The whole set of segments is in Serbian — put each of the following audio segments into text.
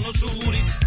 stalno žurit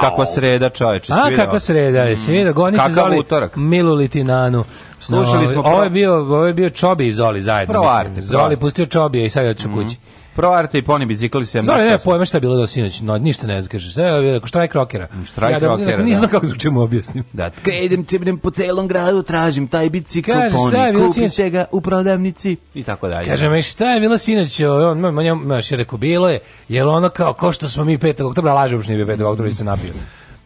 Kakva sreda, čoveče, A, kakva sreda, je, svi da goni se zvali utorak. Milu Litinanu. Slušali ovaj, smo... Ovo ovaj je bio, ovo ovaj je bio Čobi i Zoli zajedno. Zoli pustio Čobija i sad je kući. Mm. Pro Arte i poni bicikli se Zove, ne, pojma šta je bilo do sinoć, no, ništa ne kažeš. E, ako štrajk rokera. Mm, štrajk ja, da, rokera, da. Nisam da. kako čemu objasnim. Da, idem, idem po celom gradu, tražim taj bicikl Kažeš, poni, šta je bilo sinoć? ga u prodavnici i tako dalje. Kaže, me da. šta je bilo sinoć, on, on, on, on, je rekao, bilo je, jel ono kao, ko što smo mi 5. oktobra, laže uopšte nije bio 5. oktobra i se napio.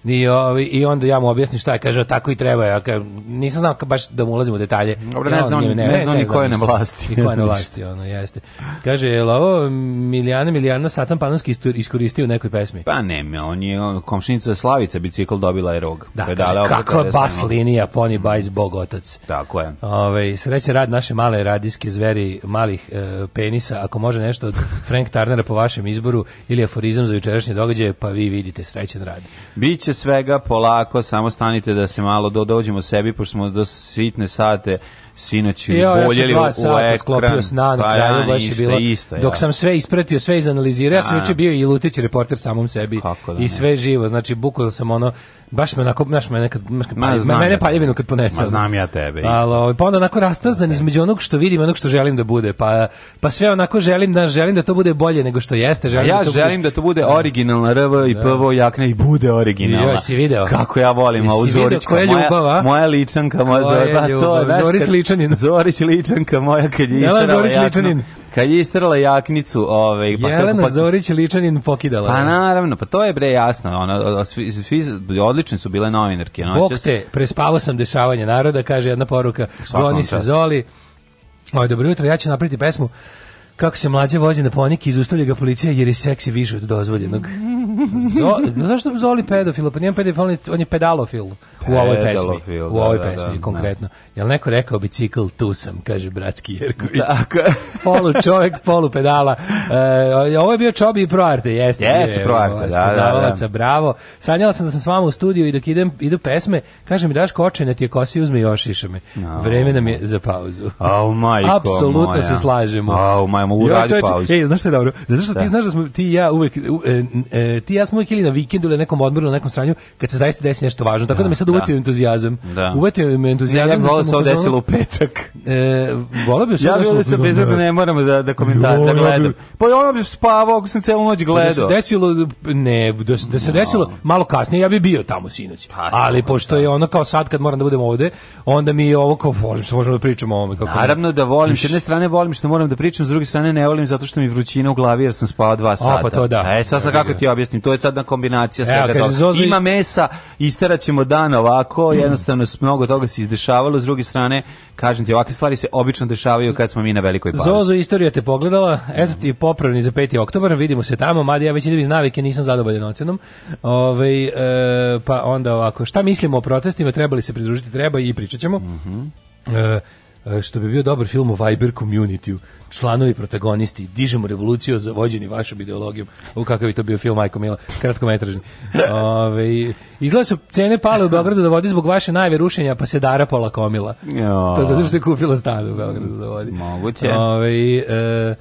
I, I onda ja mu objasnim šta je, kaže, tako i treba. Ja, ka, nisam znao baš da mu ulazim u detalje. Dobre, ne, znam, ne, ne, ne, znam ni ko je na vlasti. Ni ko je vlasti, ono, jeste. Kaže, je li ovo Milijana Milijana Satan Panonski iskoristio u nekoj pesmi? Pa ne, on je komšinica Slavica, bicikl dobila je rog. Da, kaže, kakva bas linija, Pony Bajs, Bog otac. Tako je. Ove, ovaj, sreće rad naše male radijske zveri malih e, penisa, ako može nešto od Frank Tarnera po vašem izboru ili aforizam za jučerašnje događaje, pa vi vidite srećen rad. Biće će svega polako, samo stanite da se malo do, dođemo sebi, pošto smo do sitne sate sinoć e, boljeli u, u ekran. sklopio sna na kraju, pa ja, baš je bilo. Isto, ja. Dok sam sve ispratio, sve izanalizirao, ja sam juče bio i luteći reporter samom sebi. da I sve živo, znači bukvalno sam ono, baš me onako, znaš, me nekad, znaš, Ma, palje, mene ja paljevinu kad ponesem. Ma znam ja tebe. Alo, ovaj, pa onda onako rastrzan između onog što vidim i onog što želim da bude, pa, pa sve onako želim da, želim da to bude bolje nego što jeste. Želim da ja da želim bude... da to bude da. originalna RV i da. PVO jakna i bude originalna. Jo, si video. Kako ja volim, a uzorička. Moja, moja ličanka, moja zorba, pa to je, znaš, Ličanin. Zorić Ličanka moja kad je Jelena Zorić Ličanin. Kad je istrala jaknicu, ovaj pa Jelena pa, Zorić Ličanin pokidala. Pa naravno, pa to je bre jasno. Ona svi, svi odlične su bile novinarke, noće. Bok te, prespavao sam dešavanje naroda, kaže jedna poruka. Goni se zoli. Oj, dobro jutro, ja ću napraviti pesmu kako se mlađe vozi na ponik i izustavlja ga policija jer je seksi više od dozvoljenog. Zo, zašto bi Zoli pedofil? Pa nijem pedofil, on je pedalofil u ovoj pesmi, feel, da, u ovoj da, da. pesmi konkretno. Jel neko rekao bicikl tu sam, kaže bratski Jerković. Tako. polu čovjek, polu pedala. E, ovo je bio Čobi i Proarte, jeste. Jeste Proarte, da, da, bravo. Sanjala sam da sam s vama u studiju i dok idem, idu pesme, kaže mi Daško, očajna ti je kosi, uzme i ošiša me. No. Vreme nam je za pauzu. Au, oh, majko Apsolutno moja. se slažemo. Au, oh, majmo, uradi ja, pauzu. Ej, znaš šta je dobro? Zato što da. ti znaš da smo ti ja uvek, u, e, e, ti ja smo uvek ili na vikendu ili na nekom odmoru, na nekom sranju, kad se zaista desi nešto važno. Tako da, da mi sad uvatio da. entuzijazam. Da. Uvatio me entuzijazam. Ja da bih volao da se desilo u petak. E, volao bih se Ja bih volao se da ne moramo da, da komentar, da gledam. Pa ono bih spavao ako sam celu noć gledao. Da se desilo, ne, da, da se desilo malo kasnije, ja bih bio tamo sinoć. Pa, Ali pošto je ono kao sad kad moram da budem ovde, onda mi je ovo kao volim što možemo da pričamo o ovome. Kako Naravno da volim, s jedne strane volim što moram da pričam, s druge strane ne volim zato što mi vrućina u glavi jer sam spavao dva sata. A, pa to da. E, sad kako ti objasnim, to je sad na kombinacija svega toga. Ima mesa, isteraćemo dana na ovako, jednostavno mnogo toga se izdešavalo, s druge strane, kažem ti, ovakve stvari se obično dešavaju kad smo mi na velikoj pauzi. Zozo, istorija te pogledala, eto ti popravni za 5. oktobar, vidimo se tamo, mada ja već idem iz navike, nisam zadovoljan ocenom. Ove, e, pa onda ovako, šta mislimo o protestima, trebali se pridružiti, treba i pričat ćemo. Mm -hmm. e, E, što bi bio dobar film o Viber community članovi protagonisti, dižemo revoluciju za vođeni vašom ideologijom. U kakav je to bio film Majko Mila, kratkometražni. Ove, izgleda su cene pale u Beogradu da vodi zbog vaše najve rušenja, pa se dara pola komila. To je zato što je kupila stan u Beogradu da vodi. Moguće. Ove, e,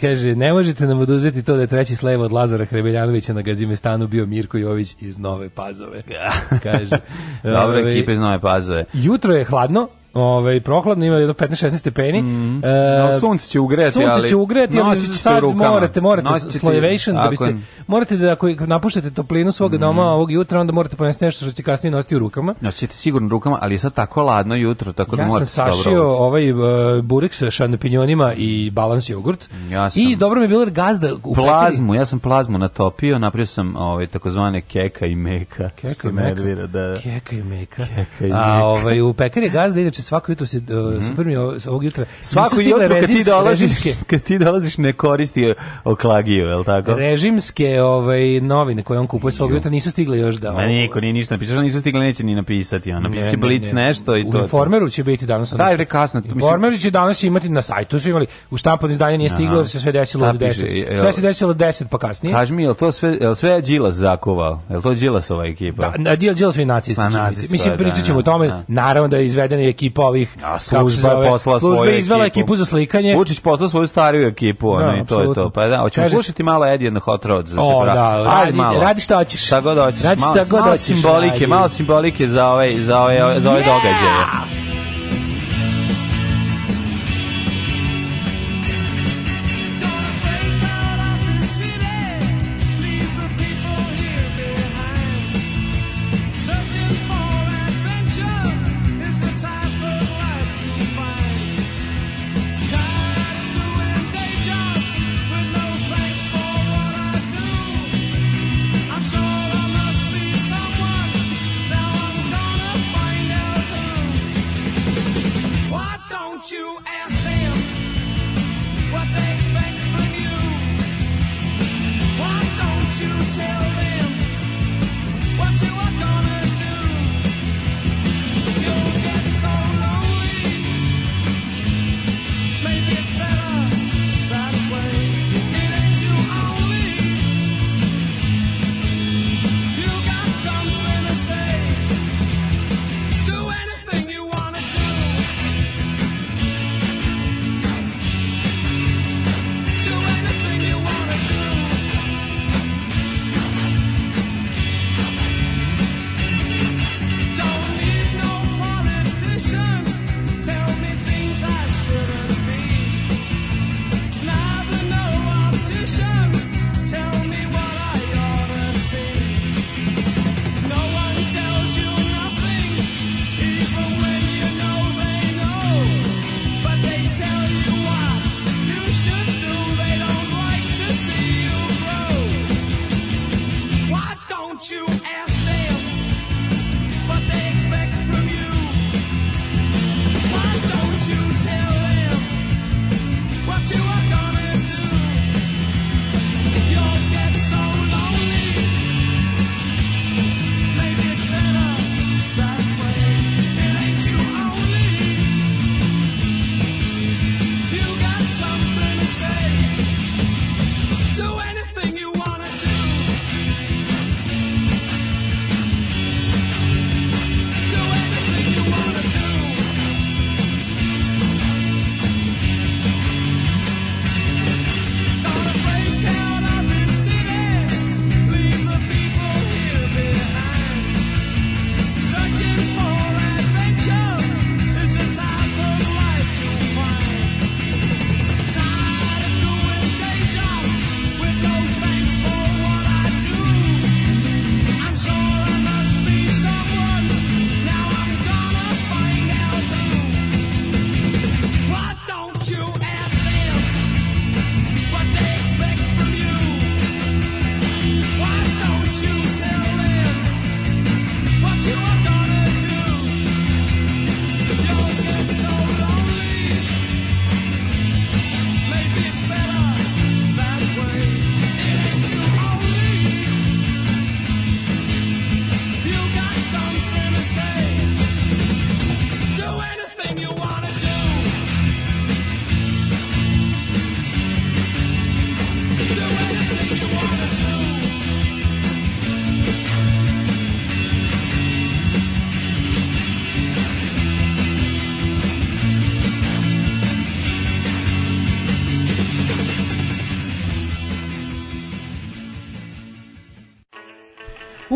Kaže, ne možete nam oduzeti to da je treći sleva od Lazara Hrebeljanovića na Gazimestanu bio Mirko Jović iz Nove Pazove. Kaže. Dobra ekipa iz Nove Pazove. Jutro je hladno, Ove, prohladno, ima jedno 15-16 stepeni. Mm -hmm. e, sunce će ugreti, sunce ali... Sunce će ugreti, ali sad morate, morate slojevation, da biste... Morate da, ako napuštate toplinu svog mm. doma ovog jutra, onda morate ponesti nešto što će kasnije nositi u rukama. Nosite sigurno rukama, ali je sad tako ladno jutro, tako da ja da morate se dobro... Ja sam sašio ovaj uh, e, burik sa šampinjonima i balans jogurt. Ja sam... I dobro mi je bilo gazda... U plazmu, ja sam plazmu natopio, napravio sam ovaj, takozvane keka i meka. Keka i meka. Nervira, da... Keka i meka. Keka i meka. A ovaj, u pekari gazda, inače svako jutro se uh, mm -hmm. ovog jutra. Svako jutro kad ti dolaziš, kad ti dolaziš ne koristi oklagiju, je l' tako? Režimske ovaj novine koje on kupuje svog jutra nisu stigle još da. Ma niko nije ništa napisao, nisu stigle neće ni napisati, on napisao ne, Blic ne, ne. nešto i U to. U Informeru će biti danas. Da, ili kasno. Informer će danas imati na sajtu, su imali u štampano izdanje nije stiglo, se sve desilo od 10. Sve se desilo od 10 pa kasnije. Kaži mi, to sve sve Đilas zakovao? Je to Đilasova ekipa? Da, Đilas pa i nacisti. Mislim da, pričaćemo da, o tome, da. naravno da je izvedena ekipa ekipa ovih A služba je poslala služba svoju izvela ekipu. za slikanje. Vučić poslao svoju stariju ekipu, da, ono no, i to je to. Pa da, hoćemo slušati malo Ed na Hot Rods za se da, radi, malo. radi šta hoćeš. Šta god hoćeš. Radi šta god hoćeš. Simbolike, malo simbolike za ove, ovaj- ovaj- za ove, za ove događaje.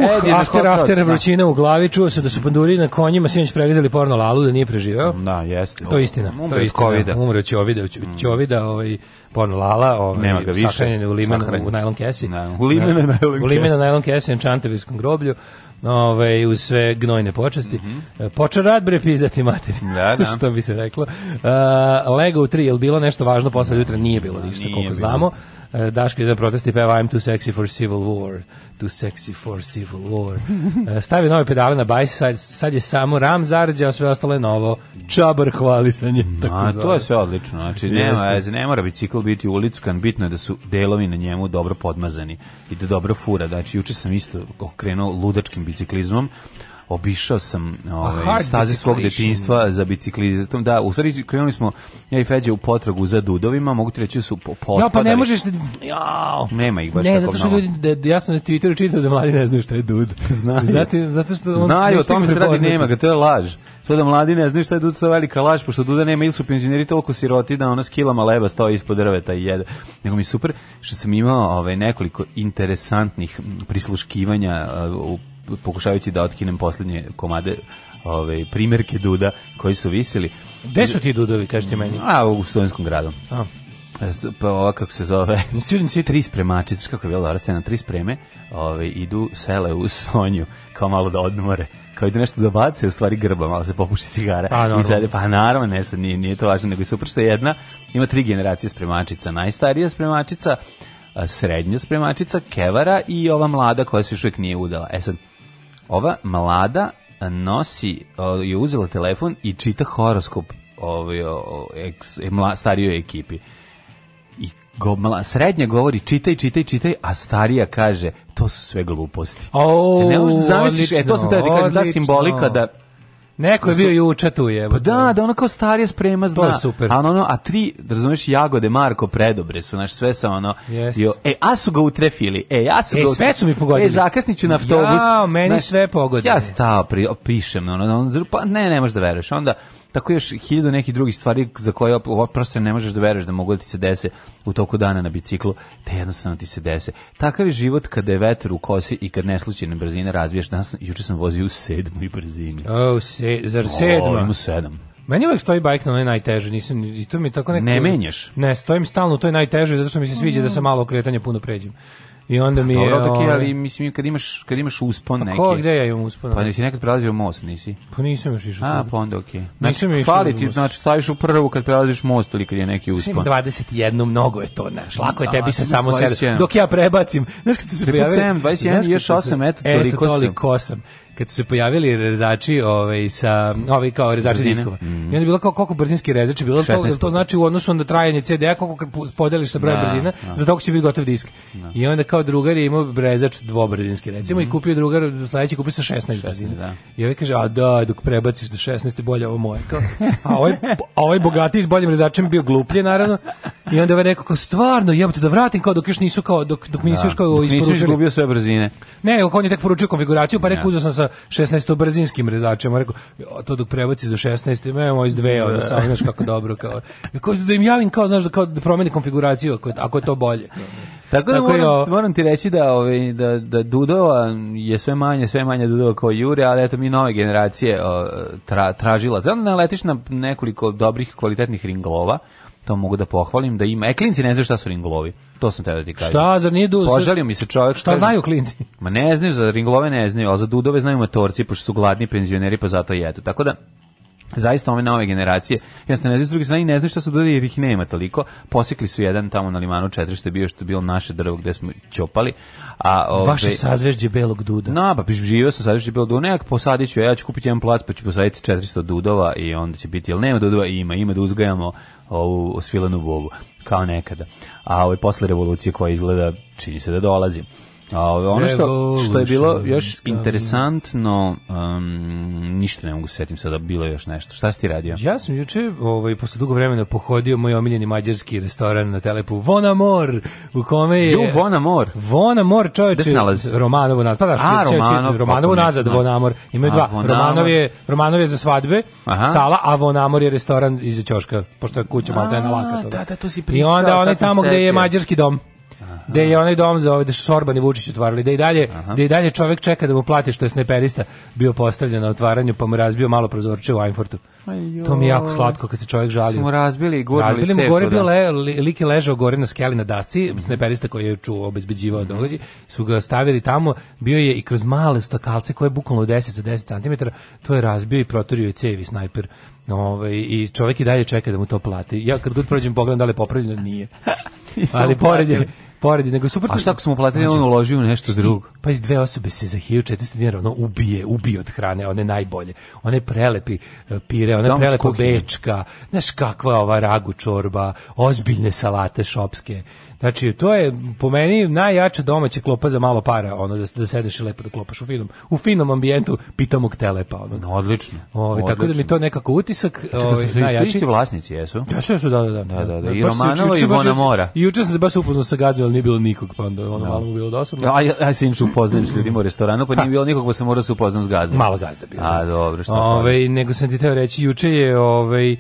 uh, after, after, da. vrućina u glavi, čuo se da su panduri na konjima sinoć pregazili porno lalu, da nije preživao. Da, jeste. To je istina. Umre to je istina. covid Umre od Ćovida, Ćovida, mm. ovaj, porno lala, ovaj, Nema ga više. u limenu, u najlon kesi. Na, da, u limenu da, na najlon kesi. U limenu na najlon kesi, na čantavirskom groblju ovaj, uz sve gnojne počasti. Mm -hmm. Počeo rad bre pizdati mater, da, da. što bi se reklo. Uh, Lego 3, je bilo nešto važno posle jutra? Nije bilo ništa, koliko znamo. Eh, Daško je da protesti peva I'm too sexy for civil war. Too sexy for civil war. Eh, stavi nove pedale na bajs, sad, sad je samo ram zarđe, sve ostalo je novo. Čabar hvali hvalisanje. Tako a, to je sve odlično. Znači, nema, ne mora bicikl biti ulickan, bitno je da su delovi na njemu dobro podmazani i da dobro fura. Znači, juče sam isto krenuo ludačkim biciklizmom, obišao sam ovaj, Aha, staze svog detinjstva za biciklizam. Da, u stvari krenuli smo, ja i Feđa u potragu za dudovima, mogu ti reći da su po, potpadali. Ja, pa ne možeš... Jao. Nema ih baš ne, tako zato što ljudi, da, da, ja sam na Twitteru čitao da mladi ne znaju šta je dud. Znaju. Zato, zato što on Znaju, o tome se radi nema ga, to je laž. To da mladi ne znaju šta je dud, to je velika laž, pošto Duda nema ili su penzioneri toliko siroti da ona s kilama leba stoji ispod drveta i jede. Nego mi super što sam imao ovaj, nekoliko interesantnih prisluškivanja uh, u pokušavajući da otkinem poslednje komade ove primjerke duda koji su visili. Gde su ti dudovi, kažete meni? A, u Studenskom gradu. A. E, pa ova kako se zove Student City. Tri spremačice, kako je bilo na tri spreme ove, idu sele u Sonju kao malo da odmore kao da nešto da bace, u stvari grba, malo se popuši cigara pa, i sede, pa naravno, ne sad, nije, nije to važno, nego je super što je jedna, ima tri generacije spremačica, najstarija spremačica, srednja spremačica, kevara i ova mlada koja se još uvijek nije udala. E sad, Ova mlada e, nosi, e, je uzela telefon i čita horoskop ovaj, starijoj ekipi. I gomala, srednja govori čitaj, čitaj, čitaj, a starija kaže to su sve gluposti. Oh, ne možeš da zamisliš, e, to sam da ti kažem, ta simbolika da Neko je bio juče tu je. Pa da, da ona kao starija sprema zna. To je super. A ono, ono a tri, da razumeš, jagode Marko predobre su, znaš, sve sa ono. Yes. Jo, e, a su ga utrefili. E, ja su e, ga. sve su mi pogodili. E, zakasniću na autobus. Ja, meni znaš, sve pogodili. Ja stao pri, pišem ono, on pa ne, ne možeš da veruješ. Onda tako još hiljadu nekih drugih stvari za koje ovo prosto ne možeš da veruješ da mogu da ti se dese u toku dana na biciklu, te jednostavno ti se dese. Takav je život kada je vetar u kosi i kad neslučajne brzine razviješ. Danas, juče sam vozio u sedmoj brzini. O, oh, se, zar sedma? O, sedam. Meni uvek stoji bajk na onoj najteže, nisam i to mi tako nekako Ne menjaš. Ne, stojim stalno to je najtežoj zato što mi se sviđa da mm. da sa malo okretanja puno pređem. I onda mi je... Dobro, dok ovaj, ali mislim, kad imaš, kad imaš uspon a pa neki... Ko, gde ja imam uspon? Pa nisi nekad prelazio most, nisi? Pa nisam još išao. A, pa onda okej. Okay. Znači, nisam išao fali ti, znači, staviš u prvu kad prelaziš most ili kad je neki uspon. Mislim, 21, mnogo je to, znaš. Lako je tebi se samo sebe. Dok ja prebacim. Znaš kad se su prijavili... 21, 28, eto, toliko, eto, toliko sam. sam kad su se pojavili rezači ovaj, sa, ovaj kao rezači diskova. Mm -hmm. I mhm. onda je bilo kao koliko brzinski rezač je bilo, to, to znači u odnosu na trajanje CD-a koliko podeliš sa brojem da, brzina, da. za toliko će biti gotov disk. Na. Da. I onda kao drugar je imao rezač dvobrzinski, recimo, mm i mhm. kupio drugar, sledeći kupio sa 16, 16 brzina. Da. I ovaj kaže, a da, dok prebaciš do 16, bolje ovo moje. Kao, a ovaj, a ovaj bogatiji s boljim rezačem bio gluplje, naravno. I onda ovaj rekao, kao, stvarno, jebate da vratim, kao dok još nisu kao, dok, dok mi nisu još kao dok isporučili. Dok nisu izgubio sve brzine. Ne, on je tek poručio konfiguraciju, pa rekao, uzeo sam sa 16-brzinskim rezačem. Rekao, to dok prebaci do 16, imamo iz dve, ono, da. sam, znaš kako dobro. Kao, kao, da im javim, kao, znaš, da, kao, da promeni konfiguraciju, ako je, ako je to bolje. Tako da Tako moram, moram ti reći da, ovaj, da, da Dudova je sve manje, sve manje Dudova kao Jure, ali eto mi nove generacije o, tra, tražila. Zato da naletiš na nekoliko dobrih, kvalitetnih ringlova, to mogu da pohvalim da ima. E klinci ne znaju šta su ringlovi. To sam te da ti kažem. Šta za nidu? du? Požalio mi se čovjek. Šta znaju klinci? Ma ne znaju za ringlove ne znaju, a za dudove znaju matorci pošto su gladni penzioneri pa zato jedu. Tako da zaista ove nove generacije, jasno ne znam, s druge strane ne znam šta su dodali jer ih nema toliko, posekli su jedan tamo na limanu četiri što je bio što je bilo naše drvo gde smo ćopali, a ove, Vaše sazvežđe belog duda. No, pa piš živio sam sazvežđe belog duda, nekak posadit ću, ja ću kupiti jedan plac pa ću posaditi 400 dudova i onda će biti, jel nema dudova? Ima, ima da uzgajamo ovu osvilanu bobu, kao nekada. A ovaj posle revolucije koja izgleda, čini se da dolazi. A ono što, što je bilo još interesantno, um, ništa ne mogu se setim sada, bilo još nešto. Šta si ti radio? Ja sam juče, ovaj, posle dugo vremena, pohodio moj omiljeni mađarski restoran na Telepu, Vona Mor, u kome je... Ju, Vona Mor. Vona Mor, čovječe, se nalazi? Romanovo nazad. Pa da, A, če, Romanov, Romanovo nazad, Vona Mor. Imaju dva. Vonamor. Romanov je, Romanov je za svadbe, Aha. sala, a Vonamor je restoran iza Ćoška, pošto je kuća malo da je na Da, da, to si pričao. I onda on je tamo gde je mađarski dom gde je onaj dom za ovde što su Orban i Vučić otvarali, da i dalje, da i dalje čovjek čeka da mu plati što je sneperista bio postavljen na otvaranju, pa mu razbio malo prozorče u Ajnfortu. To mi je jako slatko kad se čovjek žali. Smo razbili i gurali Razbili mu gore da. bio le, li, lik je ležao gore na skeli na daci, mm -hmm. sneperista koji je čuo obezbeđivao mm -hmm. događaj, su ga stavili tamo, bio je i kroz male stokalce koje je bukvalno 10 za 10 cm, to je razbio i protorio je cevi snajper. Ove, ovaj, i čovjek i dalje čeka da mu to plati. Ja kad god prođem pogledam da li je popravljeno, nije. Ali pored je, poredi, nego super. A šta ako smo platili, znači, on uložio nešto šti, drugo? Pa iz dve osobe se za 1400 dinara ono ubije, ubije od hrane, one najbolje. One prelepi e, pire, one Domač prelepo bečka, znaš kakva ova ragu čorba, ozbiljne salate šopske. Znači, to je po meni najjača domaća klopa za malo para, ono da da sedeš i lepo da klopaš u finom, u finom ambijentu pitamog telepa, ono. No, odlično. Ovaj tako da mi to nekako utisak, ovaj najjači isti vlasnici jesu. Jesu, jesu, da, da, da. Da, da, da. I Romanova i Bona Mora. juče sam se baš upoznao sa Gađom, ali nije bilo nikog, pa onda ono no. Da. malo mu bilo dosadno. Aj aj, ja se inče upoznajem s ljudima u restoranu, pa nije bilo nikog, pa se morao da se upoznam s gazdom. Malo gazda bilo. A, dobro, što. Ovaj pa. nego sam ti teo reći juče je ovaj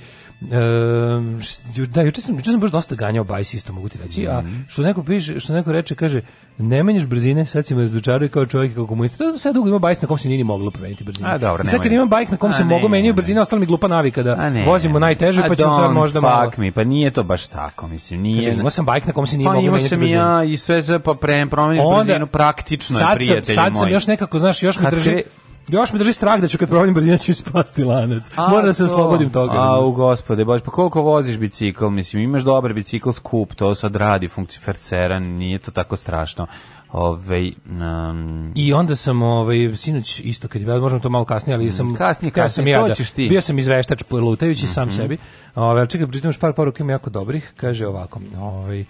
E, da, juče sam, juče sam baš dosta ganjao bajs, isto mogu ti reći. A mhm. što neko piše, što neko reče, kaže, ne menjaš brzine, sad si me razočarao kao čovjek kako mu isto. Sad dugo ima bajs na kom se nije ni moglo promeniti brzinu. A dobro, Sad kad imam bajk na kom se mogu menjati brzina, ostala mi glupa navika da ne, vozimo najteže, pa ću sad možda malo. mi, pa nije to baš tako, mislim, nije. Kaže, imao sam bajk na kom se nije pa, mogu menjati brzinu. ja i sve sve pa pre promeniš brzinu praktično je prijatelj moj. Sad sam još nekako, znaš, još me drži. Još me drži strah da ću kad provalim brzinu da ću ispasti lanac. A, Moram da se oslobodim toga. A, u gospode, baš, pa koliko voziš bicikl? Mislim, imaš dobar bicikl skup, to sad radi, funkcija fercera, nije to tako strašno. Ove, um, I onda sam ovaj sinoć isto kad ja možemo to malo kasnije, ali mm, sam kasnije, kasnije ja sam ja da, ti. bio sam izveštač lutajući mm -hmm. sam mhm. sebi. Ove, čekaj, pročitam par poruka ima jako dobrih. Kaže ovako, ovaj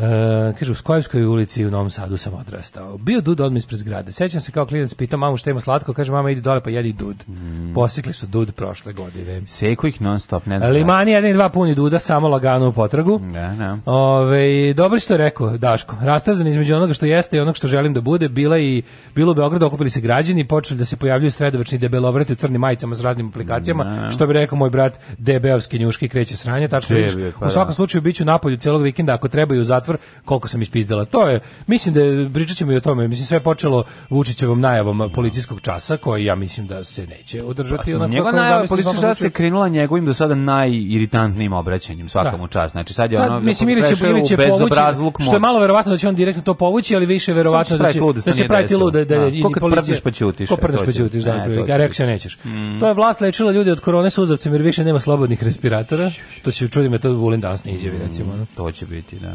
Uh, kaže, u Skojevskoj ulici u Novom Sadu sam odrastao. Bio dud odmah ispred zgrade. Sećam se kao klinac, pitao mamu šta ima slatko, kaže mama idi dole pa jedi dud. Mm. Posekli su dud prošle godine. Seko ih non stop, ne znam. Limani jedan i dva puni duda, samo lagano u potragu. Da, da. Ove, dobro što je rekao Daško. Rastazan između onoga što jeste i onoga što želim da bude, bila i bilo u Beogradu okupili se građani, počeli da se pojavljuju sredovrčni debelovrati u crnim majicama s raznim aplikacijama, da. što bi rekao moj brat, debeovski njuški kreće sranje, tačno. Čevi, da pa, u svakom da. slučaju biću napolju celog vikenda ako trebaju zatvor zatvor, koliko sam ispizdala. To je, mislim da pričat ćemo i o tome, mislim sve je počelo Vučićevom najavom da. policijskog časa, koji ja mislim da se neće održati. Pa, njegova najava policijski čas se krenula njegovim do sada najiritantnijim obraćanjem da. svakom u čas. Znači sad je sad, ono, mislim, ili će, ili će povući, što je malo verovatno da će on direktno to povući, ali više verovatno da će, da se prati luda. Da, da, ko kad prdneš pa ćutiš. Ko e, prdneš pa ćutiš, da, a e, reakcija nećeš. Mm. To je vlast lečila ljude od korone suzavcem jer više nema slobodnih respiratora. To će čudi me to Vulin danas ne izjavi, mm, recimo. Da. To će biti, da.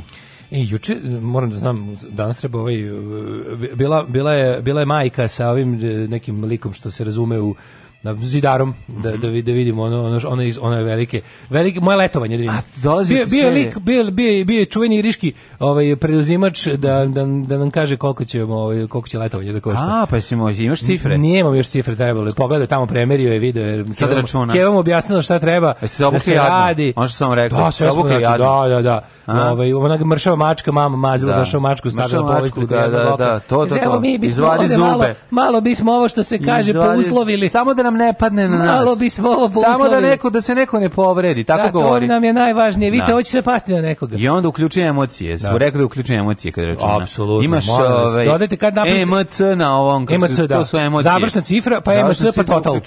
I e, juče, e, moram da znam, danas treba ovaj, e, bila, bila, je, bila je majka sa ovim nekim likom što se razume u na zidarom da da da vidimo ono ono ono iz one velike velike moje letovanje da A dolazi bio bio lik bio bio bio čuveni riški ovaj preduzimač da da da nam kaže koliko ćemo ovaj koliko će letovanje da košta. A pa si moj imaš cifre. Nije imam još cifre trebalo. Pogledao tamo premerio je video jer sad računa. Kevom objasnila šta treba. Jesi da se radi. On što sam rekao, da, se obuke znači, jadno. Da, da, da. Ovaj ona mršava mačka mama mazila da. mršavu mačku stavila poliku. Da, da, da, to to to. Izvadi zube. Malo bismo ovo što se kaže pouslovili. Samo da nam ne padne na nas. Malo bismo ovo Samo da neko da se neko ne povredi, tako da, govori. Da, nam je najvažnije. Vidite, da. hoće se pasti na nekoga. I onda uključuje emocije. Da. Su rekli da uključuje emocije kad računa. Apsolutno. Imaš ovaj dodajte kad napravite EMC na ovom, EMC, su, da. to su emocije. Završna cifra, pa, pa Završna EMC pa total.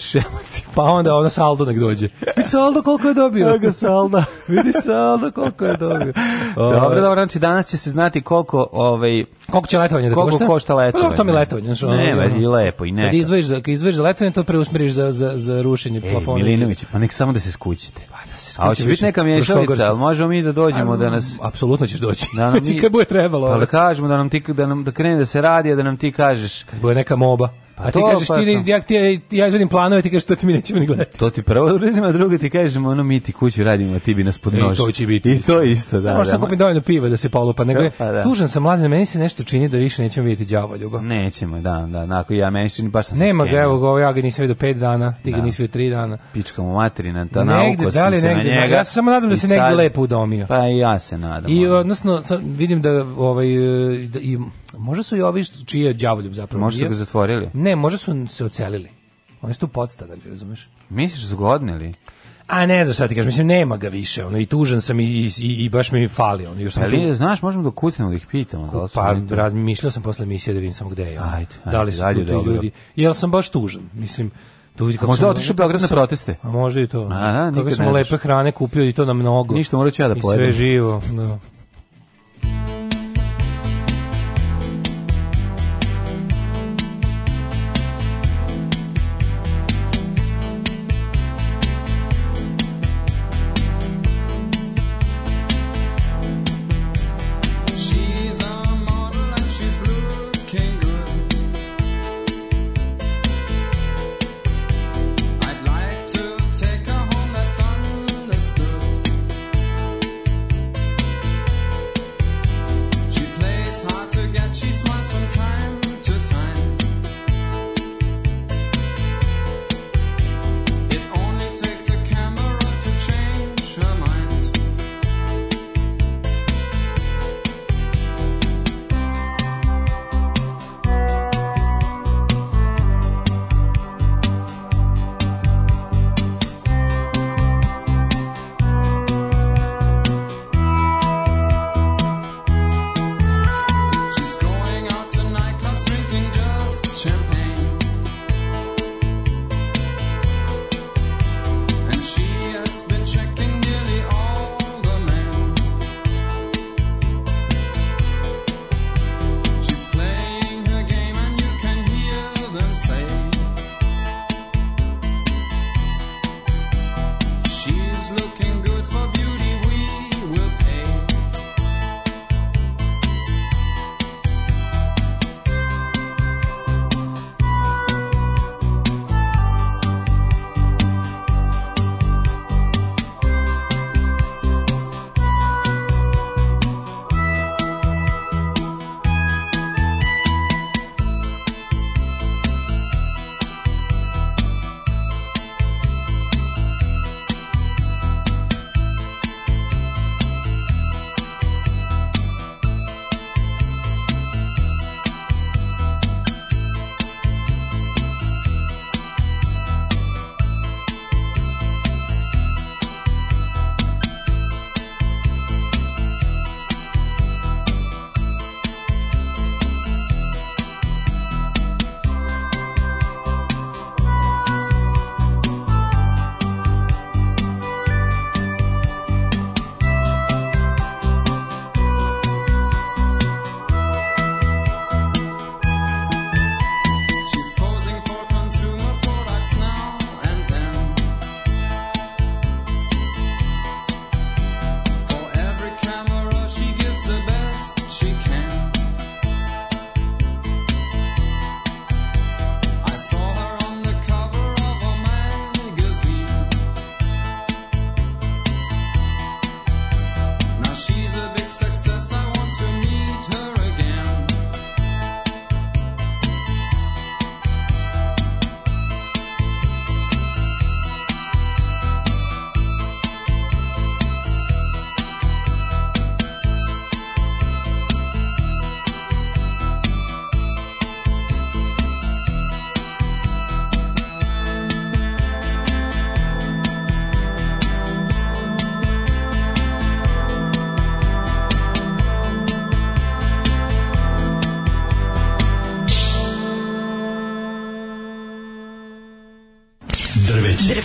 pa onda ono saldo nek dođe. Da Vidi saldo koliko je dobio. Ega salda. Vidi saldo koliko je dobio. Dobro, dobro, znači danas će se znati koliko ovaj koliko će letovanje da košta. Koliko košta letovanje? Pa to mi letovanje, znači. Ne, vezi lepo i ne. Kad izvojiš, kad izvojiš letovanje, to preusmeriš za, za, za rušenje plafona. Milinović, pa nek samo da se skućite. Pa da se skućite. A hoće biti neka mješalica, ali možemo mi da dođemo a, da pa, nas... Apsolutno ćeš doći. Da nam znači, mi, kad bude trebalo. Pa da ovaj. kažemo da nam ti, da, nam, da krene da se radi, a da nam ti kažeš... Kad bude neka moba. Pa a ti to, kažeš, pa ti ja, ti, ja izvedim planove, ti kažeš, što ti mi nećemo ni gledati. To ti prvo urizim, a drugo ti kažeš ono, mi ti kuću radimo, a ti bi nas podnoži. E, I to će biti. I to isto, da. Možda sam da kupim dovoljno piva da se polupa, nego da, pa, da. tužan sam mladen, meni se nešto čini da više nećemo videti đavo ljubav. Nećemo, da, da, nako da, ja meni čini, baš sam Nema se ga, evo ga, ja ga nisam vidio 5 dana, ti da. ga nisi vidio 3 dana. Pička mu materina, ta negde, nauko da li, negde, na njega. Ja se samo nadam da se negde lepo udomio. Pa i ja se nadam. I, odnosno, vidim da, ovaj, e, i Možda su i ovi čiji je đavoljub zapravo. Možda su ga zatvorili? Ne, možda su se ocelili. Oni su tu podstavili, razumeš? Misliš zgodnili? A ne znaš šta ti kažeš, mislim nema ga više, ono i tužan sam i, i, i baš mi fali, ono još Ali tu... znaš, možemo da kucnemo da ih pitamo, da pa razmišljao sam posle emisije da vidim samo gde je. Ono. Ajde, ajde, da li su ajde, tu dobro. ljudi? Jel sam baš tužan, mislim. Tu kako možda otišao u Beograd na proteste. A možda i to. A, da, kako smo lepe hrane kupio i to na mnogo. Ništa, morat ću ja da pojedem. I sve živo, da.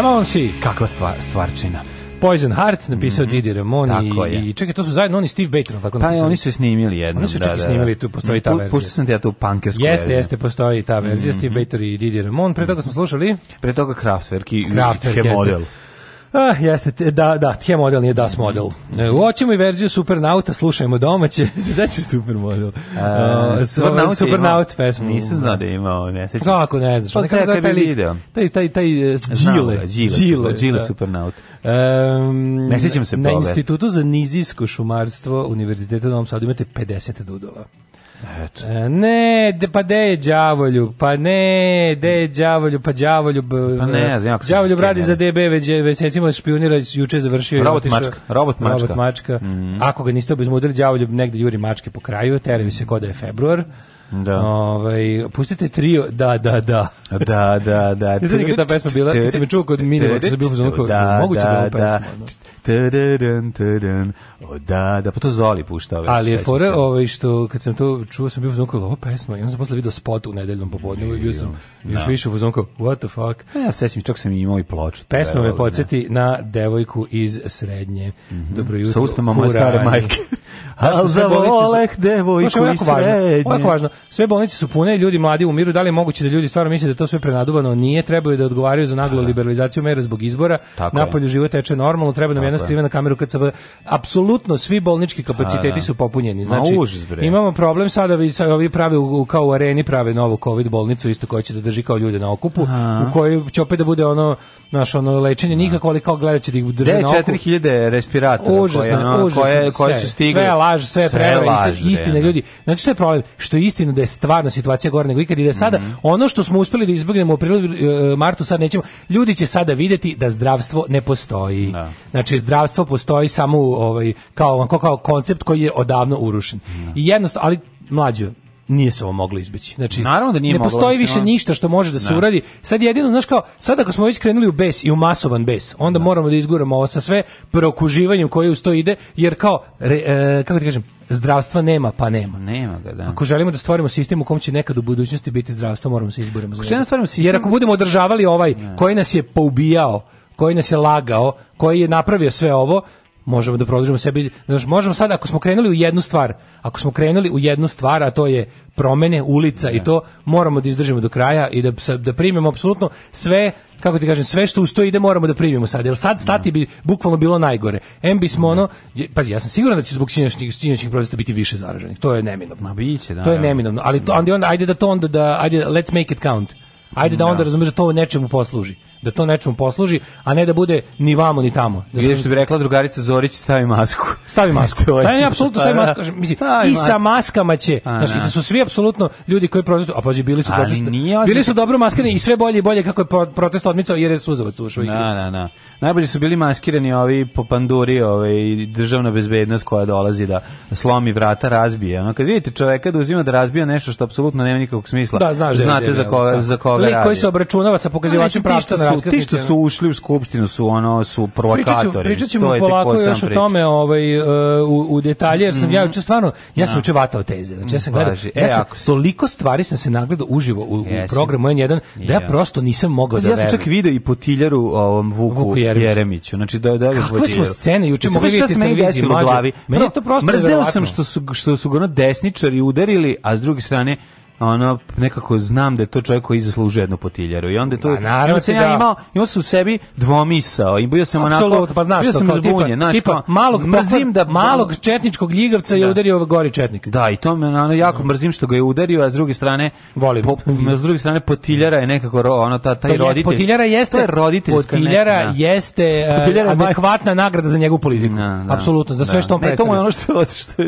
Come on kakva stvar, stvarčina. Poison Heart napisao mm -hmm. Didi Ramon i, i čekaj, to su zajedno oni Steve Batron tako pa napisali. Pa oni su snimili jedno. Oni su da, čak da, snimili, da. tu postoji ta verzija. Pušta sam ti ja tu punkersku. Jeste, jeste, postoji ta verzija mm -hmm. Steve mhm. Batron i Didi Ramon. Pre toga smo slušali? Pre toga Kraftwerk i, Kraftwerk, model. Jeste. Ah, jeste, da, da, tje model nije das model. E, uočimo i verziju Supernauta, slušajmo domaće. Se sećaš Supermodel? E, Supernaut, Supernaut pesmu. Nisam znao da. da je imao, ne sećam. Kako ne znaš? Pa sve kad bi video. Taj, taj, taj, e, Džile. Džile, Džile Supernaut. Um, ne sećam se. Na institutu za nizijsko šumarstvo Univerziteta u Novom Sadu imate 50 dudova. Eto. E, ne, de, pa de je đavoljub, pa ne, de je đavoljub, pa đavoljub. Pa ne, znači. Đavolju radi za DB već već recimo špionira juče završio robot je mačka, robot mačka. Robot mačka. Mm -hmm. Ako ga niste obezmudili đavoljub negde juri mačke po kraju, teraju se kod da je februar. Da. Ovaj pustite trio da da da. Da da da. Ne da znam ta pesma bila, kad sam je čuo kod Mine, da bi bio zvuk, da, da, moguće da je pesma. Tadadam, tadam. O da, da, pa to Zoli pušta. puštao. Ovaj, Ali je fora ovaj što kad sam to čuo sam bio zvuk, ova pesma, i onda sam posle video spot u nedeljnom popodnevu i bio sam još više u zvuk, what the fuck. Ja sećam, čak sam imao i ploču. Pesma me podsjeti na devojku iz srednje. Mhm. Dobro jutro. Sa ustama moje stare majke. Al za voleh devojku iz srednje. Jako važno sve bolnice su pune, ljudi mladi umiru, da li je moguće da ljudi stvarno misle da to sve prenadubano? nije, trebaju da odgovaraju za naglu da, da. liberalizaciju mera zbog izbora, Tako napolju je. život teče normalno, treba nam Tako jedna skrivena kamera KCV, apsolutno svi bolnički kapaciteti da. da. su popunjeni, znači Ma, imamo problem sada, vi, sa ovi prave u, kao u areni prave novu covid bolnicu, isto koja će da drži kao ljude na okupu, Aha. u kojoj će opet da bude ono, naše ono lečenje nikako, ali kao gledat će da ih drže na 4000 respiratora užasno, koje, no, užasno, koje, koje sve, su stigle. Sve laž, sve, sve prevara, istina ljudi. Znači sve problem, što je istina godinu da je stvarno situacija gore nego ikad i da sada mm -hmm. ono što smo uspeli da izbegnemo u aprilu e, martu sad nećemo. Ljudi će sada videti da zdravstvo ne postoji. Da. Znači zdravstvo postoji samo ovaj kao kao koncept koji je odavno urušen. Da. I jednostavno ali mlađe nije se ovo moglo izbeći. Znači, Naravno da nije moglo. ne moglo postoji više ništa što može da se ne. Da. uradi. Sad jedino, znaš kao, sad ako smo već krenuli u bes i u masovan bes, onda ne. Da. moramo da izguramo ovo sa sve prokuživanjem koje uz to ide, jer kao, re, e, kako ti da kažem, zdravstva nema, pa nema. Nema ga, da. Ako želimo da stvorimo sistem u kom će nekad u budućnosti biti zdravstvo, moramo se izborimo za njega. Sistem... Jer ako budemo održavali ovaj ne. koji nas je poubijao, koji nas je lagao, koji je napravio sve ovo, možemo da produžimo sebi, znači možemo sad ako smo krenuli u jednu stvar, ako smo krenuli u jednu stvar, a to je promene ulica ne. i da. to moramo da izdržimo do kraja i da da primimo apsolutno sve kako ti kažem, sve što uz ide moramo da primimo sad. Jer sad stati da. bi bukvalno bilo najgore. Em bismo da. ono, pazi, ja sam siguran da će zbog sinoćnih sinoćnih protesta biti više zaraženih. To je neminovno. Ma biće, da. To je neminovno, ali to onda ajde da to onda da ajde let's make it count. Ajde da onda razumeš da to nečemu posluži da to nečemu posluži, a ne da bude ni vamo ni tamo. Da Vidiš što bi rekla drugarica Zorić, stavi masku. Stavi masku. stavi apsolutno stavi masku. Mislim, stavi i sa maskama će. znači, da su svi apsolutno ljudi koji protestuju, a pađi bili su protestuju. Bili su dobro maskirani i sve bolje i bolje kako je protest odmicao jer je suzavac ušao u igru. Na, da, na, da, na. Da. Najbolji su bili maskirani ovi po panduri, ovaj državna bezbednost koja dolazi da slomi vrata, razbije. Ono kad vidite čoveka da uzima da razbija nešto što apsolutno nema nikakvog smisla. Da, znaš, znate za koga, za koga Lik koji se obračunava sa pokazivačem pravca na su ti što su ušli u skupštinu su ono su provokatori. Pričaćemo pričat polako sam još priča. o tome, ovaj e, u, u detalje, jer sam mm -hmm. ja juče stvarno ja sam da. juče vatao teze. Znači ja sam gledao, e, ja sam toliko stvari sam se nagledao uživo u, u programu N1 da ja prosto nisam mogao da verujem. Ja sam čak video i potiljaru ovom Vuku, Vuku Jeremiću. Znači da da je Kakve smo scene juče mogli vidjeti na televiziji u glavi. Meni to prosto mrzeo sam što su što su ga desničari udarili, a s druge strane ono nekako znam da je to čovjek koji zaslužuje jednu potiljaru i onda to Ma, naravno sam ja da. imao imao sam u sebi dvomisao i bio sam Absolut, onako pa znaš bio sam zbunjen znaš tipa, malog mrzim da malog četničkog ljigavca da. je udario ovaj gori četnik da i to me ono jako mrzim što ga je udario a s druge strane volim po, s druge strane potiljara je nekako ono ta taj pa roditelj potiljara jeste to je potiljara ne, da. jeste e, potiljara adekvatna nagrada za njegovu politiku da. apsolutno za sve što on predstavlja to je ono što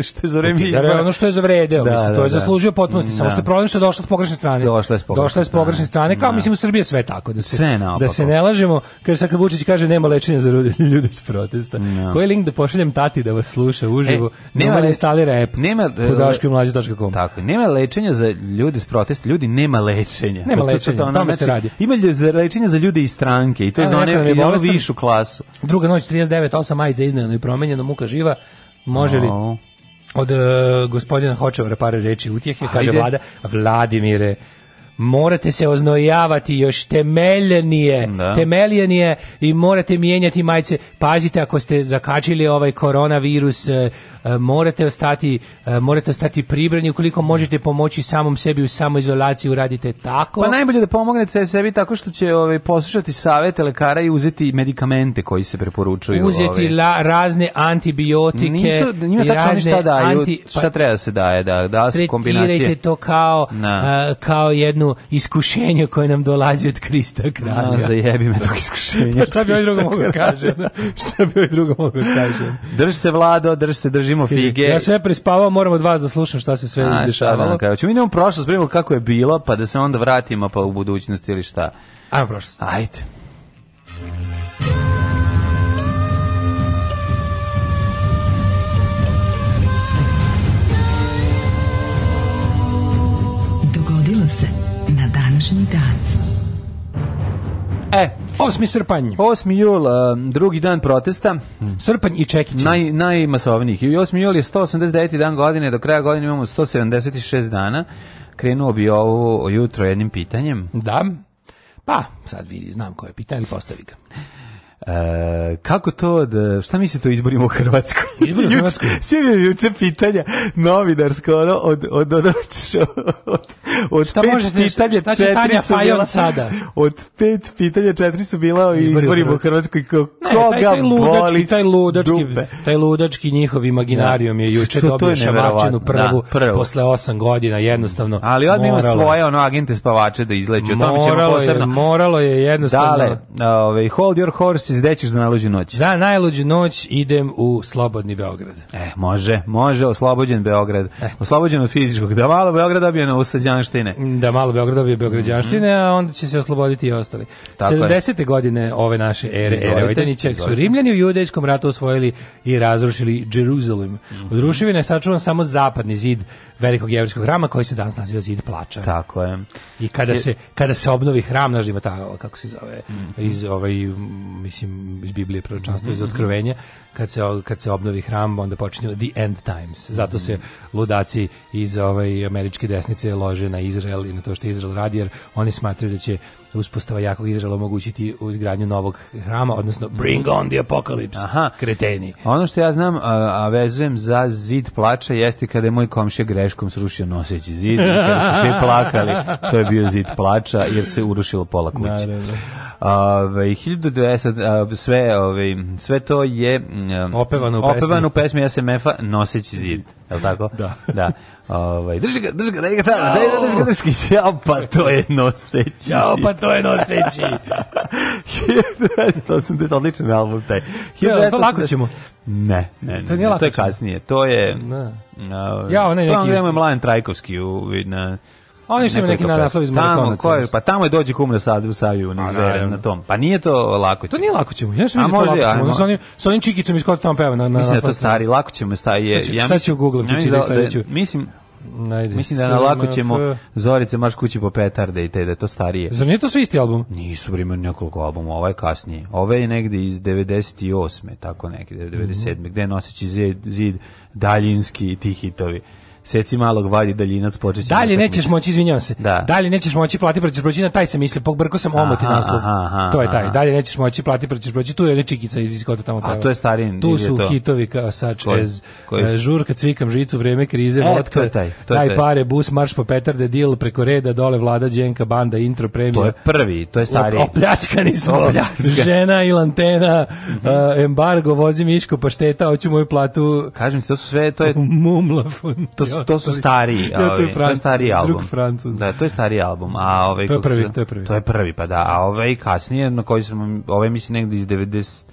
što je za vreme ono što je zavredeo mislim to je zaslužio potpunosti samo što problem što je došla s pogrešne strane. Došla je s pogrešne, je s pogrešne strane. Kao, da. mislim, u Srbiji sve tako. Da se, sve Da se ne lažemo, kad sad Vučić kaže nema lečenja za ljude s protesta. No. Da. Koji link da pošaljem tati da vas sluša uživo? E, nema, nema instalira app. Nema, podaškomlađe.com. E, tako, nema lečenja za ljude s protesta. Ljudi nema lečenja. Nema lečenja, ono, tome se radi. Ima lečenja za ljude iz stranke i to je za one višu klasu. Druga noć, 39, 8 majica iznajeno i promenjeno, muka živa. Može li? Od uh, gospodina Hočevara da pare reči utjehe, kaže vlada, Vladimire, morate se oznojavati još temeljenije, da. temeljenije i morate mijenjati majice. Pazite ako ste zakačili ovaj koronavirus, e, E, morate ostati, e, morate ostati pribrani ukoliko možete pomoći samom sebi u samoizolaciji, uradite tako. Pa najbolje da pomognete sebi tako što će ovaj, poslušati savete lekara i uzeti medikamente koji se preporučuju. Uzeti ovaj. la, razne antibiotike. Nisu, njima tačno šta daju, anti, šta pa- treba da se daje, da, da su kombinacije. to kao, uh, kao jedno iskušenje koje nam dolazi od Krista Kralja. Da, zajebi me to iskušenje Pa šta bi on ovaj drugo mogao kaže? šta bi on ovaj drugo mogao kaže? drži se vlado, drži se, drži držimo fige. Ja sve prespavao, moramo od vas da slušam šta se sve izdešavalo. Na da kraju. Ćemo idemo da prošlost, primimo da kako je bilo, pa da se onda vratimo pa u budućnost ili šta. Ajmo prošlost. Ajde. Dogodilo se na današnji dan. E, 8. srpanj. 8. jul, drugi dan protesta. Srpanj i Čekić. Naj, najmasovnijih. 8. jul je 189. dan godine, do kraja godine imamo 176 dana. Krenuo bi ovo jutro jednim pitanjem. Da. Pa, sad vidi, znam koje pitanje, postavi ga. E, kako to, da, šta mislite o izborima u Hrvatskoj? Izbori u Hrvatskoj? Sve mi juče pitanja novinarsko, ono, od, od, od, od, od šta pet možete, pitanja, šta će Tanja Fajon sada? Od pet pitanja, četiri su bila o izborima u Hrvatskoj. Ko, ne, koga taj, taj ludački, taj ludački, dupe. taj ludački njihov imaginarijum je da. juče dobio šamačinu da, prvu, da, prvu, posle osam godina, jednostavno. Ali odmah ima svoje ono agente spavače da izleđe. Moralo, je, moralo je jednostavno. Dale, ove, ovaj, hold your horse se dećeš za najluđu noć? Za najluđu noć idem u Slobodni Beograd. E, može, može, oslobođen Beograd. E. Oslobođen od fizičkog. Da malo Beograd dobije na usađanštine. Mm, da malo Beograd dobije Beograđanštine, mm -hmm. a onda će se osloboditi i ostali. Tako 70. Je. godine ove naše ere, ere Ojdanićak su Rimljani u judejskom ratu osvojili i razrušili Jeruzalem. Mm -hmm. Od ruševina je sačuvan samo zapadni zid velikog jevrejskog hrama koji se danas naziva zid plača. Tako je. I kada je... se kada se obnovi hram, naš da ima ta kako se zove, mm -hmm. iz ovaj mislim mislim iz Biblije proročanstvo mm -hmm. iz mhm. otkrovenja kad se kad se obnovi hram onda počinju the end times zato se mhm. ludaci iz ove ovaj, američke desnice lože na Izrael i na to što Izrael radi jer oni smatraju da će Da uspostava jakog Izraela omogućiti u izgradnju novog hrama, odnosno bring on the apocalypse, Aha. kreteni. Ono što ja znam, a, a vezujem za zid plača, jeste kada je moj komšija greškom srušio noseći zid, kada su svi plakali, to je bio zid plača, jer se urušilo pola kuće. Da, da, ove, 1900, sve, ove, sve to je um, opevano u pesmi, pesmi SMF-a Noseći zid, je li tako? Da. da. Ovaj drži ga, drži ga, daj ga tamo, daj, drži ga, drži ga. Ja pa to je noseći. Ja pa to je noseći. 1980 odličan album taj. 1980, to lako ćemo. Ne, ne, ne, to nije lako. To je kasnije. To je na. Da. Ja, onaj neki. Tamo je Mladen Trajkovski u na Oni što ima neki naslov iz Maratona. Tamo, pa tamo je dođe kumra da sad u Saviju, pa na zvere, na tom. Pa nije to lako. ćemo. To nije lako ćemo. Ja sam mislio da lako ćemo. Ono sa onim, sa onim čikicom iz Kota tamo peva na na. Mislim da to stari lako ćemo staje. Ja sad ću Google kući da, da- Mislim Najde, Mislim da na lako ćemo Zorice marš kući po petarde i te da je to starije. Zar nije to svi isti album? Nisu primjer nekoliko albuma, ovaj je kasnije. Ove ovaj je negde iz 98. tako neke, 97. Mm -hmm. gde je noseći zid, zid daljinski i ti hitovi seci malog vadi daljinac počeće. Dalje nećeš moći, izvinjavam se. Da. Dalje nećeš moći plati protiv prođina, taj se misli, pogrko sam omoti naslov. Aha, aha, to je taj. Dalje nećeš moći plati protiv prođina, tu je lečikica iz iskota tamo. Peva. A to je stari. Tu su to? hitovi kao sač iz e, žurka cvikam žicu vreme krize, e, to je taj, to je taj, taj pare bus marš po petarde deal preko reda dole vlada đenka banda intro premija. To je prvi, to je stari. Opljačkani smo. Opljačka. Žena i lantena, mm -hmm. uh, embargo, vozi miško pašteta, hoću moju platu. Kažem ti, to su sve, to je mumlafon to su stariji, ja, to, je Franc, ovaj, to je stari album. Francuz. Da, to je stari album. A ovaj to je prvi, to je prvi. To je prvi, pa da. A ovaj kasnije na koji smo ovaj mislim negde iz 90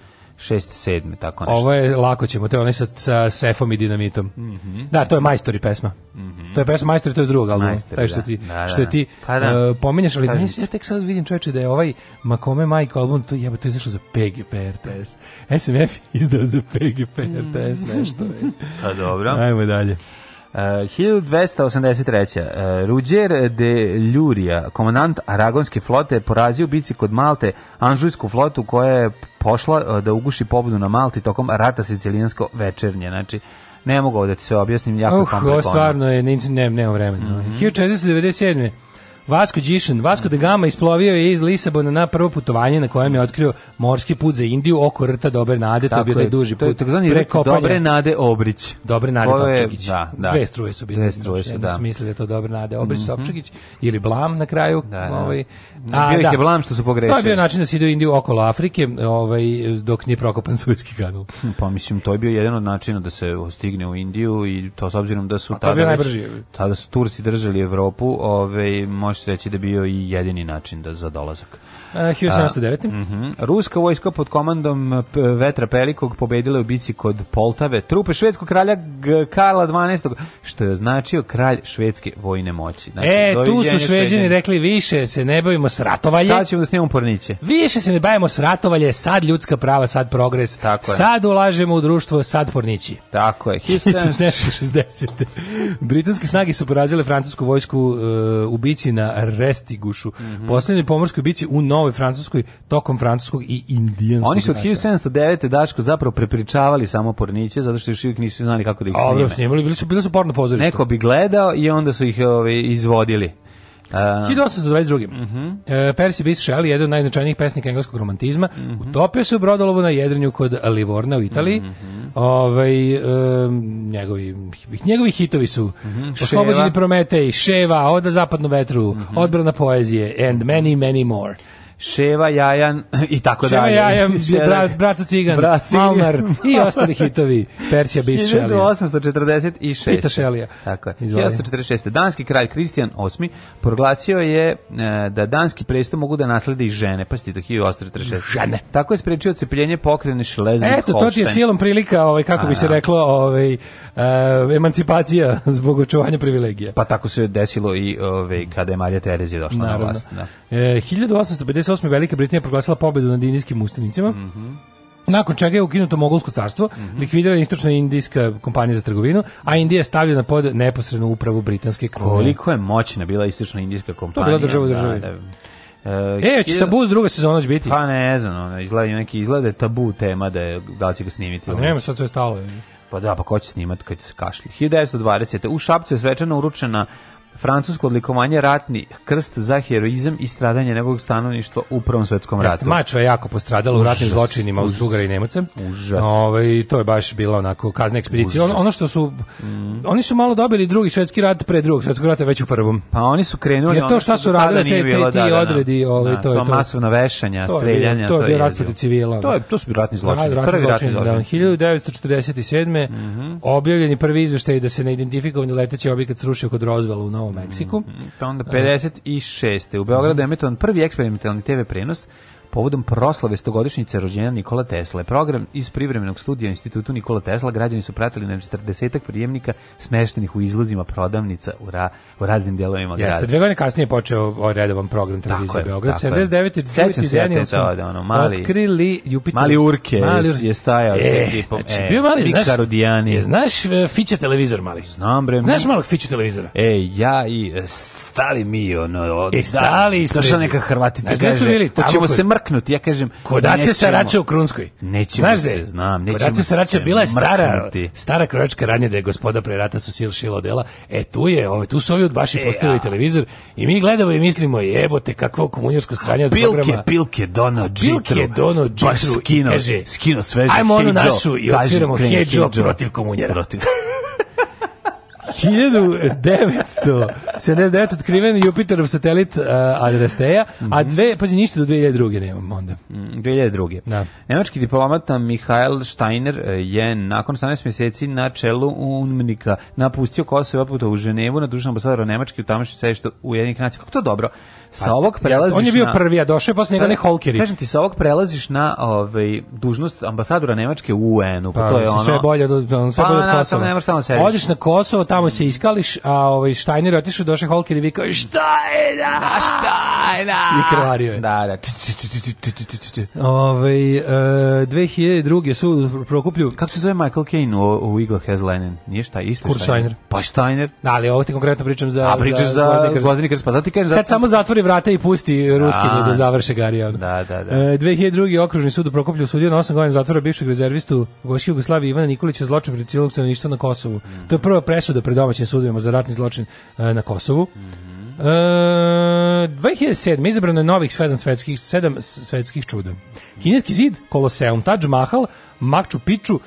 šest, sedme, tako nešto. Ovo je lako ćemo, to je onaj sa, sa Sefom i Dinamitom. Mm -hmm. Da, to je Majstori pesma. Mm -hmm. To je pesma Majstori, to je iz drugog albuma. Majstori, da. taj da, da, što ti, da, što ti pa da. Uh, e, pominjaš, ali meni ja tek sad vidim čoveče da je ovaj Makome Majko album, to jebe, to je izašlo za PGP RTS. SMF izdao za PGP RTS, mm -hmm. nešto. Pa dobro. Ajmo dalje. Uh, 1283. Uh, Ruđer de Ljurija, komandant Aragonske flote, porazio bici kod Malte Anžujsku flotu koja je pošla uh, da uguši pobudu na Malti tokom rata sicilijansko večernje. Znači, ne mogu da ti sve objasnim jako uh, kompletno. stvarno je, ne, ne, nemam vremena. Mm -hmm. 1497. Vasko Đišin, Vasco da Gama isplovio je iz Lisabona na prvo putovanje na kojem je otkrio morski put za Indiju oko rta Dobre Nade, to je bio taj duži put. To je Dobre Nade Obrić. Dobre Nade Topčagić. Da, da. Dve struje su bile. Dve znači, struje su, da. Smisli da je to Dobre Nade Obrić mm -hmm. Topčagić ili Blam na kraju. Da, da. Ovaj. A, bio da, je Blam što su pogrešili. To je bio način da se ide u Indiju okolo Afrike, ovaj, dok nije prokopan Suetski kanal. Hm, pa mislim, to je bio jedan od načina da se stigne u Indiju i to s obzirom da su tada, najbrži. tada su Turci držali Evropu, ovaj, može možeš reći da bio i jedini način da, za dolazak. Uh, 1709. Uh, -huh. Ruska vojska pod komandom e, Vetra Pelikog pobedila u bici kod Poltave trupe švedskog kralja G Karla 12. što je označio kralj švedske vojne moći. Znači, e, tu su šveđani rekli više se ne bavimo s ratovalje. Sad ćemo da snimamo porniće. Više se ne bavimo s ratovalje, sad ljudska prava, sad progres. Tako je. Sad ulažemo u društvo, sad pornići. Tako je. 1760. Britanske snage su porazile francusku vojsku uh, u bici na Restigušu, mm -hmm. poslednjoj pomorskoj bici u Novoj Francuskoj tokom francuskog i indijanskog. Oni su od 1709. Daško zapravo prepričavali samo porniće zato što još uvijek nisu znali kako da ih snime. A, snimali, bili su, bili su porno pozorište. Neko bi gledao i onda su ih ove, ovaj, izvodili. Uh, 1822. Mm -hmm. Percy Bysshe Shelley, jedan od najznačajnijih pesnika engleskog romantizma, mm -hmm. utopio se u brodolovu na jedrenju kod Livorna u Italiji. Mm -hmm. Ovaj um, njegovi njegovi hitovi su mm -hmm. Oslobođeni Prometej, Ševa, Oda zapadnu vetru, mm -hmm. Odbrana poezije and many many more. Ševa Jajan i tako Ševa dalje. Jajan, bra, Brato Cigan, brat Cigan, Malnar i ostali hitovi Persija bis Šelija. 1846. Pita Šelija. Tako je. 1846. Danski kralj Kristijan VIII proglasio je e, da danski presto mogu da naslede i žene, pa ste to 1846. Žene. Tako je sprečio cepljenje pokrene Šlezvik Eto, to ti je silom prilika, ovaj, kako bi se reklo, ovaj, uh, emancipacija zbog očuvanja privilegije. Pa tako se desilo i ovaj, kada je Marija Terezija došla Naravno. na vlast. Da. E, 1850 1948. Velika Britanija proglasila pobedu nad indijskim ustanicima. Mm Nakon čega je ukinuto Mogolsko carstvo, mm -hmm. likvidirana istočna indijska kompanija za trgovinu, a Indija je stavljena pod neposrednu upravu britanske kolonije. Koliko je moćna bila istočna indijska kompanija? To je bila država da, državi. Da, da. Uh, e, e će tabu druga sezona će biti? Pa ne znam, ono, izgleda, neki izgleda tabu tema da, je, da li će ga snimiti. Pa nema, sad sve stalo. Pa da, pa ko će snimati kad se kašlje. 1920. U Šapcu je svečano uručena francusko odlikovanje ratni krst za heroizam i stradanje njegovog stanovništva u Prvom svetskom ratu. Mačva je jako postradala u ratnim zločinima uz Drugara i Nemaca. Ovaj to je baš bila onako kazna ekspedicija. Ono, ono što su, mm. oni su malo dobili drugi svetski rat pre drugog svetskog rata već u prvom. Pa oni su krenuli. Jer to šta su radili, te, te, te, da, ti da, da. odredi, ovaj da, to, je to. To masovna vešanja, streljanja. To je, to je, rat protiv civila. To, je, to su ratni zločini. prvi ratni zločini. 1947. Mhm. objavljeni prvi izveštaj da se neidentifikovani leteći objekat srušio kod Rozvela u Novom u Meksiku. Mm, pa onda 56. u Beogradu je emetovan prvi eksperimentalni TV prenos povodom proslave stogodišnjice rođenja Nikola Tesla. Program iz privremenog studija Institutu Nikola Tesla građani su pratili na 40 prijemnika smeštenih u izlozima prodavnica u, ra, u raznim delovima grada. Jeste, dve godine kasnije počeo redovan program televizije Beograd. 79. Sećam se ja te da, ono, mali, otkrili Jupiter. Mali Urke mali, je, stajao e, tipom. Znači, e, bio mali, znaš, je, znaš e, fiće televizor mali? Znam bre. Znaš malog fiće televizora? E, ja i e, stali mi, ono, od, e, stali, stali, stali, stali, stali, stali, stali, stali, mrknuti, ja kažem... se Sarača u Krunskoj. Nećemo Znaš se, znam, nećemo se Sarača bila je stara, stara krojačka radnja da je gospoda pre rata su sil šilo dela. E, tu je, ove, ovaj, tu su ovi udbaši e, postavili televizor i mi gledamo i mislimo, jebote, kakvo komunijsko sranje od pilke, programa. Pilke, dono džitru. Pilke, dono džitru. Baš skino, skino sveže. Ajmo onu našu i odsviramo hej protiv komunjera. Protiv 1979 otkriven Jupiterov satelit uh, Adresteja, mm -hmm. a mhm. dve, pađe ništa do 2002. nemam onda. Mm, 2002. Da. Nemački diplomata Mihail Steiner eh, je nakon 18 meseci na čelu UNMNIKA napustio Kosovo i otputao u Ženevu na dužnom ambasadoru Nemačke u tamošnjem sedištu Ujedinih nacija. Kako to dobro? Sa pa, ovog prelaziš On je bio prvi, a došao je posle njega ne Holkeri. Kažem ti, sa ovog prelaziš na ovaj, dužnost ambasadora Nemačke u UN-u. Pa, pa, to je ono... Sve bolje, do, sve pa, bolje od Kosova. nemaš tamo sebi. Odeš na Kosovo, tamo se iskališ, a ovaj, Štajner otišao, došao je Holker i vikao, Štajna, Štajna! I krvario je. Da, da. Ove, ovaj, e, 2002. su prokuplju... Kako se zove Michael Caine u, u Eagle Has Lennon? Nije šta, isto Kurt Štajner. Pa Štajner. Da, ali ovo ti konkretno pričam za... A pričaš za Gvozdeni Krs, pa zato ti kažem... Kad samo zatvori otvori vrata i pusti ruski da, da završe Garijanu. Da, da, da. E, 2002. okružni sud u Prokoplju sudio na 8 godina zatvora bivšeg rezervistu Goške Jugoslavije Ivana Nikolića zločin protiv civilnog stanovništva na Kosovu. Mm -hmm. To je prva presuda pred domaćim sudovima za ratni zločin e, na Kosovu. Mm -hmm. Uh, 2007. izabrano je novih sedam svetskih, sedam svetskih čuda. Kineski zid, Koloseum, Taj Mahal, Machu Picchu, uh,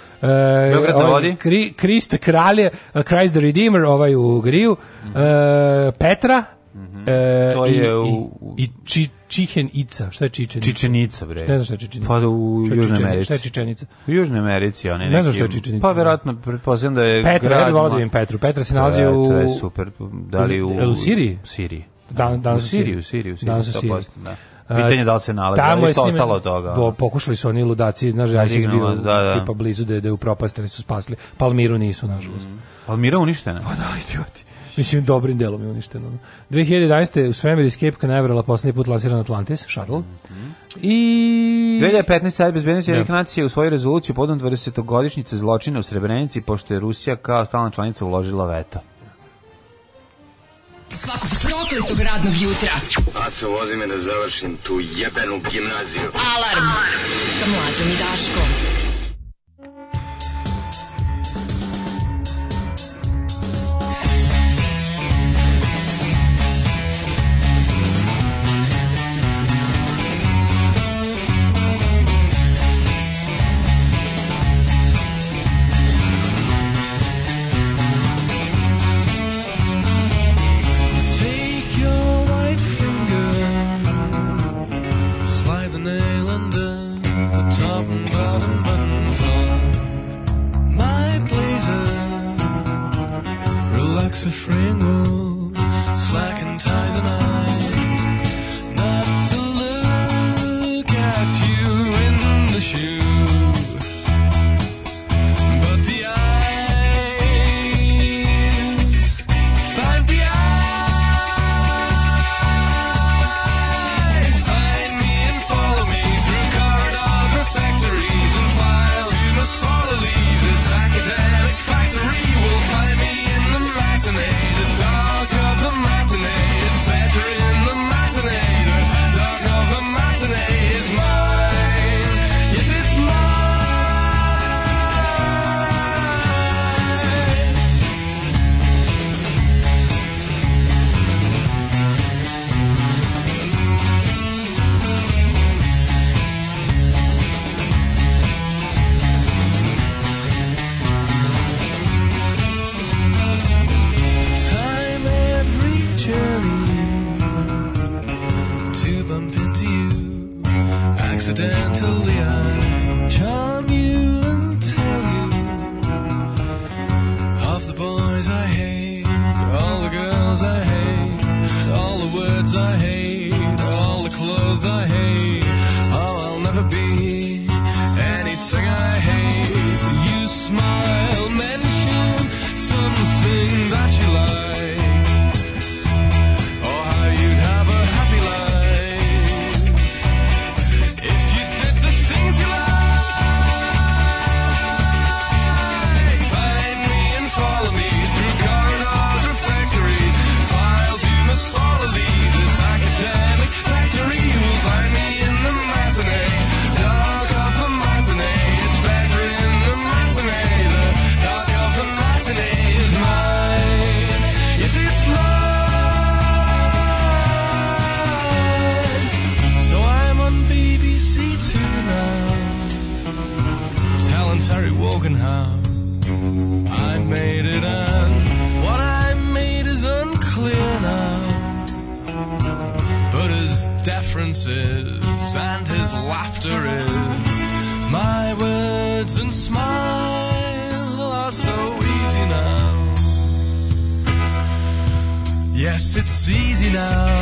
ovaj, Kri, Krist kralje, Christ the Redeemer, ovaj u Griju, uh, Petra, Mm -hmm. e, to je u... I, i či, Čihen šta je Čičenica? Čičenica, bre. Šta ne znam šta je Čičenica. Pa da, u Južnoj Americi. Šta je Čičenica? U Južnoj Americi, oni neki... Ne znam šta je Čičenica. Pa verovatno, pretpostavljam da je... Petra, grad... ja volim da Petru. Petra se nalazi da, u... To je super. Da li u... U Siriji? U Siriji. Da, dan u Siriji, u Siriji, u Siriji. Dan u Siriji. Da. E, Pitanje da li se nalazi, Tamo ali što ostalo od toga. Do, pokušali su oni ludaci, znaš, ja sam bio da, da. tipa blizu da je, da je upropastili, su spasili. Palmiru nisu, nažalost. Mm. Palmira uništena? Pa da, idioti. Mislim, dobrim delom je uništeno. 2011. je u svemir Escape Canaveral poslednji put lansiran Atlantis, shuttle. Mm -hmm. I... 2015. Sad bezbednosti da. Jedinih nacija u svoju rezoluciju podom 20-godišnjice zločina u Srebrenici, pošto je Rusija kao stalna članica uložila veto. Svakog prokletog radnog jutra. Aco, vozi me da završim tu jebenu gimnaziju. Alarm! Alarm. Sa mlađom i Daškom. Max a Fringle, slacking ties and eyes. It's easy now.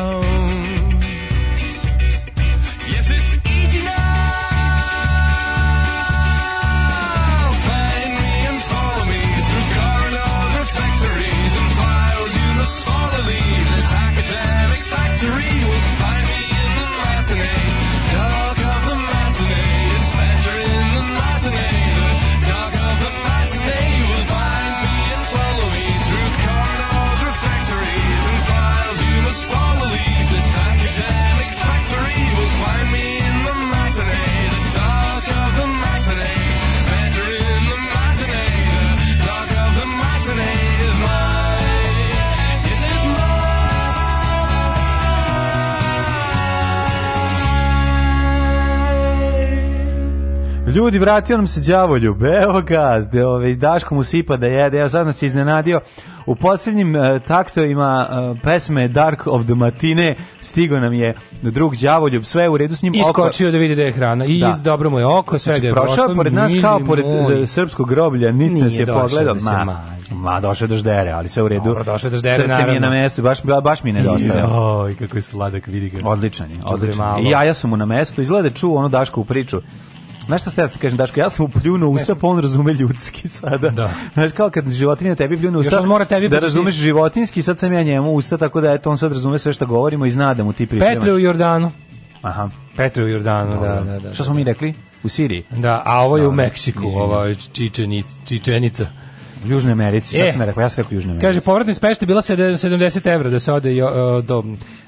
Ljudi, vratio nam se đavoljub. Evo ga, ovaj Daško mu sipa da jede. Evo sad nas je iznenadio. U posljednjim uh, taktovima uh, pesme Dark of the Matine stigo nam je drug đavoljub. Sve u redu s njim. Iskočio oko... da vidi da je hrana. I da. dobro mu je oko, sve znači, je prošao. Prošao pored nas kao pored moj. Eh, srpskog groblja. Nit nas je da pogledao. Da ma, mazi. ma, došao do da ždere, ali sve u redu. Dobro, došao do da ždere, Srce naravno. mi je na mestu, baš, baš mi nedostaje. Oj, kako je sladak, vidi ga. Odličan je, odličan. I jaja su mu na mestu. Izgleda čuo ono Daško u priču Znaš šta ste ja kažem, Daško, ja sam upljunuo usta, pa on razume ljudski sada. Da. Znaš, kao kad životinja tebi pljune usta, Još on mora tebi da početi... razumeš životinski, sad sam ja njemu usta, tako da eto, on sad razume sve što govorimo i zna da mu ti pripremaš. Petre u Jordanu. Aha. Petre u Jordanu, da, Dobro. da, da, da. Šta smo da. mi rekli? U Siriji. Da, a ovo je u da, Meksiku, ova čičenic, Čičenica. Južnoj Americi, šta e, sam rekao, ja sam rekao Južnoj Americi. Kaže, povratni spešte bila 70 evra da se ode e, do...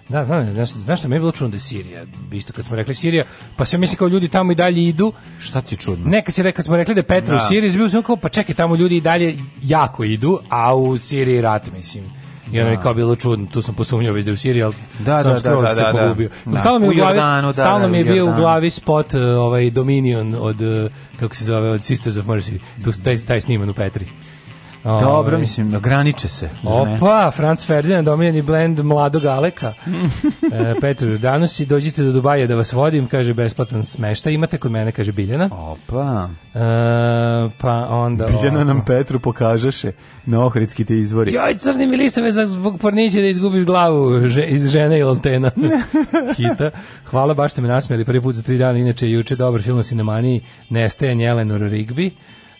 Da, znam, znaš, znaš što mi je bilo čudno da je Sirija, isto kad smo rekli Sirija, pa sve mislim kao ljudi tamo i dalje idu. Šta ti je čudno? Nekad si rekao, kad smo rekli da je Petra da. u Siriji, bio sam kao, pa čekaj, tamo ljudi i dalje jako idu, a u Siriji rat, mislim. I ono je da. kao bilo čudno, tu sam posumnjao već da je u Siriji, ali da, da, sam da, skroz da, se da, da. pogubio. Da. Stalno mi je u, glavi, Jordanu, stalno mi je bio u glavi spot e, ovaj Dominion od, e, kako se zove, od Sisters of Mercy, tu, taj, taj sniman u Petri. Dobro, mislim, graniče se. Opa, Franz Ferdinand, omiljeni blend mladog Aleka. e, Petru, danas i dođite do Dubaja da vas vodim, kaže, besplatan smešta. Imate kod mene, kaže, Biljana. Opa. E, pa onda... Biljana ovako. nam Petru pokažeše na Ohridski te izvori. Joj, crni mi milisave zbog porniće da izgubiš glavu že, iz žene i lantena. Hita. Hvala, baš ste me nasmijeli prvi put za tri dana, inače juče dobar film o sinemaniji Nestajan Jelenor Rigby.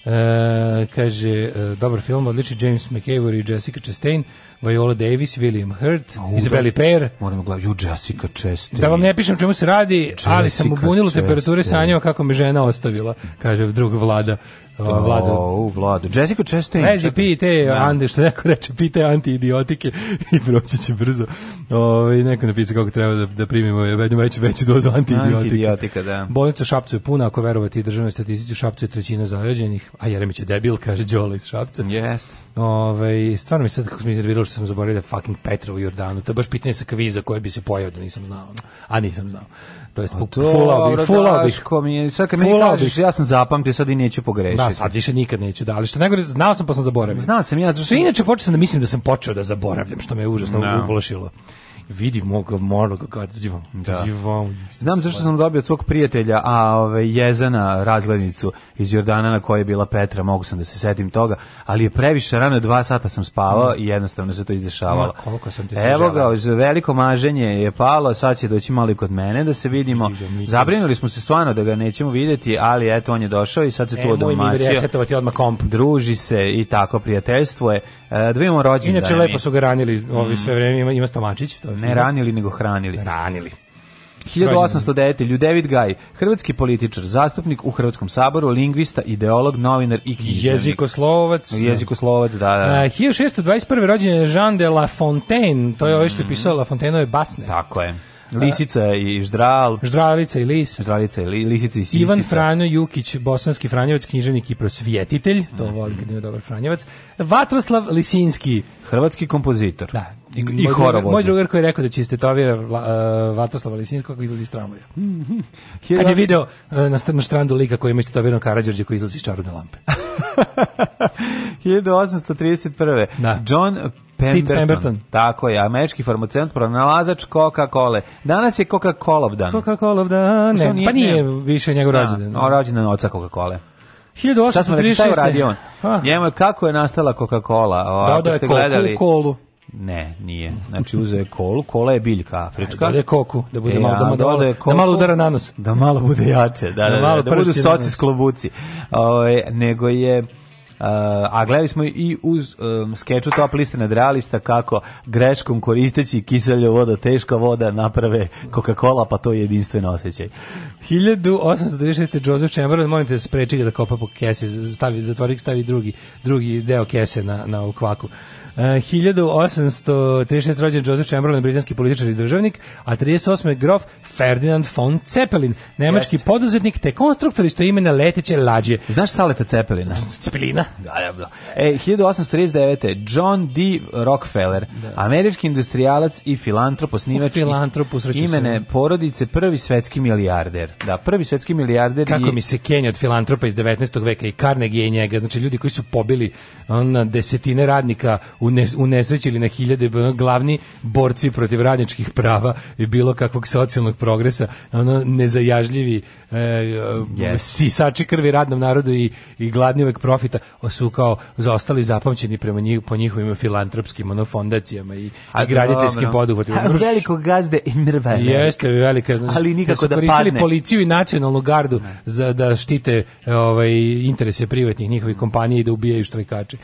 E, kaže, e, dobar film, odliči James McAvoy i Jessica Chastain, Viola Davis, William Hurt, U, Isabelle Moramo Moram da gledati, ju Jessica Chastain. Da vam ne pišem čemu se radi, Jessica ali sam obunilo temperature sanjao kako me žena ostavila, kaže drug vlada. Vlado. O, Vlado. Jessica Chastain. Lezi, pijte, da. Andi, što neko reče, pijte antiidiotike i proći će brzo. Ove, ovaj, neko napisao kako treba da, da primimo, ja vedno reći veću dozu antiidiotika. Antidiotika, da. Bolnica Šapcu je puna, ako verovati državnoj statistici, Šapcu je trećina zarađenih, a Jeremić je debil, kaže Đole iz Šapca. Yes. Ove, ovaj, stvarno mi sad, kako sam izrevirao što sam zaboravio da fucking Petrov u Jordanu, to je baš pitanje sa kviza koje bi se pojavio da nisam znao. A nisam znao. To jest fulao bi, fulao bi. Sad kad meni kažeš, ja sam zapamtio, sad i neću pogrešiti. Da, sad više nikad neću, da, ali što nego znao sam pa sam zaboravio. Znao sam ja, što inače počeo sam da mislim da sam počeo da zaboravljam, što me je užasno no. Da. upološilo. Vidi mog morog gađivam. Da. Zivam. Znam zašto sam dobio od svog prijatelja, a ove Jezana razglednicu iz Jordana na kojoj je bila Petra, mogu sam da se setim toga, ali je previše rano, dva sata sam spavao mm. i jednostavno se to izdešavalo. Mm, koliko sam te Evo ga, veliko maženje je palo, sad će doći mali kod mene da se vidimo. Zabrinuli smo se stvarno da ga nećemo videti, ali eto on je došao i sad se e, tu odomaćio. Nemoj mi odmah komp. Druži se i tako, prijateljstvo je. E, da vidimo rođendan. Inače, lepo su ga ranili ovi sve vreme, ima, ima stomačić. To je ne ranili, nego hranili. Ranili. 1809. Ljudevit Gaj, hrvatski političar, zastupnik u Hrvatskom saboru, lingvista, ideolog, novinar i književnik. Jezikoslovac. Da. Jezikoslovac, da, da. da. 1621. rođen je Jean de La Fontaine, to je mm. ovo ovaj što je pisao La Fontaineove basne. Tako je. Lisica i Ždral. Ždralica i Lis. Ždralica i li, Lisica i Sisica. Ivan Franjo Jukić, bosanski Franjevac, književnik i prosvjetitelj. To mhm. voli kad je dobar Franjevac. Vatroslav Lisinski. Hrvatski kompozitor. Da. I, i moj, drugar, moj drugar koji je rekao da će istetovira uh, Vatoslava Lisinskog koji izlazi iz tramvaja. Mhm. Kad je video uh, na, na štrandu lika koji ima istetovirano Karadžorđe koji izlazi iz čarobne lampe. 1831. Da. John Pemberton. Pemberton. Tako je, američki farmaceut, pronalazač Coca-Cola. Danas je Coca-Cola dan. Coca-Cola dan, ne, nije, pa nije više njegov rođendan. Da, rođendan oca Coca-Cola. 1836. Njemu kako je nastala Coca-Cola. Da, da je Coca-Cola. Ne, nije. Znači uzeo je kolu, kola je biljka afrička. Da je koku, da bude e, malo, da, da malo, da, malo, koku, da malo udara na nos. Da malo bude jače, da, da, da, da, da budu soci s klobuci. O, ovaj, nego je Uh, a gledali smo i uz um, skeču top liste nad kako greškom koristeći kiselja voda, teška voda naprave Coca-Cola, pa to je jedinstveno osjećaj. 1836. Joseph Chamberlain, molite se sprečiti da kopa po kese, stavi, zatvorik stavi drugi, drugi deo kese na, na kvaku. 1836 e, rođen Joseph Chamberlain, britanski političar i državnik, a 38. grof Ferdinand von Zeppelin, nemački yes. poduzetnik te konstruktor isto imena leteće lađe. Znaš Saleta Zeppelina? Zeppelina? Da, da, da. E, 1839. John D. Rockefeller, da. američki industrijalac i filantrop, osnivač filantrop, imene sam. porodice, prvi svetski milijarder. Da, prvi svetski milijarder Kako je... mi se Kenja od filantropa iz 19. veka i Carnegie i njega, znači ljudi koji su pobili on, desetine radnika unesrećili na hiljade glavni borci protiv radničkih prava i bilo kakvog socijalnog progresa, ono nezajažljivi e, yes. sisači krvi radnom narodu i, i gladni uvek profita su kao zaostali zapamćeni prema njih, po njihovim filantropskim ono, fondacijama i, A, i graditeljskim poduhvatima. Velikog gazde i mrvene. Jeste, velika. Znači, Ali nikako da, su da padne. policiju i nacionalnu gardu za da štite ovaj, interese privatnih njihovih kompanija i da ubijaju štrajkače.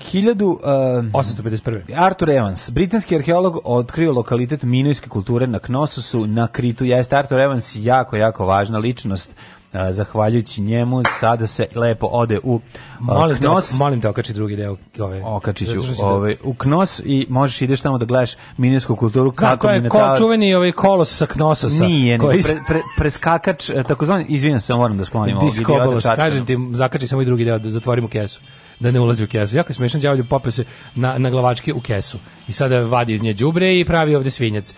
1851. Artur Evans, britanski arheolog, otkrio lokalitet minojske kulture na Knossosu, na Kritu. Jeste Artur Evans jako, jako važna ličnost eh, zahvaljujući njemu sada se lepo ode u uh, molim Knos. Te, molim te okači drugi deo ove. Okačiću ove da- u Knos i možeš ideš tamo da gledaš minijsku kulturu kako Kako je ko, čuveni ovaj kolos sa Knosa sa. Nije, koji... pre, pre, preskakač eh, takozvan, izvinjavam se moram da sklonim ovo. Diskobolos, da kažem ti zakači samo i drugi deo da zatvorimo kesu da ne ulazi u kesu. Jako je smešan đavolju popeo se na, na glavačke u kesu. I sada vadi iz nje đubre i pravi ovde svinjac.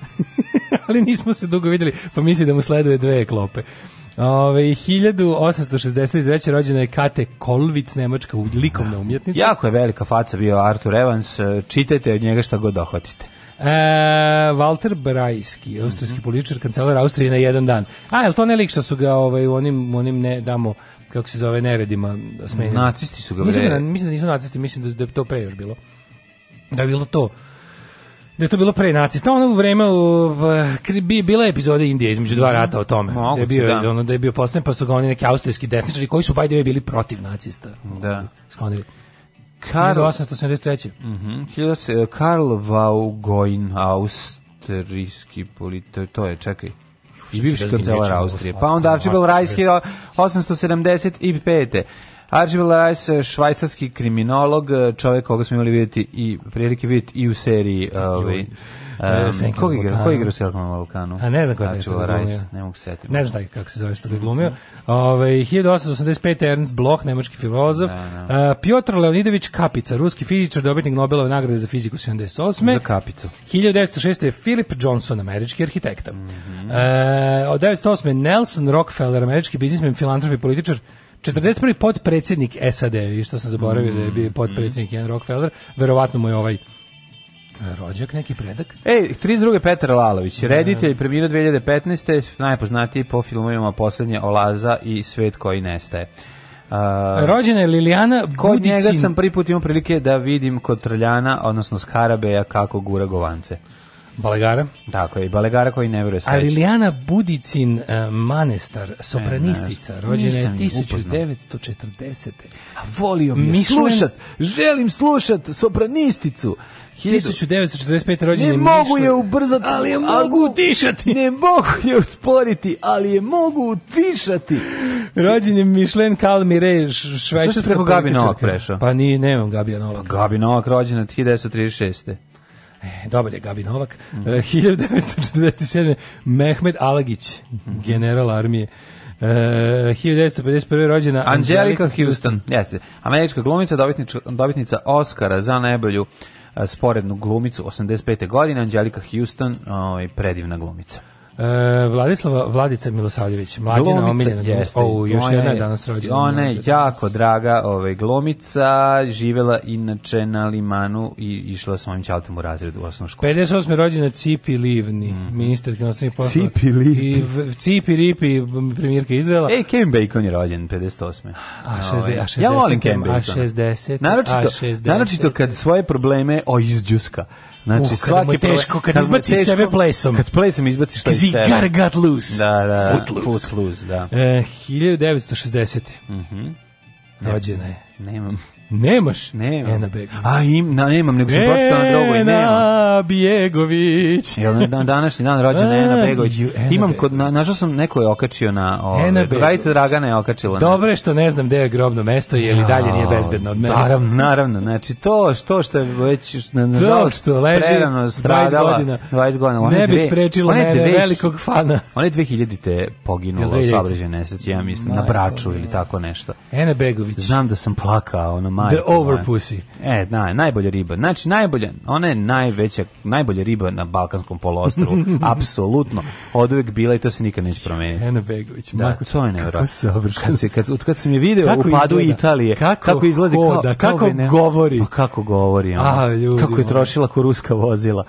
Ali nismo se dugo videli, pa misli da mu sleduje dve klope. Ove, 1863. rođena je Kate Kolvic, nemačka likovna da. umjetnica. Jako je velika faca bio Artur Evans, e, čitajte od njega šta god dohvatite. E, Walter Brajski, austrijski mm -hmm. političar, kancelar Austrije na jedan dan. A, je to ne lik što su ga ovaj, onim, onim ne damo kako se zove neredima smenili. Nacisti su ga bre. Mislim, da, mislim da nisu nacisti, mislim da, da je to pre još bilo. Da je bilo to da je to bilo pre nacista. Ono u vreme bi bila je epizoda Indije između dva mhm. rata o tome. Moguće, da je bio da. ono da je bio postavljen pa su ga oni neki austrijski desničari koji su by the way bili protiv nacista. Da. Sklonili. Karl 1873. Mhm. Mm -hmm. Karl Vaugojn, austrijski politik, to je, čekaj i bivši kancelar Austrije. Pa onda Archibald Rice 1875. Archibald Rice, švajcarski kriminolog, eh, čovjek koga smo imali videti i prilike vidjeti i u seriji ovaj, Um, e, e, ko igra, ko igra u na Balkanu? A ne znam ko je glumio. Ne mogu setiti. Ne znam taj kako se zove što ga glumio. Ovaj 1885 Ernst Bloch, nemački filozof. Da, da. Uh, Piotr Leonidović Kapica, ruski fizičar, dobitnik Nobelove nagrade za fiziku 78. Za Kapicu. 1906 je Philip Johnson, američki arhitekta. Mm -hmm. uh, od 1908 Nelson Rockefeller, američki biznismen, filantrop i političar. 41. potpredsjednik SAD, i što sam zaboravio mm -hmm. da je bio potpredsjednik mm jedan Rockefeller, verovatno mu je ovaj rođak neki predak. Ej, 32. Petar Lalović, da. reditelj, preminuo 2015. najpoznatiji po filmovima Poslednje Olaza i Svet koji nestaje. Uh, Rođena je Lilijana Budicin. Kod njega sam prvi put imao prilike da vidim kod Trljana, odnosno Skarabeja, kako gura govance. Balegara. Tako je, Balegara koji ne veruje sreći. A Lilijana Budicin uh, e, Manestar, e, sopranistica, ne, rođena je 1940. A volio mi je slušat, želim slušat sopranisticu. 1945. rođeni je Ne mogu je ubrzati, ali je mogu utišati. Ne mogu je usporiti, ali je mogu utišati. Rođen je Mišlen Kalmire, švajcarska Što si preko Gabi Novak prešao? Pa ni, nemam Gabi Novak. Pa Gabi Novak rođen 1936. E, dobar je Gabi Novak. Mm. Uh, 1947. Mehmed Alagić, general armije. E, uh, 1951. rođena Angelika Houston. Houston. Jeste. Američka glumica, dobitnica, dobitnica Oscara za najbolju sporednu glumicu 85. godine, Angelika Houston, ovaj, predivna glumica. E, Vladislava Vladica Milosavljević, mlađina omiljena. Jeste, o, još jedna je danas rođena. Ona je jako draga ovaj, glomica, živela inače na limanu i išla s mojim ćaltom u razredu u osnovnu školu. 58. rođena Cipi Livni, mm. ministar kinostranih poslova. Cipi Lipi. I Cipi Ripi, premijerka Izraela. Ej, Kevin Bacon je rođen, 58. A, 60, ovaj, a 60. Ja volim Kem Bacon. A 60. a 60. naročito kad svoje probleme o izđuska. Znači, uh, svaki je teško, kad, kad izbaci teško, sebe plesom. Kad plesom izbaciš taj sebe. Zigar got loose. Da, da, Foot loose, da. E, 1960. Mm -hmm. Rođena je. Nemam. Nemaš? Nemam. Ena Begović. A im, na, nemam, nego sam pročitao na drugoj, nemam. Ena Begović. Jel, na, današnji dan rođena Ena Begović. Imam kod, na, našao sam, neko je okačio na, ove, drugarica Dragana je okačila. Dobro je što ne znam gde je grobno mesto, jer i dalje nije bezbedno od mene. Naravno, naravno, znači to što, što je već, nažalost, što leži prerano stradala. 20 godina. 20 godina. ne bi sprečilo mene, dve, velikog fana. On je 2000-te poginulo u sabređen nesec, ja mislim, na Braču ili tako nešto. Ena Begović. Znam da sam plakao, ono majko. The over pussy. E, na, najbolja riba. Znači, najbolja, ona je najveća, najbolja riba na Balkanskom poluostrvu. Apsolutno. Od uvijek bila i to se nikad neće promeniti. Ena Begović. Da, Marko, to je nevjerojatno. Kad, se, kad, kad sam je video kako u padu izgleda? Italije, kako, kako izlazi hoda, kao, kako ne, govori. Pa kako govori. Ona. A, ljudi, kako je trošila ko ruska vozila.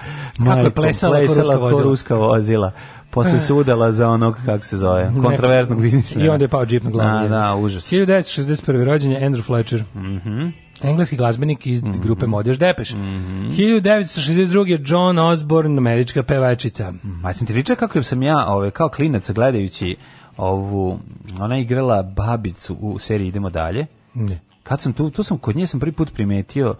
Kako je plesala, plesala ko ruska vozila. Ko ruska vozila posle se udala za onog, kako se zove, kontroverznog biznisa. I onda je pao džip na glavu. Da, da, užas. 1961. rođen Andrew Fletcher. Mhm. Mm engleski glazbenik iz mm -hmm. grupe Modeš Depeš. Mm -hmm. 1962. John Osborne, američka pevačica. Ma sam ti pričao kako sam ja ove, kao klinac gledajući ovu, ona je igrala babicu u seriji Idemo dalje. Ne. Kad sam tu, tu sam kod nje sam prvi put primetio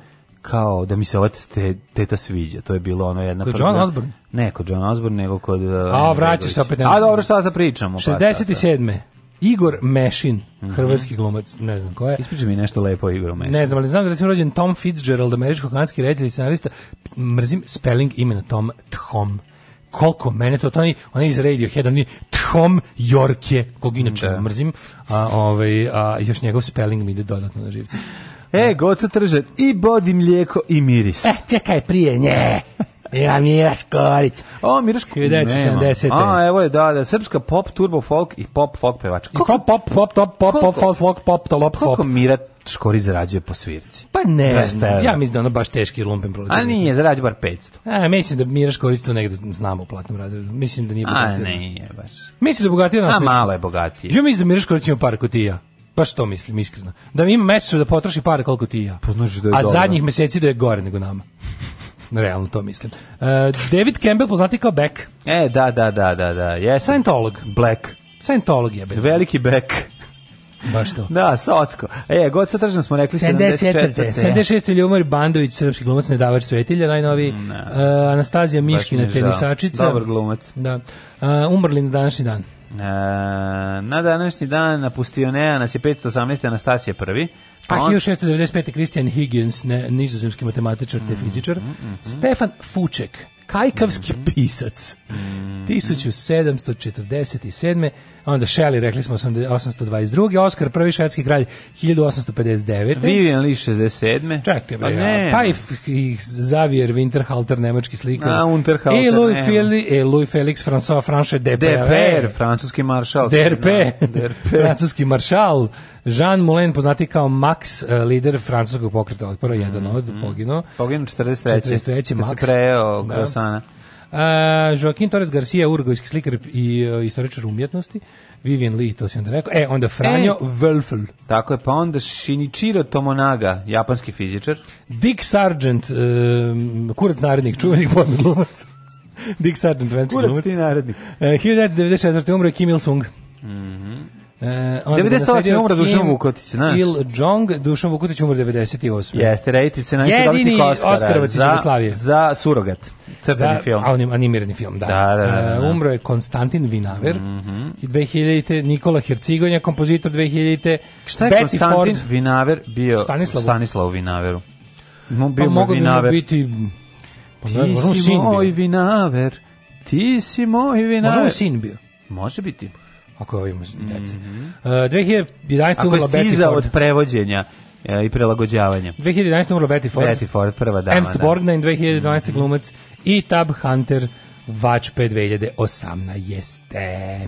kao da mi se ova te, teta sviđa. To je bilo ono jedna... Kod John Osborne? Ne, kod John Osborne, nego kod... Uh, a, vraćaš se opet. A, dobro, šta za da pričamo? 67. Pa, Igor Mešin, mhm. hrvatski glumac, ne znam ko je. Ispriča mi nešto lepo o Igoru Mešin. Ne znam, ali znam da recimo rođen Tom Fitzgerald, američko-kanadski reditelj i scenarista. Mrzim spelling imena Tom Thom. Koliko mene to, to oni, oni iz Radiohead, oni Thom Jorke, kog inače da. mrzim, a, ovaj, a još njegov spelling mi ide dodatno na živce. E, goca tržan, i bodi mlijeko i miris. E, čekaj prije nje. Ima Miraš Korić. O, Miraš Korić. 1970. A, evo je, da, da, srpska pop, turbo folk i pop folk pevača. I pop, pop, pop, top, pop, pop, folk, folk, pop, to, lop, folk. Koliko Mira Škorić zarađuje po svirci? Pa ne, ja mislim da ono baš teški lumpen prolazi. A nije, zarađuje bar 500. A, mislim da Mira Škorić to negde znamo u platnom razredu. Mislim da nije bogatio. A, ne, je baš. Mislim da je bogatio nas. A, malo je bogatije. Ja mislim da Mira Škorić ima par kutija. Pa što mislim, iskreno. Da mi ima mesečno da potroši pare koliko ti i ja. Pa da je A zadnjih meseci da je gore nego nama. Realno to mislim. Uh, David Campbell poznati kao Beck. E, da, da, da, da, da. Jesam. Scientolog. Black. Scientolog je. Beck. Veliki Beck. Baš to. Da, Socko. E, god sa tržno smo rekli 74. 76. Ljumor Bandović, srpski glumac, nedavač svetilja, najnovi. Uh, e, Anastazija Miškina, tenisačica. Dobar glumac. Da. Uh, umrli na današnji dan. E, na današnji dan napustio Nea nas je 518. Anastasije prvi. Pa on... 1695. Christian Higgins, ne, nizozemski matematičar te mm, fizičar. Mm -hmm. Stefan Fuček, Kajkavski mm -hmm. pisac. 1747. Mhm. Onda Shelley, rekli smo 822. Oskar, prvi švedski kralj, 1859. Vivian Lee, 67. Čekaj, Pa, pa i, Xavier Winterhalter, nemački slikar. A, Winterhalter, I Louis, Fili, e, Louis Felix François Franche de Deper, francuski maršal. Derpe, francuski maršal. Jean Moulin, poznati kao Max, uh, lider francuskog pokreta otpora, mm jedan od, pogino. Mhm. Poginuo 43. 43. Max. Da se prejeo kroz da. Sana. Uh, e, Joaquin Torres Garcia, urgojski slikar i uh, istoričar umjetnosti. Vivian Lee, to si onda rekao. E, onda Franjo e, Wölfel. Tako je, pa onda Shinichiro Tomonaga, japanski fizičar. Dick Sargent, um, kurac narednik, čuvenih modnih Dick Sargent, venčki glumac. Kurac ti narednik. Uh, 1994. umro je Kim Il-sung. Mhm. Mm E, 98. umro da Dušan Vukotić, znaš. Il Jong, Dušan Vukotić umro 98. Jeste, rediti se najviše dobitnik Oscara. Oskarovac iz Jugoslavije. Za Surogat, crtani za, film. A animirani film, da. da, da, da, da. E, umro je Konstantin Vinaver, mm -hmm. 2000. Nikola Hercigonja, kompozitor 2000. Šta je Betty Konstantin Ford, Vinaver bio Stanislavu, Stanislavu Vinaveru? No, pa bio pa mogo bi biti... Pa, ti da, si moj Vinaver, ti si moj Vinaver. Možda sin bio. Može biti ako je ovim deca. Mm -hmm. uh, 2011. umrla Betty Ford. od prevođenja e, i prilagođavanja. 2011. umrla Betty Ford. Betty Ford, prva dama. Ernst da. Borgnine, 2012. Mm -hmm. glumac i Tab Hunter, Watch Vač 2018. Jeste.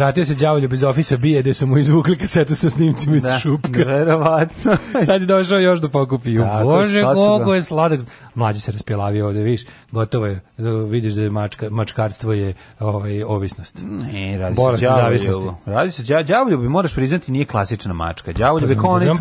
Vratio se đavolju bez ofisa bije gde su mu izvukli kasetu sa snimcima iz da, šupka. Verovatno. Sad je došao još da pokupi. Tako, Bože, koliko je sladak mlađi se raspjelavio ovde, viš, gotovo je, da vidiš da je mačka, mačkarstvo je ovaj, ovisnost. Ne, radi Bolest se zavisnosti. Radi se đavoljubi, moraš priznati, nije klasična mačka. Đavoljub je pa kao onaj pa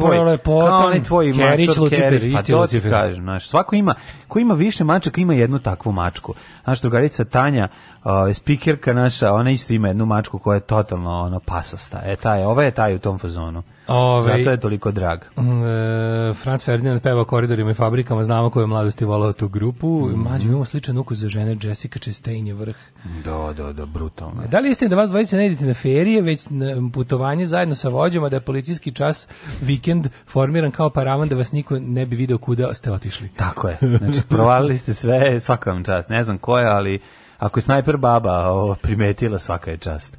tvoj, kao onaj tvoj Kerić, mačor, Lucifer, Kerić, pa isti Lucifer. Kažem, znaš, svako ima, ko ima više mačaka, ima jednu takvu mačku. Naša drugarica Tanja, uh, spikerka naša, ona isto ima jednu mačku koja je totalno ono, pasasta. E, taj, ova je taj u tom fazonu. Ove, ovaj, Zato je toliko drag. E, Franz Ferdinand peva koridorima i fabrikama, znamo ko je mladosti volao tu grupu. Mm Mađu, imamo sličan ukus za žene, Jessica Chastain je vrh. Da, da, da, brutalno. Da li istina da vas dvojice ne idete na ferije, već na putovanje zajedno sa vođama, da je policijski čas vikend formiran kao paravan da vas niko ne bi video kuda ste otišli? Tako je. Znači, provalili ste sve, svaka vam čast. Ne znam ko je, ali ako je snajper baba ovo, primetila, svaka je čast.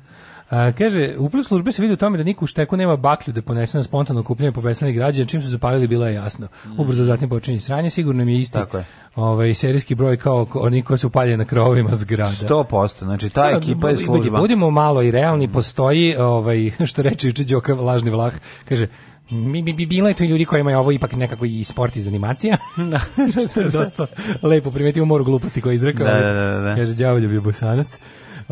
A, kaže, upliv službe se vidi u tome da niko u šteku nema baklju da ponese na spontano kupljenje pobesanih građana, čim su zapalili bilo je jasno. Mm. Ubrzo zatim počinje sranje, sigurno mi je isti Tako je. Ovaj, serijski broj kao oni koji su paljeni na krovovima zgrada. 100%, znači ta ekipa je služba. Budimo malo i realni, postoji, ovaj, što reče juče Đoka, lažni vlah, kaže, mi bi bilo je tu ljudi koji imaju ovo ipak nekako i sport iz animacija. Da. što je dosta lepo primetio moru gluposti koje je izrekao. Da, da, da, da. Kaže, đavolju bi bosanac.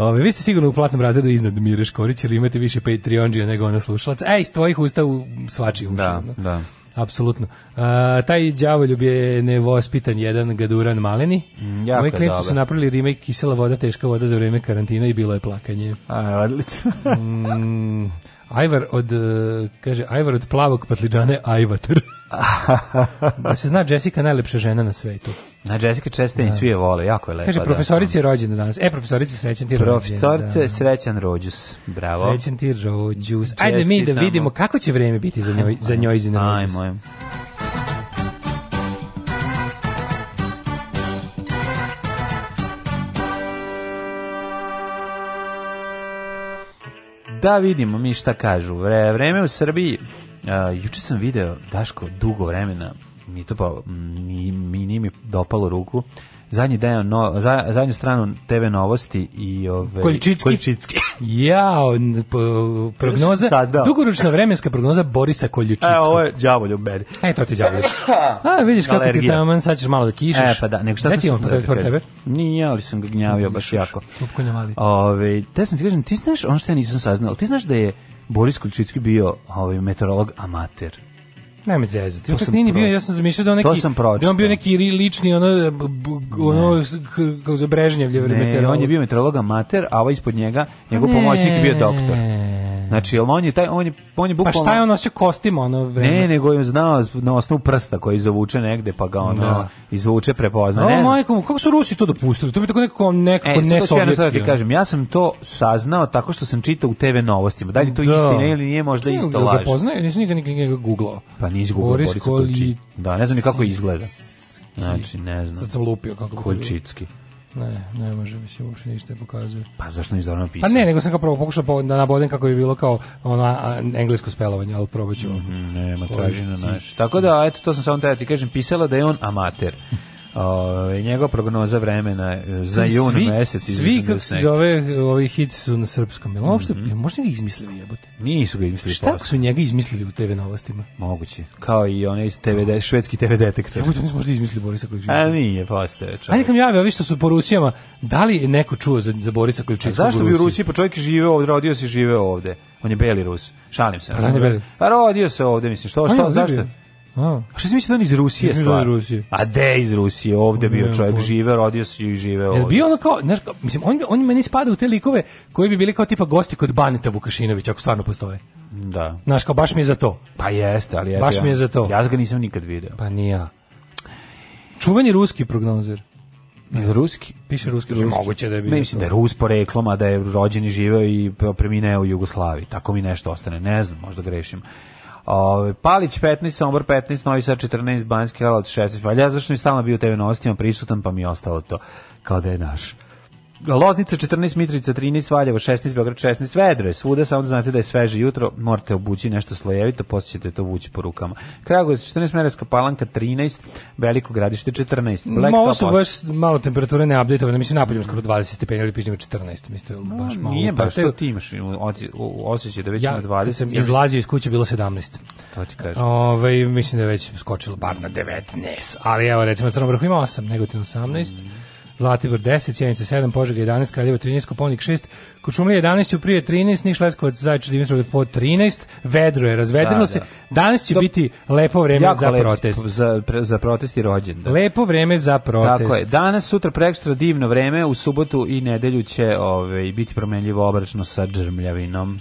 Ove, vi ste sigurno u platnom razredu iznad Mire Škorić, jer imate više Patreonđija nego ona slušalaca. Ej, s tvojih usta u svači uši. Da, no? da. Apsolutno. A, taj đavoljub je nevospitan jedan Gaduran Maleni. Mm, jako Moji klijenti su napravili remake Kisela voda, teška voda za vrijeme karantina i bilo je plakanje. A, odlično. mm, Ajvar od, e, kaže, Ajvar od plavog patliđane Ajvatar. da se zna Jessica najlepša žena na svetu. Na Jessica Chastain da. svi je vole, jako je lepa. Kaže, da. profesorica je rođena danas. E, profesorica, srećan ti rođus. Profesorica, da. srećan rođus. Bravo. Srećan ti rođus. Ajde mi da vidimo kako će vreme biti za njoj, za njoj i za rođus. Ajmo, ajmo. Da vidimo mi šta kažu. Vre, vreme u Srbiji, uh, juče sam video, Daško, dugo vremena, mi to pa, mi, mi nije mi dopalo ruku, zadnji deo no, za, zadnju stranu TV novosti i ove Količicki. Količicki. Jao, prognoza da. dugoročna vremenska prognoza Borisa Koljučića. E, ovo je đavolje u meni. E, to ti đavolje. A vidiš kako ti tamo sad ćeš malo da kišiš. E, pa da, nego šta ti on pre tebe? Nije, ali sam ga gnjavio baš jako. Supkolja mali. Ove, te sam ti kažem, ti znaš on što ja nisam saznao, ti znaš da je Boris Količicki bio ovaj meteorolog amater. Ne me zezati. To sam nije bio, ja sam zamišljao da on neki, sam da on bio neki lični ono ono kao za Brežnjevlje. meteorolog. on je bio meteorolog amater, a ovaj ispod njega njegov pomoćnik bio doktor. Mm. Znači, on je taj, on je, on je bukvalno... Pa šta je on nosio kostima ono vreme? Ne, nego je znao na osnovu prsta koji zavuče negde, pa ga ono da. izvuče, prepozna. Ne, majkom, kako su Rusi to dopustili? To bi tako nekako, nekako e, ne sovjetski. Ja da ti kažem, ja sam to saznao tako što sam čitao u TV novostima. Da li to da. istina ili nije možda ne, isto laž? Ne, ga poznaju, nisam nikad njega googlao. Pa nisi googlao Boris, Boris Kolji... Da, ne znam ni kako izgleda. Znači, ne znam. Sad sam lupio kako Kolčitski. Ne, ne može mi se uopšte ništa pokazuje. Pa zašto nisi dobro napisao? Pa ne, nego sam kao prvo pokušao po, da nabodem kako je bilo kao ono englesko spelovanje, al probaću. Mm -hmm, nema, traži na naš. Tako da, eto, to sam samo da ti kažem, pisala da je on amater. Ove, njegova prognoza vremena e, za jun mesec. Svi, kako se zove, e, ovi hit su na srpskom. Jel uopšte, mm -hmm. možda ga izmislili jebote? Nisu ga izmislili. Šta posle. su njega izmislili u TV novostima? Moguće. Kao i onaj TV, de, švedski TV detektor. Jebote, nisu možda izmislili Borisa Količinskog. A nije, postoje čovjek. A nekam jave, ovi što su po Rusijama, da li neko čuo za, za Borisa Količinskog? zašto bi u Rusiji? Pa čovjek žive ovdje, rodio se žive ovde On je Beli Rus. Šalim se. Pa, da. pa rodio se ovde, mislim. Što, što, zašto? A, a što se da on iz Rusije stvar? Da iz Rusije. A de iz Rusije, ovde bio čovjek, žive, rodio se i žive ovde. Jel bio ono kao, znaš, mislim, on, on meni spada u te likove koji bi bili kao tipa gosti kod Baneta Vukašinovića, ako stvarno postoje. Da. Znaš, kao baš mi je za to. Pa jeste, ali ja. Baš ja, mi je za to. Ja ga nisam nikad video. Pa ni Čuveni ruski prognozer. Je ruski? Piše ruski, ruski. Moguće da je bilo. Mislim da je Rus poreklom, a da je rođen i živeo i premineo u Jugoslaviji. Tako mi nešto ostane. Ne znam, možda grešim. Ove, Palić 15, Sombor 15, Novi Sad 14, Banjski Karlovac 16. Valja pa zašto mi stalno bio u TV novostima prisutan, pa mi je ostalo to kao da je naš. Loznica 14, Mitrovica 13, Valjevo 16, Beograd 16, Vedro je svuda, samo da znate da je sveže jutro, morate obući nešto slojevito, poslije ćete to vući po rukama. Kragovic 14, Merevska palanka 13, Veliko gradište 14. Black malo su baš malo temperature neabdejtovane, mislim napolju skoro 20 stepeni ili pišnjima 14, mislim je baš malo. Nije baš to ti imaš osjećaj da već ja, na 20. sam izlazio iz kuće bilo 17. To ti kažem. Ove, ovaj, mislim da je već skočilo bar na 19, ali evo recimo Crnobrhu ima 8, Negotin 18, mm. Zlatibor 10, Sjenica 7, Požega 11, Kraljevo 13, Koponik 6, Kočumlija 11, Uprije 13, Niš Leskovac, Zajče, Dimitrov po 13, vedro je, razvedrilo da, se. Da. Danas će Do, biti lepo vreme za protest. Za, za protest i rođen. Da. Lepo vreme za protest. Tako je. Danas, sutra, prekstra divno vreme, u subotu i nedelju će ovaj, biti promenljivo obračno sa džrmljavinom.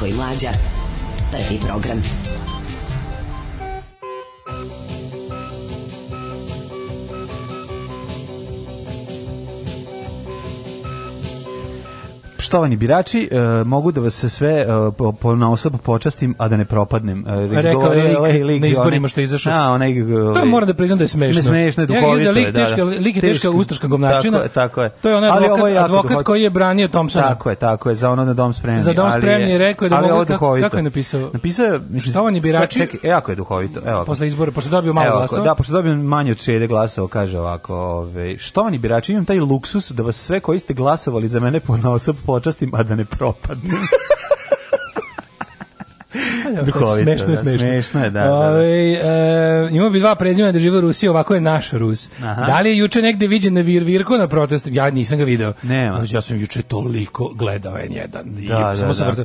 回学家。Štovani birači, e, mogu da vas se sve e, po, po na osobu počastim, a da ne propadnem. E, Rekao je lik, ovaj lik, na izborima što je izašao. A, onaj, e, to ovaj, moram da priznam da je smešno. Ne smešno, da duhovito ja, je, lik, da, da. teška, da. Lik je teška, teška ustaška gomnačina. Tako je, tako je. To je onaj advokat, je advokat duhovito. koji je branio Thompsona. Tako je, tako je, za ono na dom spremni. Za dom spremni je rekao da mogu, kako, kako je napisao? Napisao je, mislim, birači, čekaj, e, jako je duhovito. Evo. Posle izbora, pošto dobio malo glasova. Da, pošto dobio manje od čede glasova, kaže ovako, ovaj, štovani birači, imam taj luksus da vas sve koji ste glasovali za mene po na počastim, a da ne propadnem. Duhovito, smešno je, da, smešno. smešno je, da, da, da. E, imao bi dva prezimena da živa u Rusiji, ovako je naš Rus. Aha. Da li je juče negde viđen na Vir Virko na protestu? Ja nisam ga video. Nema. Ja sam juče toliko gledao N1. Da, I da, samo da. Sam da.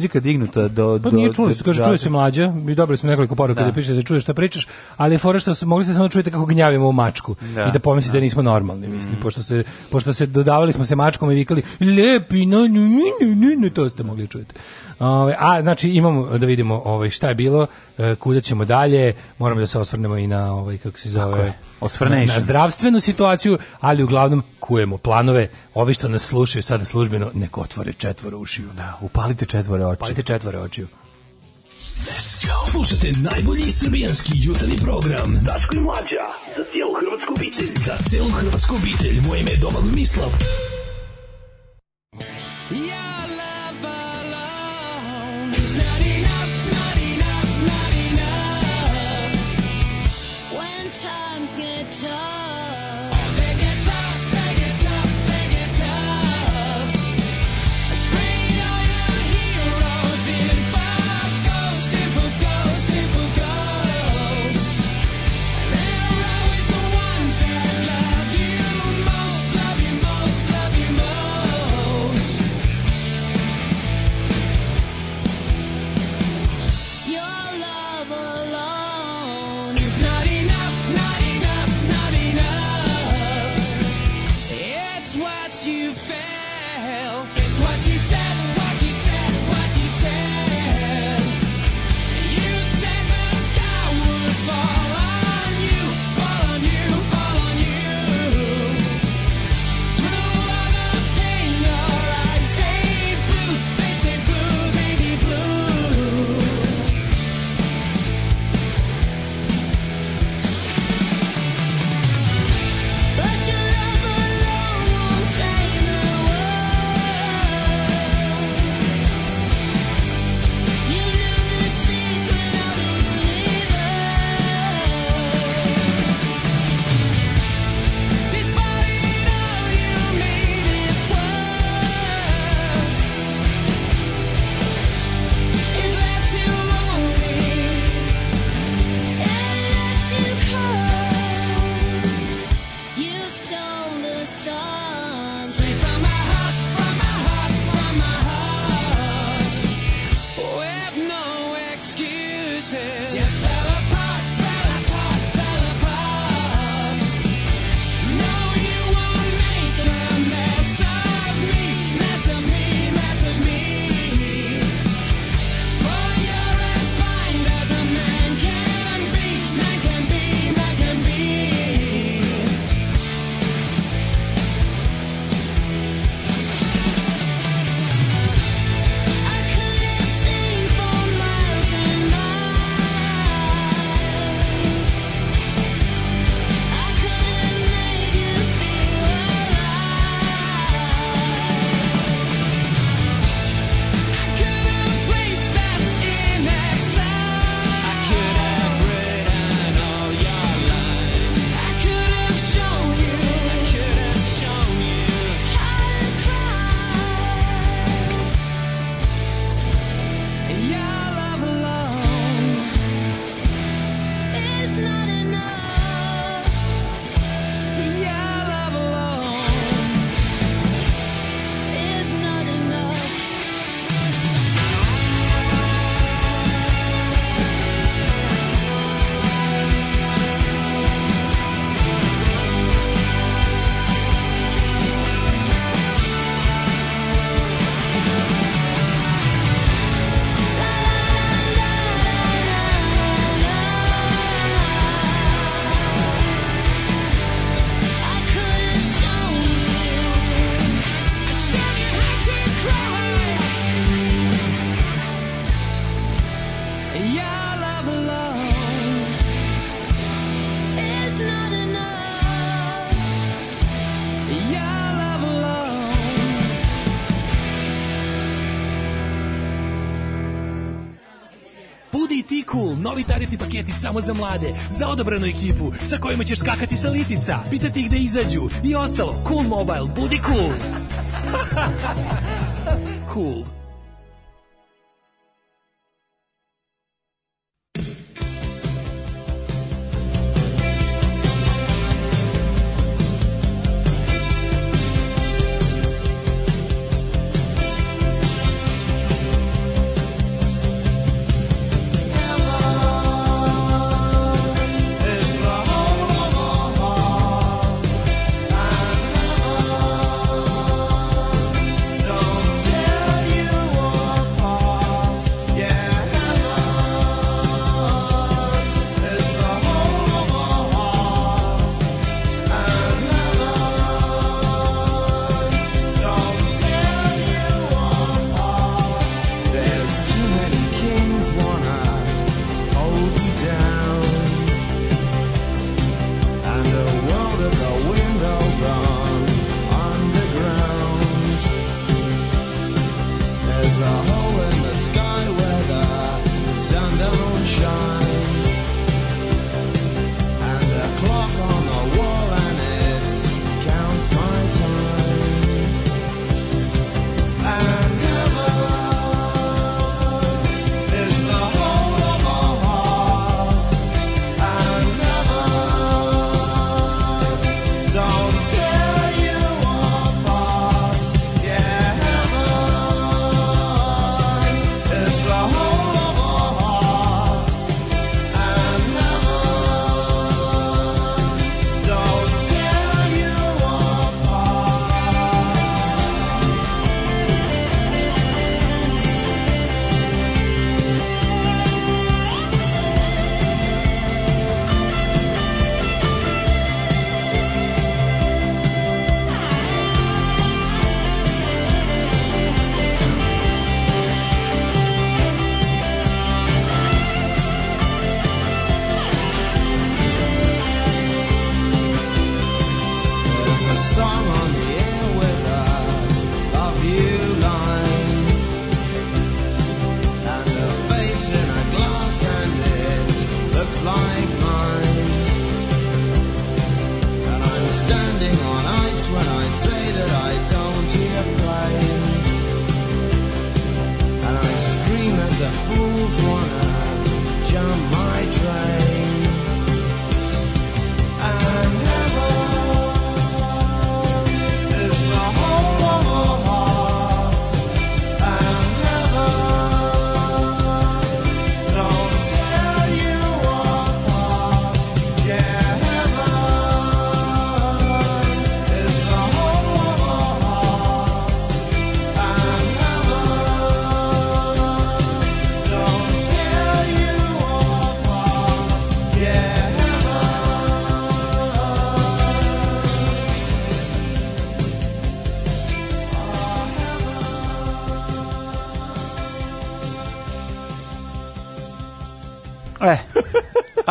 muzika dignuta do... Pa nije čuli se, kaže, čuje se mlađa, i dobili smo nekoliko poruka da, da piše da čuje šta pričaš, ali fora što se, mogli ste samo da čujete kako gnjavimo u mačku da, i da pomislite da. da nismo normalni, mm. mislim, mm. pošto, se, pošto se dodavali smo se mačkom i vikali, lepi, no, no, no, no, no, to ste mogli da čujete. Ove, a znači imamo da vidimo ovaj šta je bilo, e, kuda ćemo dalje, moramo da se osvrnemo i na ovaj kako se zove na, na zdravstvenu situaciju, ali uglavnom kujemo planove. Ovi što nas slušaju sada službeno neko otvore četvore ušiju. Da, upalite četvore očiju. Upalite četvore očiju. Slušajte najbolji srbijanski jutarnji program Daško i Mlađa za cijelu hrvatsku obitelj. Za cijelu hrvatsku obitelj. Moje ime je Domagoj Mislav. Yeah! samo za mlade, za odobranu ekipu sa kojima ćeš skakati sa litica, pitati ih da izađu i ostalo. Cool Mobile, budi cool!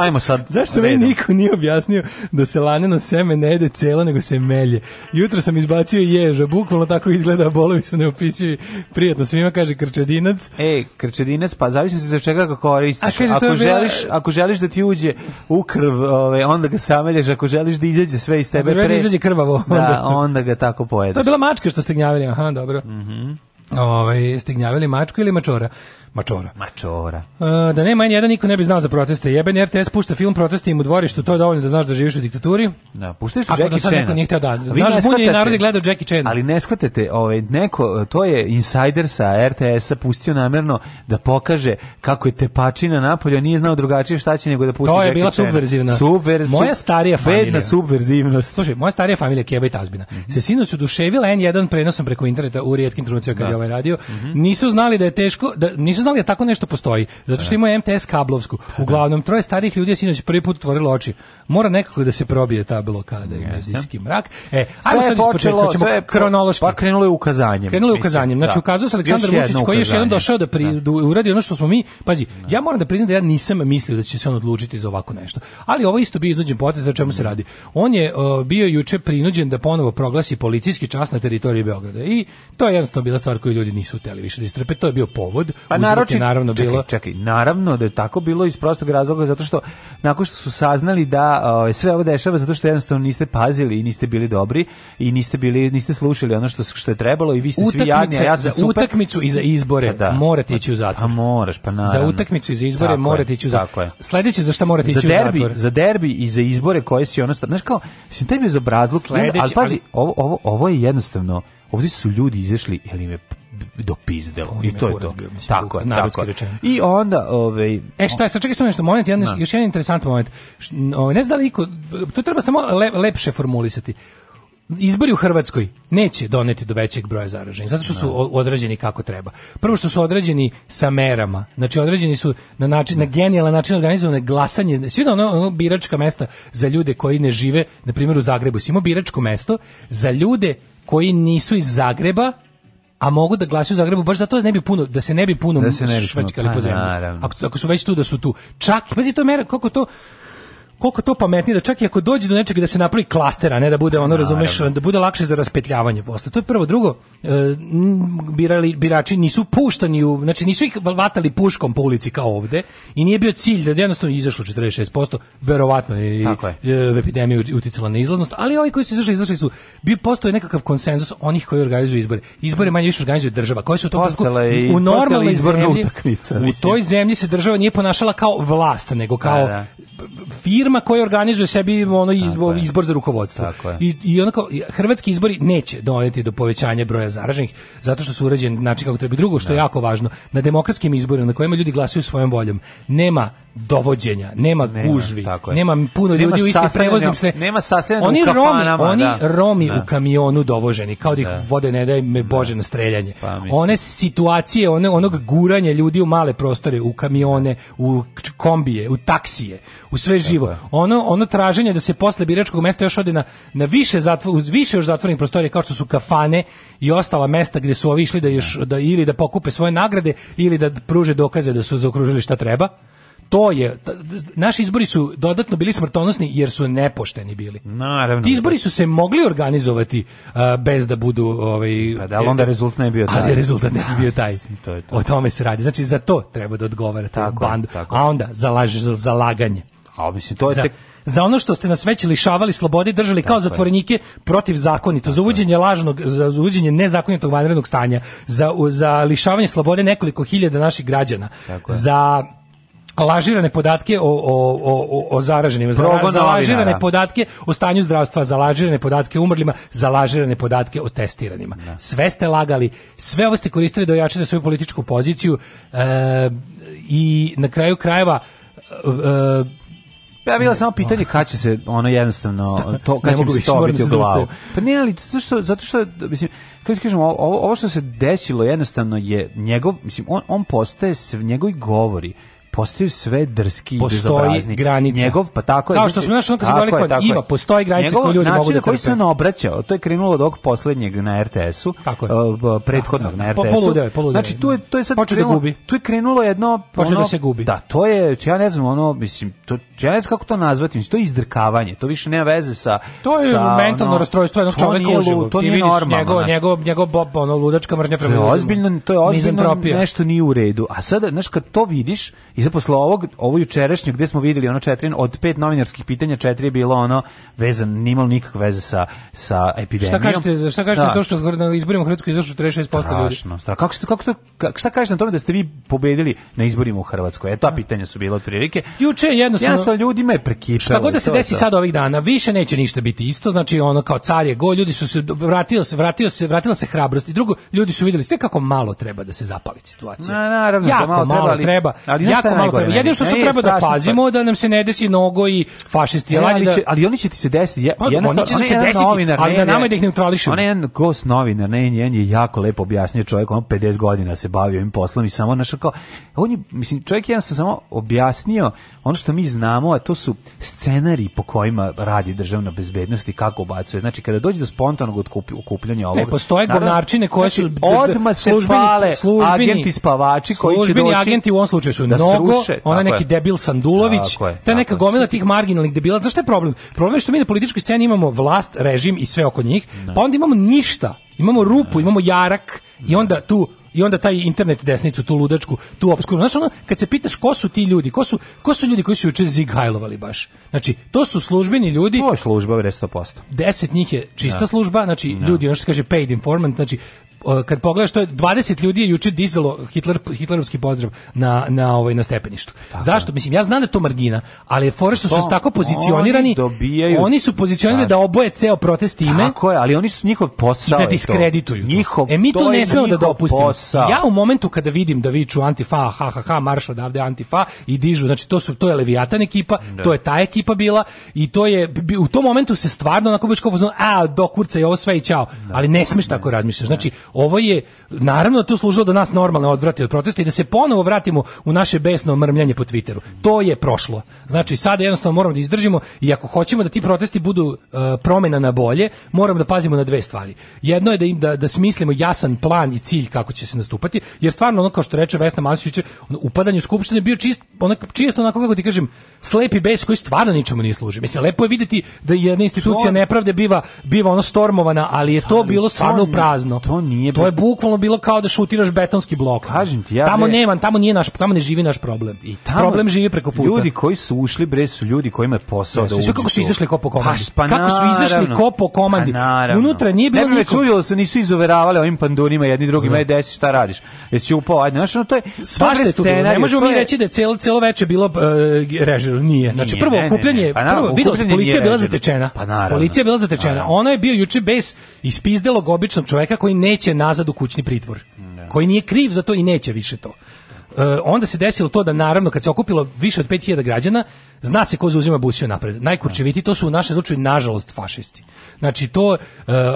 ajmo sad. Zašto meni niko nije objasnio da se laneno seme ne jede celo, nego se melje. Jutro sam izbacio ježa, bukvalno tako izgleda, bolovi su neopisivi. Prijatno svima kaže krčedinac. E, krčedinac, pa zavisno se za čega ga koristiš. Kaže, ako, želiš, ako želiš da ti uđe u krv, ove, onda ga samelješ, ako želiš da izađe sve iz tebe. Ako da pre... izađe krvavo. Da, onda. Da, onda ga tako pojedeš. To je bila mačka što ste gnjavili, aha, dobro. Mhm. Mm Ovaj stignjavili mačku ili mačora mačora. Mačora. E, da nema jedan niko ne bi znao za proteste. Jeben RTS pušta film protesti im u dvorištu, to je dovoljno da znaš da živiš u diktaturi. Da, puštaju su Jackie Chan. Ako nije htio da. da- vi znaš, da bunje i narodi gledaju Jackie Chan. Ali ne shvatete, ovaj, neko, to je insider sa RTS-a pustio namerno da pokaže kako je tepačina napolje, nije znao drugačije šta će nego da pusti Jackie Chan. To je bila subverzivna. Subver, moja starija familija. Bedna subverzivnost. Slušaj, moja starija familija Keba i Tazbina. Mm -hmm. Se sinoć oduševila N1 prenosom preko interneta u rijetkim trenucima kad da. je ovaj radio. Mm -hmm. Nisu znali da je teško, da nisu nisu znali da tako nešto postoji, zato što e. ima MTS kablovsku. Pa da. Uglavnom, troje starih ljudi sinoć prvi put otvorilo oči. Mora nekako da se probije ta blokada i medijski mrak. E, ajmo sad ispočetka, ćemo sve, kronološki. Pa krenulo je ukazanjem. Krenulo je ukazanjem. Znači, da. ukazao se Aleksandar Vučić koji je još jednom došao da, pri, da. da. uradi ono što smo mi. Pazi, ja moram da priznam da ja nisam mislio da će se on odlučiti za ovako nešto. Ali ovo isto bio iznuđen potez, za čemu se radi. On je uh, bio juče prinuđen da ponovo proglasi policijski čas na teritoriji Beograda. I to je jednostavno bila stvar koju ljudi nisu hteli više da istrpe. To je bio povod. Pa naroči, je naravno bilo. Čekaj, naravno da je tako bilo iz prostog razloga zato što nakon što su saznali da o, ovaj, sve ovo dešava zato što jednostavno niste pazili i niste bili dobri i niste bili niste slušali ono što što je trebalo i vi ste Utakmice, svi jadni, a ja sam za super. utakmicu i za izbore pa da, morate ići u pa zatvor. A moraš, pa naravno. Za utakmicu i za izbore tako morate ići u zatvor. Sledeće za šta morate ići za derbi, u zatvor? Za derbi i za izbore koje si ono, znaš kao, mislim tebi je bezobrazluk, ali pazi, ali, ovo ovo ovo je jednostavno Ovdje su ljudi izašli, jer im je do dopizdelo. I to je to. Bio, tako je, tako. Rečenje. I onda, ovaj E šta je, sad čekaj samo nešto, moment, jedan da. još jedan interesantan moment. Ovaj ne znam da li iko, to treba samo le, lepše formulisati. Izbori u Hrvatskoj neće doneti do većeg broja zaraženih, zato što su no. Da. kako treba. Prvo što su odrađeni sa merama, znači odrađeni su na način, na genijalan način organizovane glasanje, svi na ono, ono, biračka mesta za ljude koji ne žive, na primjer u Zagrebu, si imao biračko mesto za ljude koji nisu iz Zagreba, a mogu da glasaju za Zagrebu baš zato da ne bi puno da se ne bi puno da švrćkali pa po zemlji. Ako, ako, su već tu da su tu. Čak pazi to je mera koliko to koliko to pametnije da čak i ako dođe do nečega da se napravi klaster, a ne da bude ono, Naravno. razumeš, da bude lakše za raspetljavanje posle. To je prvo. Drugo, e, birali, birači nisu puštani, u, znači nisu ih vatali puškom po ulici kao ovde i nije bio cilj da jednostavno izašlo 46%, verovatno je, je. E, epidemija uticala na izlaznost, ali ovi koji su izašli, izašli su, bio postoje nekakav konsenzus onih koji organizuju izbore. Izbore mm. manje više organizuje država. koje su u tom i, u normalnoj zemlji, u toj zemlji se država nije ponašala kao vlast, nego kao da, da. firma firma koja organizuje sebi ono izbor, izbor za rukovodstvo. Tako I, i onako, hrvatski izbori neće doneti do povećanja broja zaraženih, zato što su urađeni način kako treba. Drugo što da. je jako važno, na demokratskim izborima na kojima ljudi glasuju svojom voljom, nema dovođenja, nema, gužvi, tako nema puno nema ljudi u istim prevoznim sve. Nema oni u kafanama, da. Romi, oni Romi da. u kamionu dovoženi, kao da ih da. vode ne daj me da. Bože na streljanje. Pa, one situacije, one, onog guranja ljudi u male prostore, u kamione, u kombije, u taksije, u sve živo. Ono, ono traženje da se posle biračkog mesta još ode na, na više, zatvor, uz više još zatvorenih prostorija kao što su kafane i ostala mesta gde su ovi išli da, još, da ili da pokupe svoje nagrade ili da pruže dokaze da su zaokružili šta treba to je naši izbori su dodatno bili smrtonosni jer su nepošteni bili. Naravno. Ti izbori da. su se mogli organizovati uh, bez da budu ovaj pa da ali onda e, rezultat ne bio taj. Ali rezultat ne bio taj. to je to. O tome se radi. Znači za to treba da odgovara ta bandu. A onda zalaže za laganje. A mislim to je za, tek za ono što ste nas već lišavali slobode, držali tako kao zatvorenike protiv zakonito, za uvođenje lažnog, za uvođenje nezakonitog vanrednog stanja, za, za lišavanje slobode nekoliko hiljada naših građana, tako za lažirane podatke o, o, o, o zaraženima, za, za lažirane podatke o stanju zdravstva, za lažirane podatke o umrlima, za lažirane podatke o testiranima. Da. Sve ste lagali, sve ovo ste koristili da ojačate svoju političku poziciju e, i na kraju krajeva e, ja bilo samo pitanje kada će se ono jednostavno to kad će se to u glavu. Pa ne, ali zato što zato što mislim kako ti kažemo ovo, ovo što se desilo jednostavno je njegov mislim on on postaje njegovi govori postoji sve drski i bezobrazni. granica. Njegov, pa tako je. Kao što smo našli, kad smo kod ima, postoji granica koju ljudi mogu da koji se on obraćao, to je krenulo od ovog poslednjeg na RTS-u, prethodnog na RTS-u. Znači, tu je, to je sad Poču da gubi. tu je krenulo jedno... Počne da se gubi. Da, to je, ja ne znam, ono, mislim, to, ja ne znam kako to nazvati, mislim, to je izdrkavanje, to više nema veze sa... To je mentalno ono, rastrojstvo jednog čoveka uživo. To nije normalno. Njegov, njegov, njegov, bob, ono, ludačka mržnja prema ozbiljno To je ozbiljno nešto nije u redu. A sada, znaš, kad to vidiš, I sad posle ovog, ovo jučerašnje gde smo videli ono četiri, od pet novinarskih pitanja četiri je bilo ono vezan, nimalo nikakve veze sa, sa epidemijom. Šta kažete, šta kažete da, to što na izborima u Hrvatskoj izašlo 36% ljudi? Strašno, kako, ste, kako to, šta kažete na tome da ste vi pobedili na izborima u Hrvatskoj? Eto, a da. pitanja su bila otprilike. Juče jednostavno, jednostavno ljudima je prekipalo. Šta god da se desi to. sad ovih dana, više neće ništa biti isto, znači ono kao car je go, ljudi su se, vratio se, vratio se, vratila se hrabrost i drugo, ljudi su vidjeli ste kako malo treba da se zapali situacija. Na, naravno, jako da malo, treba, ali, treba. Ali jako je najgore? Treba. Jedino što se treba da pazimo stvar. da nam se ne desi nogo i fašisti. Ne, ali, da- će, ali oni će ti se desiti. Je, on, pa, oni će nam se desiti, novinar, ali na da nama da ih neutrališemo. On je jedan gost novinar, ne, jedan je jako lepo objasnio čovjek, on 50 godina se bavio ovim poslom i samo našao kao, on je, mislim, čovjek jedan sam samo objasnio ono što mi znamo, a to su scenari po kojima radi državna bezbednost i kako obacuje. Znači, kada dođe do spontanog okupljanja ovog... Ne, postoje govnarčine koje su... Znači, Odma se pale agenti spavači koji će doći... Službeni agenti u ovom slučaju su da Bogo, ona neki je. debil Sandulović, ta neka gomila tih marginalnih debila. Znaš šta je problem? Problem je što mi na političkoj sceni imamo vlast, režim i sve oko njih, ne. Da. pa onda imamo ništa. Imamo rupu, ne. Da. imamo jarak i onda tu i onda taj internet desnicu, tu ludačku, tu obskuru. Znaš, ono, kad se pitaš ko su ti ljudi, ko su, ko su ljudi koji su juče zighajlovali baš? Znači, to su službeni ljudi. To je služba, 100%. Deset njih je čista da. služba, znači, da. ljudi, ono što se kaže paid informant, znači, kad pogledaš to je 20 ljudi je juče dizalo Hitler Hitlerovski pozdrav na na ovaj na stepeništu. Tako. Zašto? Mislim ja znam da to margina, ali je fore što to, tako pozicionirani. Oni, dobijaju, oni su pozicionirani da oboje ceo protest ime. Tako je, ali oni su njihov posao. da diskredituju. Njihov, e mi to, to ne smemo da dopustimo. Posao. Ja u momentu kada vidim da viču antifa, ha ha ha, marš odavde antifa i dižu, znači to su to je Leviatan ekipa, da. to je ta ekipa bila i to je u tom momentu se stvarno onako baš kao a do kurca je ovo sve i čao. Da. Ali ne smeš tako razmišljaš. Znači Ovo je naravno to služilo da nas normalno odvrati od protesta i da se ponovo vratimo u naše besno mrmljanje po Twitteru. To je prošlo. Znači sada jednostavno moramo da izdržimo i ako hoćemo da ti protesti budu uh, promena na bolje, moramo da pazimo na dve stvari. Jedno je da im da, da smislimo jasan plan i cilj kako će se nastupati, jer stvarno ono kao što reče Vesna Masić ono, upadanje u skupštine bio čist onako čisto onako kako ti kažem slepi bes koji stvarno ničemu ne služi. Mislim lepo je videti da jedna institucija nepravde biva biva ono stormovana, ali je to bilo stvarno prazno. To nije nije To je bukvalno bilo kao da šutiraš betonski blok. Kažem ti, ja tamo bre... nema, tamo nije naš, tamo ne živi naš problem. I tamo problem živi preko puta. Ljudi koji su ušli bre su ljudi kojima je posao Jesu, da uđu. Kako su izašli ko po pa komandi? Pa, pa kako su izašli ko po pa komandi? Pa, Unutra nije bilo ne bi se da nisu izoveravali ovim pandurima jedni drugim, da. ej desi šta radiš? Jesi upao, ajde, znači no, to je sva scena Ne možemo mi reći da celo celo veče bilo uh, e, režer, nije. Znači prvo okupljanje, pa prvo video policija bila zatečena. Policija bila zatečena. Ona je bio juče bes ispizdelog običnog čoveka koji neće je nazad u kućni pritvor, da. koji nije kriv za to i neće više to. E, onda se desilo to da naravno kad se okupilo više od 5000 građana, Zna se ko zauzima busiju napred. Najkurčeviti to su u našem slučaju nažalost fašisti. Znači to uh,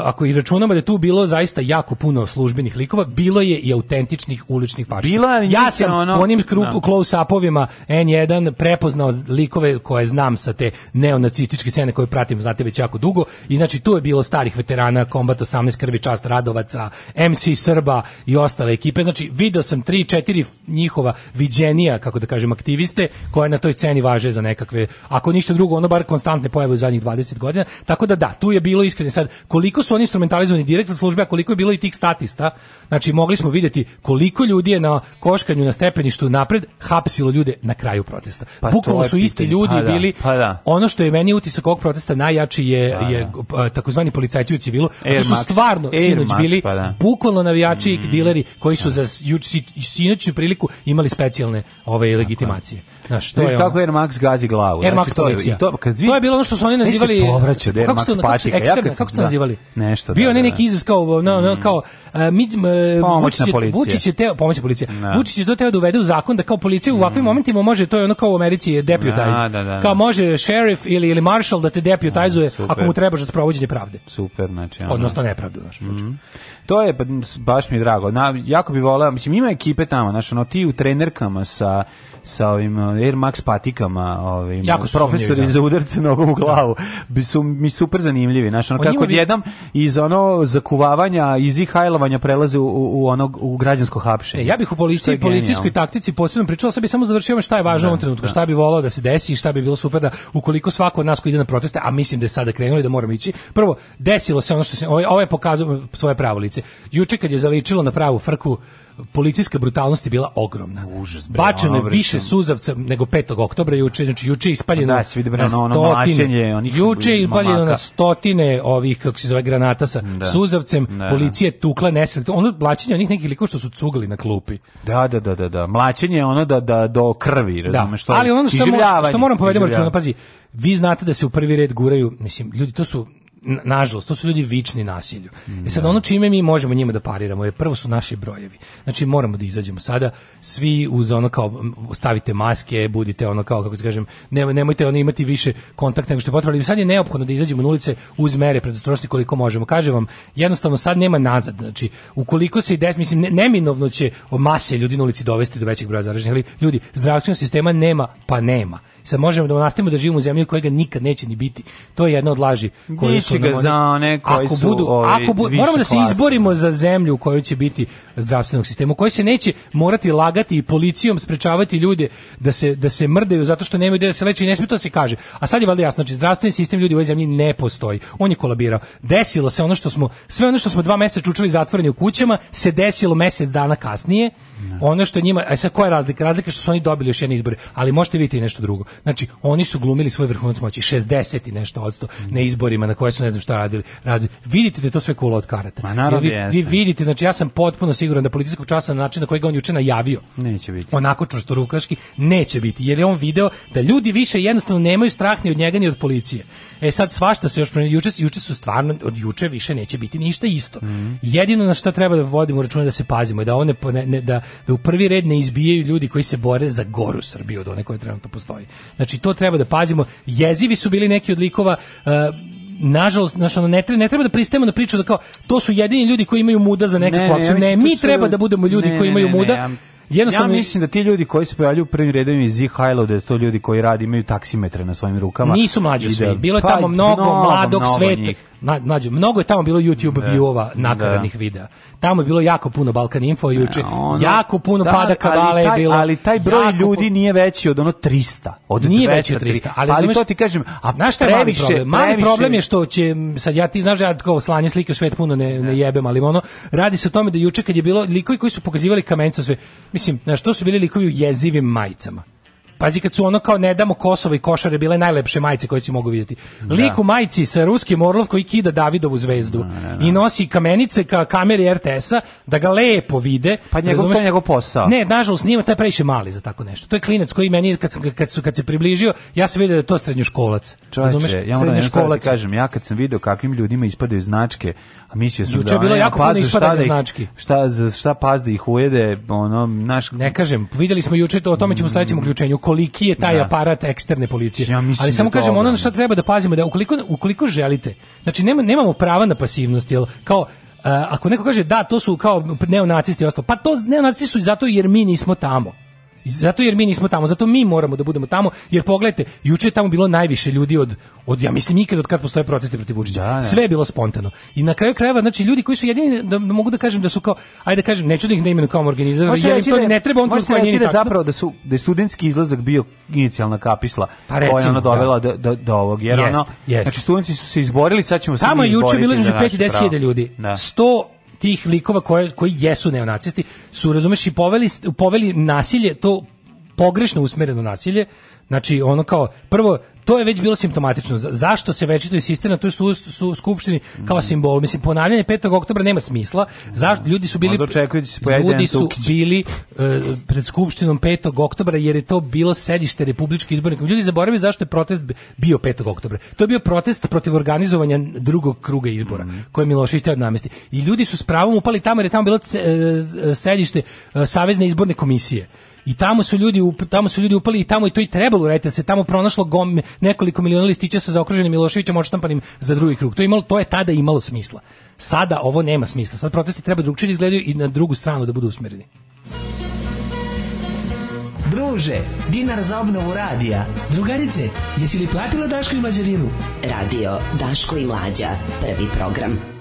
ako i računamo da tu bilo zaista jako puno službenih likova, bilo je i autentičnih uličnih fašista. Bilo, ja sam ono... onim krupu no. Da. close upovima N1 prepoznao likove koje znam sa te neonacističke scene koje pratim znate već jako dugo i znači tu je bilo starih veterana Kombat 18 Krvi čast Radovaca, MC Srba i ostale ekipe. Znači video sam 3 4 njihova viđenija kako da kažem aktiviste koje na toj sceni važe za neke nekakve, ako ništa drugo, ono bar konstantne pojave u zadnjih 20 godina. Tako da da, tu je bilo iskreno sad koliko su oni instrumentalizovani direktor službe, a koliko je bilo i tih statista. Znači mogli smo videti koliko ljudi je na koškanju na stepeništu napred hapsilo ljude na kraju protesta. Pa Bukvalno su isti ljudi pa da, bili da, pa da. ono što je meni utisak ovog protesta najjači je pa da. je da. takozvani policajci u civilu, a su stvarno Air sinoć Max, bili pa da. bukvalno navijači mm. i dileri koji su za juč, sinoću priliku imali specijalne ove legitimacije. Na što je? Kako Air Max gazi glavu? Air Max policija. To, kad zvi... to je bilo ono što su oni nazivali povraćaj Air Max patika. Eksterne, kako su da. nazivali? Nešto. Bio ne, da, da, neki izraz kao no, no, mm. kao e, mi e, Vučić je teo pomoć policija. Vučić je to teo da uvede u zakon da kao policija u ovakvim mm. momentima može to je ono kao u Americi je deputize. Kao može šerif ili ili marshal da te deputizuje mm, ako mu trebaš za sprovođenje pravde. Super, znači. Odnosno nepravdu, naš to je pa, baš mi drago. Na, jako bi voleo, mislim ima ekipe tamo, znači ono ti u trenerkama sa sa ovim uh, Air Max patikama, ovim uh, jako profesori da. za udarce nogom u glavu. Bi su mi super zanimljivi, znaš, ono kako odjednom iz ono zakuvavanja, iz ihajlovanja prelaze u, u, onog u građansko hapšenje. E, ja bih u policiji, policijskoj taktici posebno pričao, sad bi samo završio šta je važno u ovom da, trenutku, da. šta bi volao da se desi i šta bi bilo super da ukoliko svako od nas koji ide na proteste, a mislim da je sada krenulo da moramo ići. Prvo desilo se ono što se ovaj ovaj pokazao svoje pravo lice. Juče kad je zaličilo na pravu frku policijska brutalnost je bila ogromna. Užas, bre, Bačeno je više suzavca nego 5. oktobra juče, znači juče je ispaljeno pa da, vidi, na stotine, ono, ono juče je ispaljeno momaka. na stotine ovih, kako se zove, granata sa da. suzavcem, da, policije tukla nesred, ono mlaćenje onih nekih likova što su cugali na klupi. Da, da, da, da, da. mlaćenje je ono da, da, do krvi, da. razumeš što? Ali ono što, što moram povedati računa, pazi, vi znate da se u prvi red guraju, mislim, ljudi, to su nažalost, to su ljudi vični nasilju. Mm, e sad, ono čime mi možemo njima da pariramo je prvo su naši brojevi. Znači, moramo da izađemo sada, svi uz ono kao, stavite maske, budite ono kao, kako se kažem, nemojte ono imati više kontakta nego što je potrebno. Sad je neophodno da izađemo na ulice uz mere predostrošnosti koliko možemo. Kažem vam, jednostavno sad nema nazad. Znači, ukoliko se i des, mislim, ne, neminovno će mase ljudi na ulici dovesti do većeg broja zaraženih, ali ljudi, zdravstvenog sistema nema, pa nema. Sad možemo da nastavimo da živimo u zemlji kojega nikad neće ni biti. To je jedna od laži koje su nam za one koji ako su budu, ako bu, moramo da se izborimo za zemlju u kojoj će biti zdravstvenog sistema, koji se neće morati lagati i policijom sprečavati ljude da se da se mrdaju zato što nemaju gde da se leče i ne smije to da se kaže. A sad je valjda jasno, znači zdravstveni sistem ljudi u ovoj zemlji ne postoji. On je kolabirao. Desilo se ono što smo sve ono što smo dva mjeseca čučali zatvoreni u kućama se desilo mjesec dana kasnije Ono što njima, aj e, sad koja je razlika? Razlika je što su oni dobili još jedne izbore, ali možete videti nešto drugo. Znači, oni su glumili svoj vrhunac moći, 60 i nešto odsto na izborima na koje su ne znam šta radili. radili. Vidite da je to sve kula od karata. Ma, vi, vi, vidite, znači ja sam potpuno siguran da političkog časa na način na koji ga on juče najavio. Neće biti. Onako rukaški neće biti, jer je on video da ljudi više jednostavno nemaju strah ni od njega ni od policije. E sad svašta se još pre juče, juče su stvarno od juče više neće biti ništa isto. Mm -hmm. Jedino na šta treba da vodimo računa da se pazimo i da one ne, ne, da, da u prvi red ne izbijaju ljudi koji se bore za goru Srbiju od one koja trenutno postoji. Znači to treba da pazimo. Jezivi su bili neki od likova uh, nažalost znači ono ne treba ne treba da pristajemo na priču da kao to su jedini ljudi koji imaju muda za neke ne, ne, ne mi treba da budemo ljudi koji imaju muda Jednostavno, ja mislim da ti ljudi koji se pojavljuju u prvim redovima iz Zihajlo, da to ljudi koji radi, imaju taksimetre na svojim rukama. Nisu mlađi svi. Da- bilo je pa, tamo mnogo, mnogo mladog sveta. Njih. Mlađe, mnogo je tamo bilo YouTube da. viewova nakaranih da. videa. Tamo je bilo jako puno Balkan Info juče. E, ono, jako puno da, pada kavale je bilo. Ali taj broj ljudi nije veći od ono 300. Od nije 200, veći od 300. Ali, pa, ali znaš, to ti kažem, a znaš šta je previše, mali problem? Mali previše... problem je što će, sad ja ti znaš da ja kao slanje slike u svet puno ne, ne jebem, ali ono, radi se o tome da juče kad je bilo likovi koji su pokazivali kamenca sve, Mislim, znaš, to su bili likovi u jezivim majicama. Pazi kad su ono kao ne damo Kosovo i košare bile najlepše majice koje si mogu vidjeti. Da. Lik u majici sa ruskim orlov koji kida Davidovu zvezdu no, da, no. Da, i nosi kamenice ka kameri RTS-a da ga lepo vide. Pa njegov, to je njegov posao. Ne, nažalost, njima taj previše mali za tako nešto. To je klinac koji meni kad, sam, kad, su, kad se približio, ja sam vidio da je to srednjoškolac. Čovječe, ja moram da ti kažem, ja kad sam video kakvim ljudima ispadaju značke, a mislio sam Juče da... bilo jako puno ispadanja znački. Šta, šta, šta pazde ih ujede, ono, naš... Ne kažem, vidjeli smo juče, to, o tome ćemo u sledećem uključenju koliki je taj da. aparat eksterne policije. Ja Ali samo da kažem, ono na što treba da pazimo, da ukoliko, ukoliko želite, znači nema, nemamo prava na pasivnost, jel, kao Uh, ako neko kaže da, to su kao neonacisti i ostalo, pa to neonacisti su i zato jer mi nismo tamo. Zato jer mi nismo tamo, zato mi moramo da budemo tamo, jer pogledajte, juče je tamo bilo najviše ljudi od, od ja mislim nikad od kad postoje protesti protiv Vučića. Da, da. Sve je bilo spontano. I na kraju krajeva, znači ljudi koji su jedini da, da mogu da kažem da su kao, ajde da kažem, neću da ih ne da imenujem kao organizator, jer im to ne treba, on to je da zapravo da su da je studentski izlazak bio inicijalna kapisla pa recimo, koja je ona dovela da. do, do, ovog jer jest, ono, jest. znači studenti su se izborili, sad ćemo se Tamo juče bilo između 5 i 10 ljudi. Da. 100 tih likova koje, koji jesu neonacisti su, razumeš, i poveli, poveli nasilje, to pogrešno usmereno nasilje, Znači, ono kao, prvo, to je već bilo simptomatično. Zašto se večito insistira na toj su, su skupštini kao mhm. simbol? Mislim, ponavljanje 5. oktobra nema smisla. Zašto? Mhm. Ljudi su bili, da se ljudi su bili uh, pred skupštinom 5. oktobra jer je to bilo sedište republičke izborne Ljudi zaboravili zašto je protest bio 5. oktobra. To je bio protest protiv organizovanja drugog kruga izbora, mm. koje je Milošić teo da namesti. I ljudi su s pravom upali tamo jer je tamo bilo c, uh, e, e, sedište uh, Savezne izborne komisije i tamo su ljudi tamo su ljudi upali i tamo i to i trebalo raditi se tamo pronašlo gom, nekoliko miliona listića sa zaokruženim Miloševićem odštampanim za drugi krug to je imalo to je tada imalo smisla sada ovo nema smisla sad protesti treba drugačije da izgledaju i na drugu stranu da budu usmereni Druže, dinar za obnovu radija. Drugarice, jesi li platila Daško i Mađarinu? Radio Daško i Mlađa, prvi program.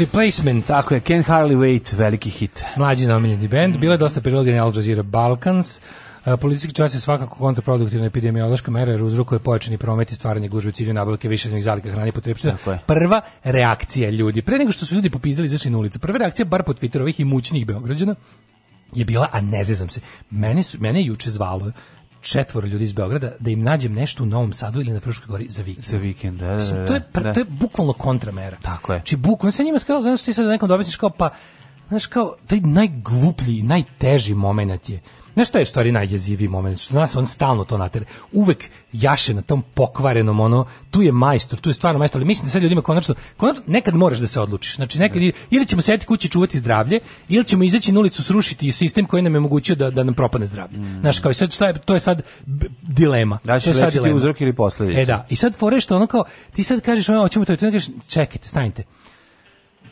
Replacements. Tako je, Can Hardly Wait, veliki hit. Mlađi namiljeni band, mhm. bila je dosta priloga na Al Jazeera Balkans, e, Politički čas je svakako kontraproduktivna epidemiološka mera jer uzrokuje pojačani promet i stvaranje gužve u cilju nabavke višednevnih zaliha hrane i potrepština. Prva reakcija ljudi, pre nego što su ljudi popizdali izašli na ulicu, prva reakcija bar po Twitterovih i mućnih Beograđana je bila, a ne zezam se, mene, su, mene je juče zvalo četvor ljudi iz Beograda da im nađem nešto u Novom Sadu ili na Fruškoj gori za vikend. Za vikend, da, da, da, da. To je, da. pr, to je bukvalno kontramera. Tako je. Či znači, bukvalno sa njima skao, kao što ti sad nekom dobesniš kao, pa, znaš kao, taj najgluplji, najteži moment je Znaš šta je u stvari najjeziviji moment? Što nas on stalno to natere. Uvek jaše na tom pokvarenom ono, tu je majstor, tu je stvarno majstor, ali mislim da sad ljudima konačno, konačno nekad moraš da se odlučiš. Znači nekad da. ili ćemo sedeti kući čuvati zdravlje, ili ćemo izaći na ulicu srušiti sistem koji nam je omogućio da da nam propadne zdravlje. Mm. Znaš kao sad šta je, to je sad dilema. Da to je sad dilema. uzrok ili posledice. E da, i sad fore što ono kao ti sad kažeš ono hoćemo to i ti kažeš čekajte, stanite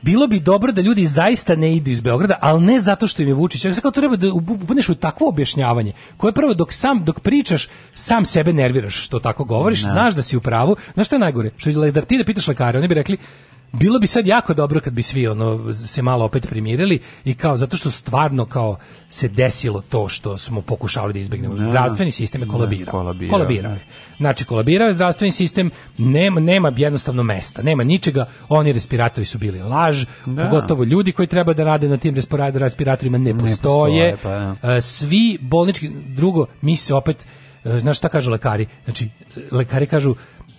bilo bi dobro da ljudi zaista ne idu iz Beograda, ali ne zato što im je Vučić. Ja kao treba da upadneš u takvo objašnjavanje, koje prvo dok sam dok pričaš, sam sebe nerviraš što tako govoriš, ne. znaš da si u pravu. Znaš što je najgore? Što je da ti da pitaš lekare, oni bi rekli bilo bi sad jako dobro kad bi svi ono se malo opet primirili i kao zato što stvarno kao se desilo to što smo pokušavali da izbegnemo. Da. Zdravstveni sistem je da, kolabirao. Kolabirao. kolabira. Znači kolabirao je zdravstveni sistem, nema nema jednostavno mesta, nema ničega. Oni respiratori su bili laž, da. pogotovo ljudi koji treba da rade na tim respiratorima ne postoje. Ne postoje pa, ja. Da. E, svi bolnički drugo mi se opet E, znaš šta kažu lekari? Znači, lekari kažu,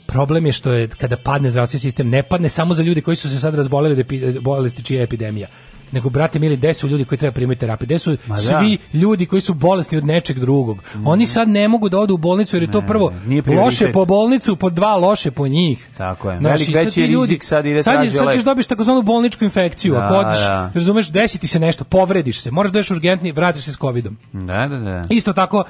problem je što je kada padne zdravstveni sistem, ne padne samo za ljudi koji su se sad razboleli od e, bolesti čija je epidemija. Nego, brate mili, gde su ljudi koji treba primiti terapiju? Gde su Ma da. svi ljudi koji su bolesni od nečeg drugog? Mm. Oni sad ne mogu da odu u bolnicu jer je to prvo ne, loše po bolnicu, po dva loše po njih. Tako je. Znači, Velik veći ljudi, rizik sad ide sad, je, sad ćeš dobiti takozvanu bolničku infekciju. Da, Ako odiš, da. razumeš, desi ti se nešto, povrediš se, moraš da ješ urgentni, vratiš se s covidom. Da, da, da. Isto tako,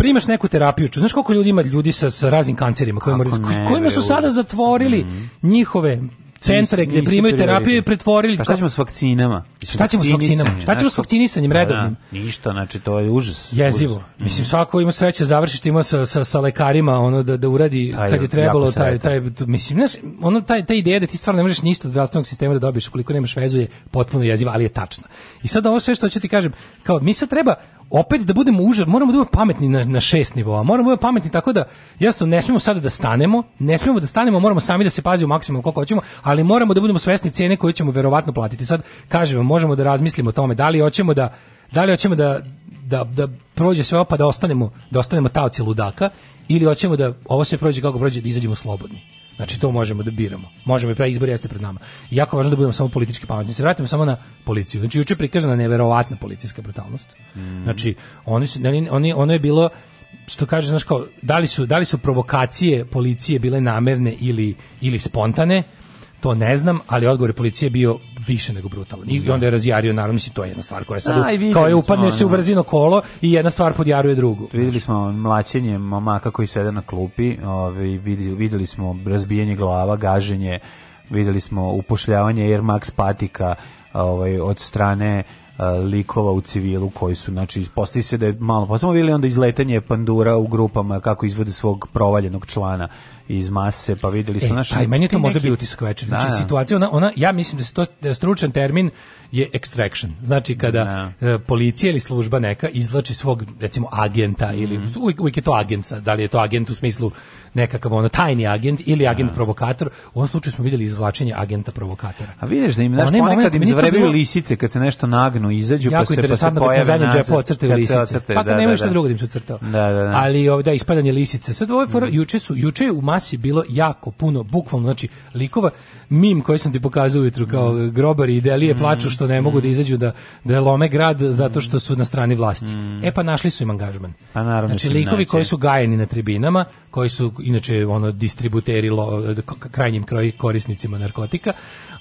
primaš neku terapiju, ču, znaš koliko ljudi ima ljudi sa, sa raznim kancerima kojima, ne, kojima su sada zatvorili mm. njihove centre gde primaju terapiju i pretvorili. Pa šta ćemo s vakcinama? Šta ćemo s vakcinama? Šta ćemo s vakcinisanjem pa da, redovnim? Da, ništa, znači to je užas. Jezivo. Užas. Mhm. Mislim svako ima sreće završiti ima sa, sa, sa lekarima ono da da uradi taj, kad je trebalo taj taj mislim znaš, ono taj taj ideja da ti stvarno ne možeš ništa od zdravstvenog sistema da dobiješ ukoliko nemaš vezu je potpuno jeziva, ali je tačno. I sad ovo sve što ću ti kažem, kao mi sad treba opet da budemo užas, moramo da budemo pametni na, na šest nivoa, moramo da budemo pametni tako da, jasno, ne smemo sada da stanemo, ne smemo da stanemo, moramo sami da se pazimo maksimalno koliko hoćemo, ali moramo da budemo svesni cene koju ćemo verovatno platiti. Sad, kažemo, možemo da razmislimo o tome, da li hoćemo da, da li hoćemo da, da, da prođe sve opa da ostanemo, da ostanemo taoci ludaka, ili hoćemo da ovo sve prođe kako prođe, da izađemo slobodni. Znači to možemo da biramo. Možemo i pravi izbor jeste pred nama. I jako važno da budemo samo politički pametni. Se vratimo samo na policiju. Znači juče prikazana neverovatna policijska brutalnost. Mm. Znači oni su oni ono je bilo što kaže znači kao da li su da li su provokacije policije bile namerne ili ili spontane? To ne znam, ali odgovor policije bio više nego brutalan. I da. onda je razjario, naravno, mislim, to je jedna stvar koja je sad, Aj, kao je upadne smo, se u vrzino kolo i jedna stvar podjaruje drugu. Videli smo mlaćenje momaka koji sede na klupi, ovaj, videli, vidjeli smo razbijanje glava, gaženje, videli smo upošljavanje Air Max patika ovaj, od strane eh, likova u civilu koji su znači ispostavi se da je malo pa samo videli onda izletanje pandura u grupama kako izvode svog provaljenog člana iz mase, pa videli e, smo e, naši... Pa Taj, meni je to možda neki... bio utisak večer. Da. Znači, da, situacija, ona, ona, ja mislim da se to da stručan termin je extraction. Znači, kada da. Uh, policija ili služba neka izvlači svog, recimo, agenta, ili mm uvijek, uvijek, je to agenca, da li je to agent u smislu nekakav ono tajni agent ili da. agent da. provokator. U ovom slučaju smo videli izvlačenje agenta provokatora. A vidiš da im, znaš, ponekad moment, im zavrebaju bilo... lisice kad se nešto nagnu, izađu, pa jako pa se, pa se pojave zadnje džepo ocrtaju lisice. Ocrte, pa kad da, nemaju da, šta drugog im se ocrtao. Da, da, da. Ali ovdje ovaj, ispadanje lisice. Sad ovo je fora, mhm. juče su, juče u nas bilo jako puno, bukvalno, znači, likova mim koji sam ti pokazao ujutru kao mm. grobari i delije mm. plaču što ne mogu da mm. izađu da da lome grad zato što su na strani vlasti. E pa našli su im angažman. Pa naravno. Znači likovi koji su gajeni na tribinama, koji su inače ono distributeri lo, krajnjim kroj korisnicima narkotika,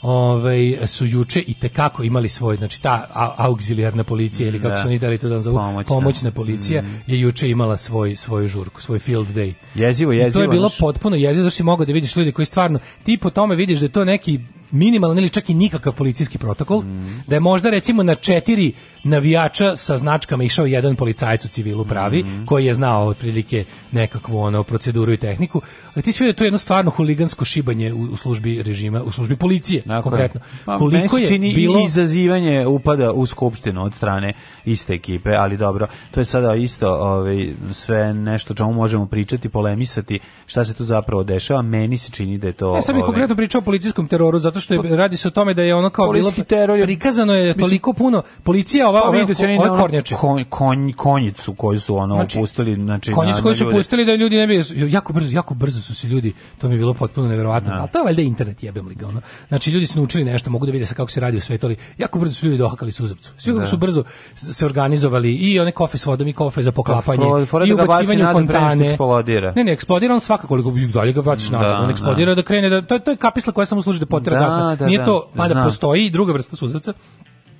ovaj su juče i tekako imali svoj znači ta auxiliarna policija ili kako da. su oni dali to da zovu pomoćna, pomoćna policija mm. je juče imala svoj svoju žurku, svoj field day. Jezivo, jezivo. I to je bilo potpuno jezivo, zašto si mogao da vidiš ljude koji stvarno ti po tome vidiš da je to to neki né, minimalan ili čak i nikakav policijski protokol, mm. da je možda recimo na četiri navijača sa značkama išao jedan policajac u civilu pravi, mm. koji je znao otprilike nekakvu ono proceduru i tehniku, ali ti svi da je to jedno stvarno huligansko šibanje u, u službi režima, u službi policije dakle. konkretno. Pa, Koliko je čini bilo... i izazivanje upada u skupštinu od strane iste ekipe, ali dobro, to je sada isto ovaj, sve nešto čemu možemo pričati, polemisati, šta se tu zapravo dešava, meni se čini da je to... Ja sam ovaj... konkretno pričao o policijskom teroru, zato zato što je, radi se o tome da je ono kao bilo teror, prikazano je toliko puno policija ova pa ove, ove kornjače konj, konj, konjicu koju su ono znači, opustili znači konjicu koju su pustili da ljudi ne bi jako brzo jako brzo su se ljudi to mi je bilo potpuno neverovatno da. al to je valjda internet jebem li ga ono znači ljudi su naučili nešto mogu da vide sa kako se radi u svetu ali jako brzo su ljudi dohakali suzavcu svi da. su brzo se organizovali i one kofe s vodom i kofe za poklapanje pa, Ford, i da ubacivanje fontane ne ne eksplodira on svakako li ga dalje ga baciš da, nazad on eksplodira da krene da to, to je kapisla koja samo služi da potera kasna. Da, Nije da, to, pa da postoji druga vrsta suzavca,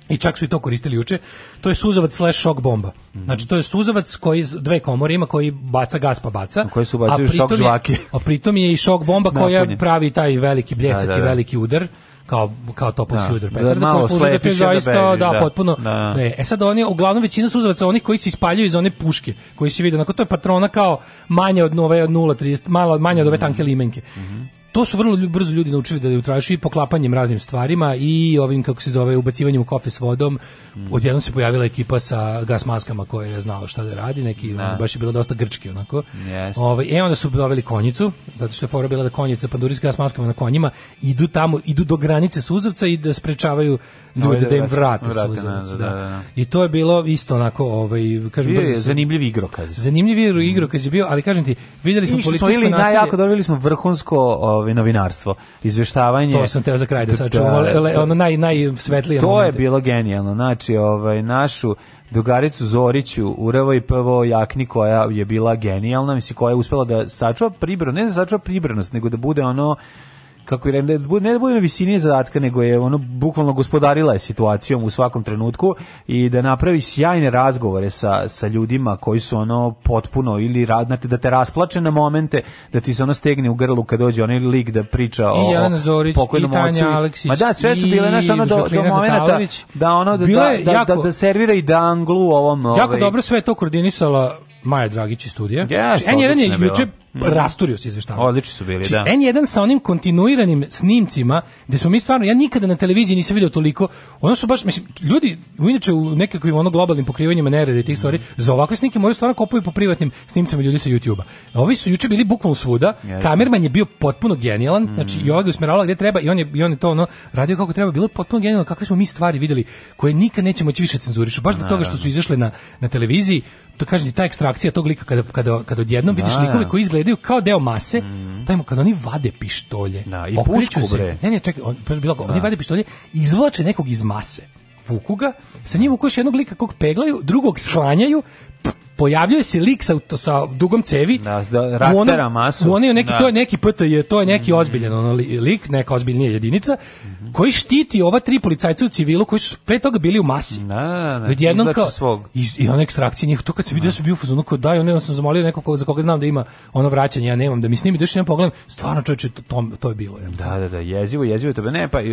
i čak su i to koristili juče, to je suzavac slash šok bomba. Mhm. Znači, to je suzavac koji dve komore ima, koji baca gas pa baca. Koji su bacaju šok žvaki. a pritom je i šok bomba koja Napunje. pravi taj veliki bljesak da, da, da. i veliki udar kao kao topovski da. udar Petra da, da služi da te da zaista da, da, potpuno da. ne e sad oni uglavnom većina suzavaca onih koji se ispaljuju iz one puške koji se vide onako to je patrona kao manje od nove od 0.30 malo manje od ove tanke limenke mm -hmm to su vrlo brzo ljudi naučili da je utrajuši i poklapanjem raznim stvarima i ovim, kako se zove, ubacivanjem u kofe s vodom. Mm. Odjednom se pojavila ekipa sa gas maskama koja je znala šta da radi, neki, da. baš je bilo dosta grčki onako. Yes. Ove, ovaj, e onda su doveli konjicu, zato što je fora bila da konjica panduri s gas maskama na konjima idu tamo, idu do granice Suzavca i da sprečavaju ljude da, im vrate, vrate Suzavac. Da da, da. da, da, I to je bilo isto onako, ovaj, kažem, bio je zanimljiv igrokaz. Zanimljiv igrokaz je bio, ali kažem ti, videli smo policijsko nasilje. Najjako, dobili smo vrhunsko ovaj novinarstvo, izveštavanje. To sam teo za kraj da, da, da sačuvamo, da, ono naj najsvetlije. To momente. je bilo genijalno. Znači, ovaj našu Dugaricu Zoriću uravo i PVO jakni koja je bila genijalna, misli koja je uspela da sačuva pribrano, ne da sačuva pribranost, nego da bude ono kako je ne, ne da bude na visini zadatka, nego je ono bukvalno gospodarila je situacijom u svakom trenutku i da napravi sjajne razgovore sa, sa ljudima koji su ono potpuno ili radnati, da te rasplače na momente, da ti se ono stegne u grlu kad dođe onaj lik da priča I o, Jelena Zorić, pokojnom i Tanja Aleksić, Ma da, sve su bile, naš, ono, do, do momenta da, ono, da-, da, da, jako, da, da, servira i danglu ovom... Jako ovaj, dobro sve je to koordinisala Maja Dragić iz studija. Yes, znači, N1 je juče Mm. Rasturio se izveštavanje. Odlični su bili, Či, znači, da. N1 sa onim kontinuiranim snimcima, gde smo mi stvarno, ja nikada na televiziji nisam video toliko, ono su baš, mislim, ljudi, inače u nekakvim ono globalnim pokrivanjima nereda i tih stvari, mm. za ovakve snimke moraju stvarno kopaju po privatnim snimcima ljudi sa YouTube-a. Ovi su juče bili bukvalno svuda, yes. kamerman je bio potpuno genijalan, mm. znači i ovaj ga usmeravala gde treba i on je, i on je to ono radio kako treba, bilo je potpuno genijalno, kakve smo mi stvari videli koje nikad nećemo moći više cenzurišu, baš zbog da, toga što da, su da. izašle na, na televiziji, to kaže ti ta ekstrakcija tog lika kada, kada, kada odjednom vidiš likove koji izgleda izgledaju kao deo mase, mm. tajmo kad oni vade pištolje, da, i pušku, se, bre. ne, ne, čekaj, on, bilo, da. oni vade pištolje, izvlače nekog iz mase, vuku ga, sa njim vuku još jednog lika kog peglaju, drugog sklanjaju, pojavljuje se lik sa, sa dugom cevi. Da, da rastera masu. on je neki, da. to je neki PTJ, to je neki mm. ozbiljan ono, lik, neka ozbiljnija jedinica, mm. koji štiti ova tri policajca u civilu koji su pre toga bili u masi. na da, da. da odjednom kao, svog. Iz, I ona ekstrakcije njih, to kad se vidio da su da. bio u fuzonu, kao daj, ono sam zamolio nekog za koga znam da ima ono vraćanje, ja nemam, da mi snimi, da još jedan pogledam, stvarno čoveče, to, to, to je bilo. Je. Da, da, da, jezivo, jezivo tebe, ne, pa i,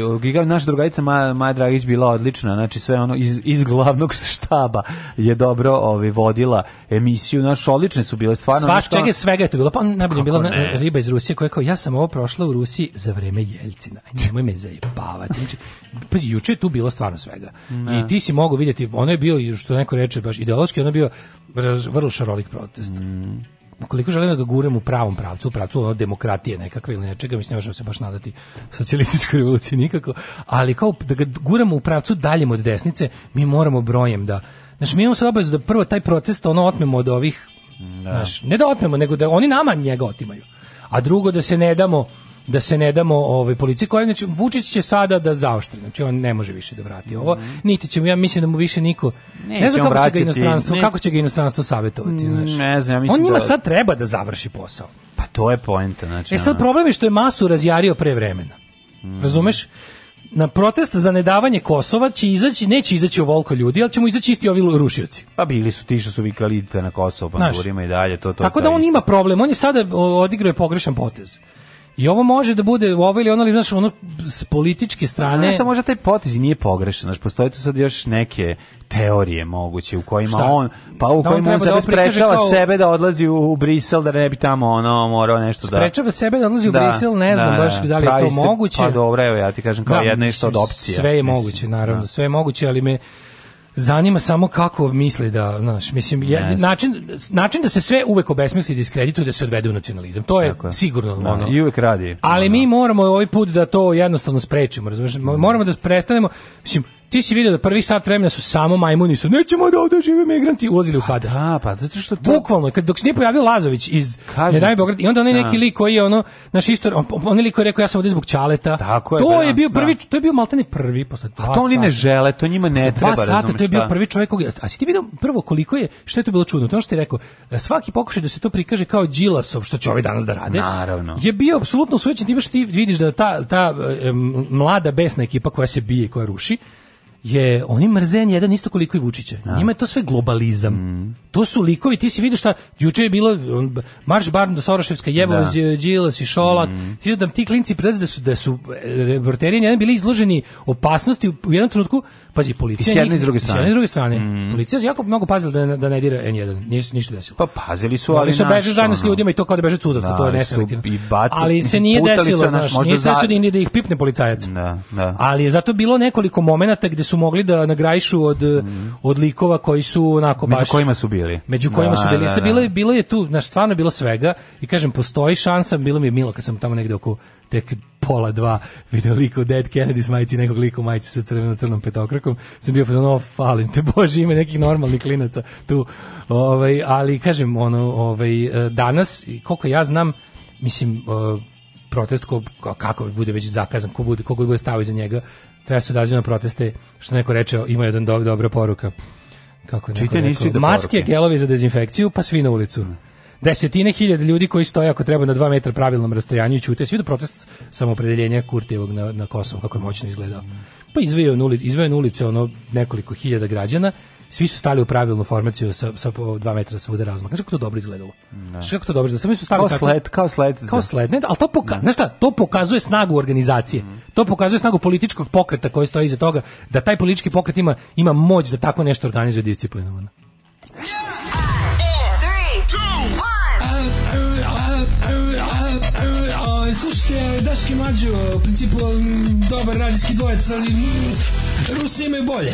naša drugarica Maja, Maja Dragić bila odlična, znači sve ono iz, iz glavnog štaba je dobro ovi, ovaj, vodila emisiju, naš odlične su bile stvarno. Svaš čega svega je to bilo, pa najbolje bila ne? riba iz Rusije koja je kao, ja sam ovo prošla u Rusiji za vreme Jelcina, nemoj me zajebavati. Znači, pa juče je tu bilo stvarno svega. Ne. I ti si mogao vidjeti, ono je bio, što neko reče, baš ideološki, ono je bio vrlo šarolik protest. Mm koliko želimo da ga guremo u pravom pravcu, u pravcu ono demokratije nekakve ili nečega, mislim ne možemo se baš nadati socijalističkoj revoluciji nikako, ali kao da ga guramo u pravcu daljem od desnice, mi moramo brojem da Znaš, mi imamo sad obavezu da prvo taj protest ono otmemo od ovih, da. Znaš, ne da otmemo, nego da oni nama njega otimaju. A drugo, da se ne damo da se ne damo ovaj policiji koja znači Vučić će sada da zaoštri znači on ne može više da vrati ovo mm -hmm. niti ćemo ja mislim da mu više niko ne, ne znam kako će ga inostranstvo ne... kako će ga inostranstvo savetovati mm, znači ne znam ja mislim on njima da... sad treba da završi posao pa to je poenta znači e sad problem je što je masu razjario pre vremena mm -hmm. razumeš na protest za nedavanje Kosova će izaći, neće izaći ovoliko ljudi, ali će mu izaći isti ovi rušioci. Pa bili su ti što su vikali na Kosovo, pa govorimo i dalje. To, to, Tako da on ima problem, on je sada odigrao je pogrešan potez. I ovo može da bude u ovo ili ono, ali, znaš, ono s političke strane. Znaš šta, možda taj potez nije pogrešan, znaš, postoje tu sad još neke teorije moguće u kojima šta? on pa u da kojima on, on da sebe sprečava kao... sebe da odlazi u, Brisel da ne bi tamo ono morao nešto da sprečava sebe da odlazi u da, Brisel ne znam da, baš da li je to se, moguće pa dobro evo ja ti kažem kao da, jedna isto od opcija sve je mislim, moguće naravno da. sve je moguće ali me zanima samo kako misli da, znaš, mislim, yes. način, način da se sve uvek obesmisli, i diskredituje, da se odvede u nacionalizam. To je Tako. sigurno da, ono. I uvek radi. Ali ono. Da. mi moramo ovaj put da to jednostavno sprečimo, razumiješ? Moramo da prestanemo, mislim, ti si video da prvi sat vremena su samo majmuni su nećemo da ovde žive migranti ulazili u pa kada. Da, pa zato što to... Bukvalno, kad dok se nije pojavio Lazović iz Kažete. Ne Beograd i onda onaj da. neki lik koji je ono naš istor, on, onaj lik koji je rekao ja sam ovde zbog Čaleta. Tako je, to je bio prvi, da. to je bio maltene prvi posle dva. A to oni ne žele, to njima ne treba, razumeš. sata to je bio da. prvi čovjek koji a si ti video prvo koliko je što je to bilo čudno, to što je rekao, svaki pokušaj da se to prikaže kao Đilasov što će ovi danas da rade. Naravno. Je bio apsolutno sujećen ti baš ti vidiš da ta ta mlada besna ekipa koja se bije, koja ruši, je oni mrzen jedan isto koliko i Vučića. Da. Njima je to sve globalizam. Mm. To su likovi, ti si vidio šta juče je bilo Marš Barn do Soroševska jebala da. Đilas i Šolak. Mm. Ti da ti klinci prelaze da su da su e, reporteri jedan bili izloženi opasnosti u jednom trenutku. Pazi, policija I s jedne i s druge strane. S jedne i druge strane. Mm. Policija je jako mnogo pazila da da ne dira N1. Nisu ništa desilo. Pa pazili su, ali su beže zajedno s ljudima i to kao da beže cuzavci, to je da, neselektivno. Ali se nije desilo, znaš, nije se desilo da ih pipne policajac. Da, da. Ali je zato bilo nekoliko momenata gde su mogli da nagrajšu od, mm. od likova koji su onako baš... Među kojima su bili. Među kojima da, su bili. Da, da, bilo, je, bilo je tu, znaš, stvarno bilo svega i kažem, postoji šansa, bilo mi je milo kad sam tamo negde oko tek pola dva video liko u Dead Kennedy s majici, nekog lika u majici sa crveno-crnom petokrakom, sam bio pozvan, o, falim te, bože, ima nekih normalnih klinaca tu, ovaj, ali kažem, ono, ovaj, e, danas, koliko ja znam, mislim, e, protest ko, kako bude već zakazan, ko bude, ko bude stavio iza njega, treba se odazivati na proteste, što neko reče, ima jedan do, dobra poruka. Kako Čite, nisi da Maske, gelovi za dezinfekciju, pa svi na ulicu. Mm. Desetine hiljada ljudi koji stoje ako treba na dva metra pravilnom rastojanju i ćute svi do protest samopredeljenja Kurtijevog na, na Kosovu, kako je moćno izgledao. Mm. Pa izveo na ulicu, izveo na ulicu ono nekoliko hiljada građana svi su stali u pravilnu formaciju sa, sa po dva metra svuda razmaka. Znaš kako to dobro izgledalo? Da. Znaš kako to dobro izgledalo? Samo su stali kao tako, sled, kao sled. Kao sled, ne, ali to, poka da. znaš šta, to pokazuje snagu organizacije. Mm. To pokazuje snagu političkog pokreta koji stoji iza toga, da taj politički pokret ima, ima moć da tako nešto organizuje disciplinovano. Slušajte, Daški Mađo, u principu mm, dobar radijski dvojec, ali mm, Rusi imaju bolje.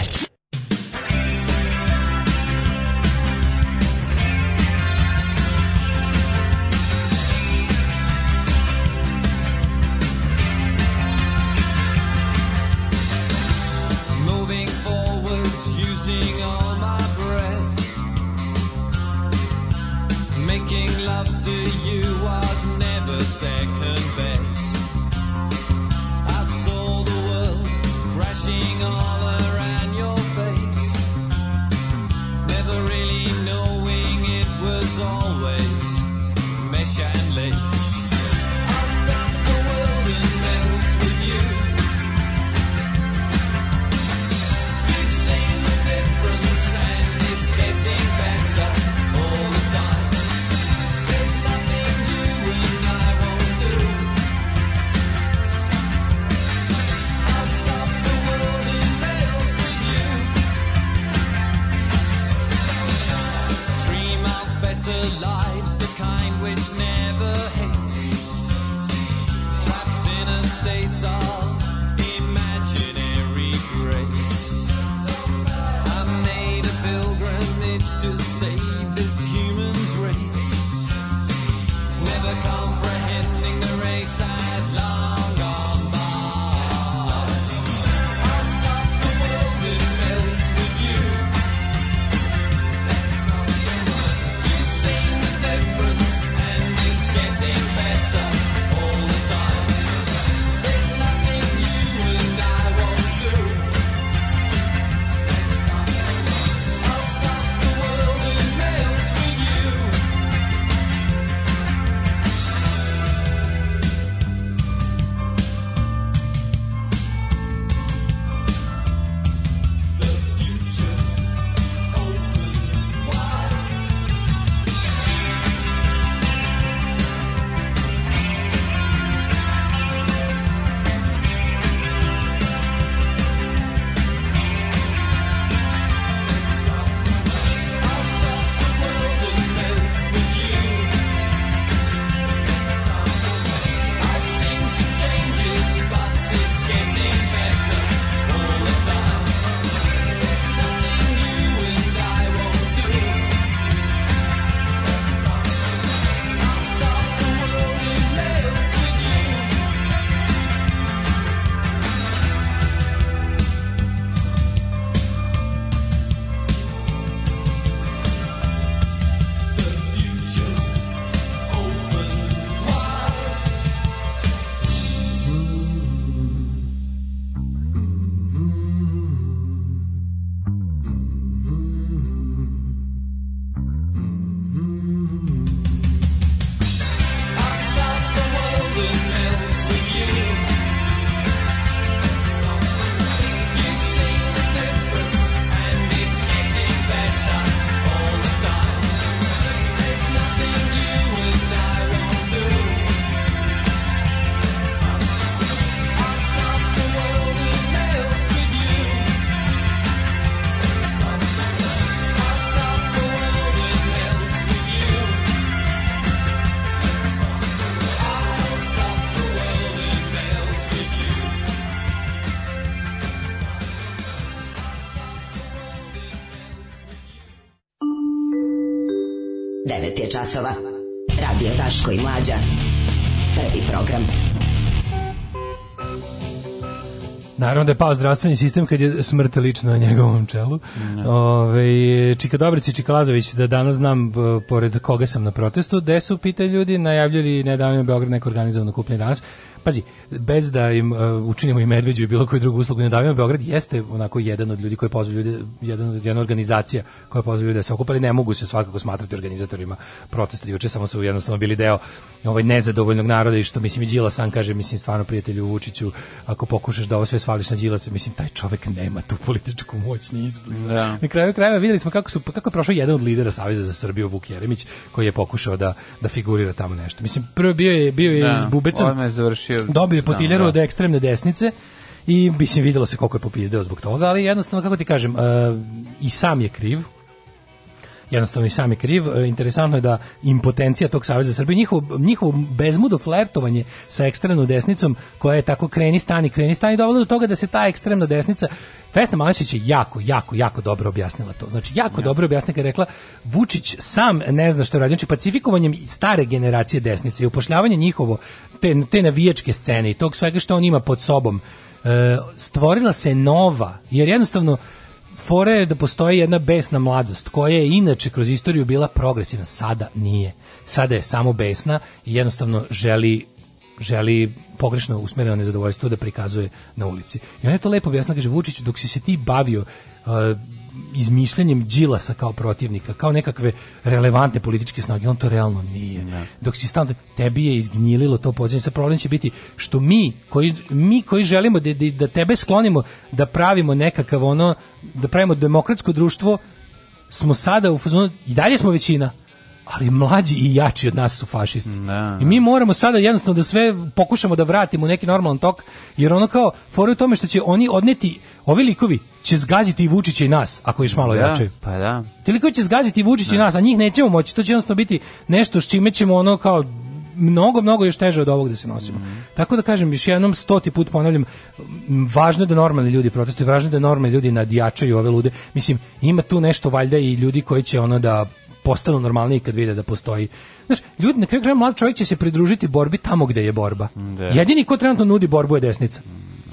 časova. Radio Taško i Mlađa. Prvi program. Naravno da je pao zdravstveni sistem kad je smrt lično na njegovom čelu. Ne. Da. Ove, Čika Dobrić Čika Lazović, da danas znam e, pored koga sam na protestu, gde su, pita ljudi, najavljali nedavno Beograd neko organizovano kuplje danas pazi, bez da im uh, učinimo i Medveđu i bilo koju drugu uslugu ne davimo, Beograd jeste onako jedan od ljudi koji pozvaju ljude, jedan od jedna organizacija koja pozvaju ljude da se okupali, ne mogu se svakako smatrati organizatorima protesta juče, samo su jednostavno bili deo ovaj nezadovoljnog naroda i što mislim i Đila sam kaže, mislim stvarno prijatelju Vučiću, ako pokušaš da ovo sve svališ na Đilasa, mislim taj čovek nema tu političku moć ni izbliza. Da. Na kraju krajeva videli smo kako su kako je prošao jedan od lidera Saveza za Srbiju Vuk Jeremić koji je pokušao da da figurira tamo nešto. Mislim prvo bio je bio je da, iz Bubeca. Odmah je završio odlučio... Dobio je potiljeru da, da. od ekstremne desnice i mislim videlo se koliko je popizdeo zbog toga, ali jednostavno, kako ti kažem, uh, i sam je kriv, jednostavno i sami kriv. E, interesantno je da impotencija tog Saveza Srbije, njihovo, njihovo bezmudo flertovanje sa ekstremnom desnicom, koja je tako kreni stani, kreni stani, dovoljno do toga da se ta ekstremna desnica Vesna Mališić je jako, jako, jako dobro objasnila to. Znači, jako ja. dobro objasnila je rekla Vučić sam ne zna što radi. Znači, pacifikovanjem stare generacije desnice i upošljavanje njihovo, te, te navijačke scene i tog svega što on ima pod sobom, e, stvorila se nova, jer jednostavno fore je da postoji jedna besna mladost koja je inače kroz istoriju bila progresivna, sada nije. Sada je samo besna i jednostavno želi želi pogrešno usmereno nezadovoljstvo da prikazuje na ulici. I on je to lepo objasnio, kaže Vučić, dok si se ti bavio uh, izmišljanjem Đilasa kao protivnika, kao nekakve relevante političke snage, on to realno nije. Ne. Da. Dok si stalno, da tebi je izgnjililo to pozivanje, sa problem će biti što mi koji, mi koji želimo da, da, da tebe sklonimo, da pravimo nekakav ono, da pravimo demokratsko društvo, smo sada u fazonu, i dalje smo većina, ali mlađi i jači od nas su fašisti. Da, da. I mi moramo sada jednostavno da sve pokušamo da vratimo u neki normalan tok, jer ono kao, fora u tome što će oni odneti, ovi likovi će zgaziti i Vučića i nas, ako još malo da, jače. Pa da. Ti likovi će zgaziti i Vučića i da. nas, a njih nećemo moći, to će jednostavno biti nešto s čime ćemo ono kao mnogo, mnogo još teže od ovog da se nosimo. Mm. Tako da kažem, još jednom stoti put ponavljam, važno je da normalni ljudi protestuju, važno je da normalni ljudi nadjačaju ove lude. Mislim, ima tu nešto valjda i ljudi koji će ono da postanu normalniji kad vide da postoji. Znaš, ljudi na kraju kraja mlad čovjek će se pridružiti borbi tamo gde je borba. De. Da. Jedini ko trenutno nudi borbu je desnica.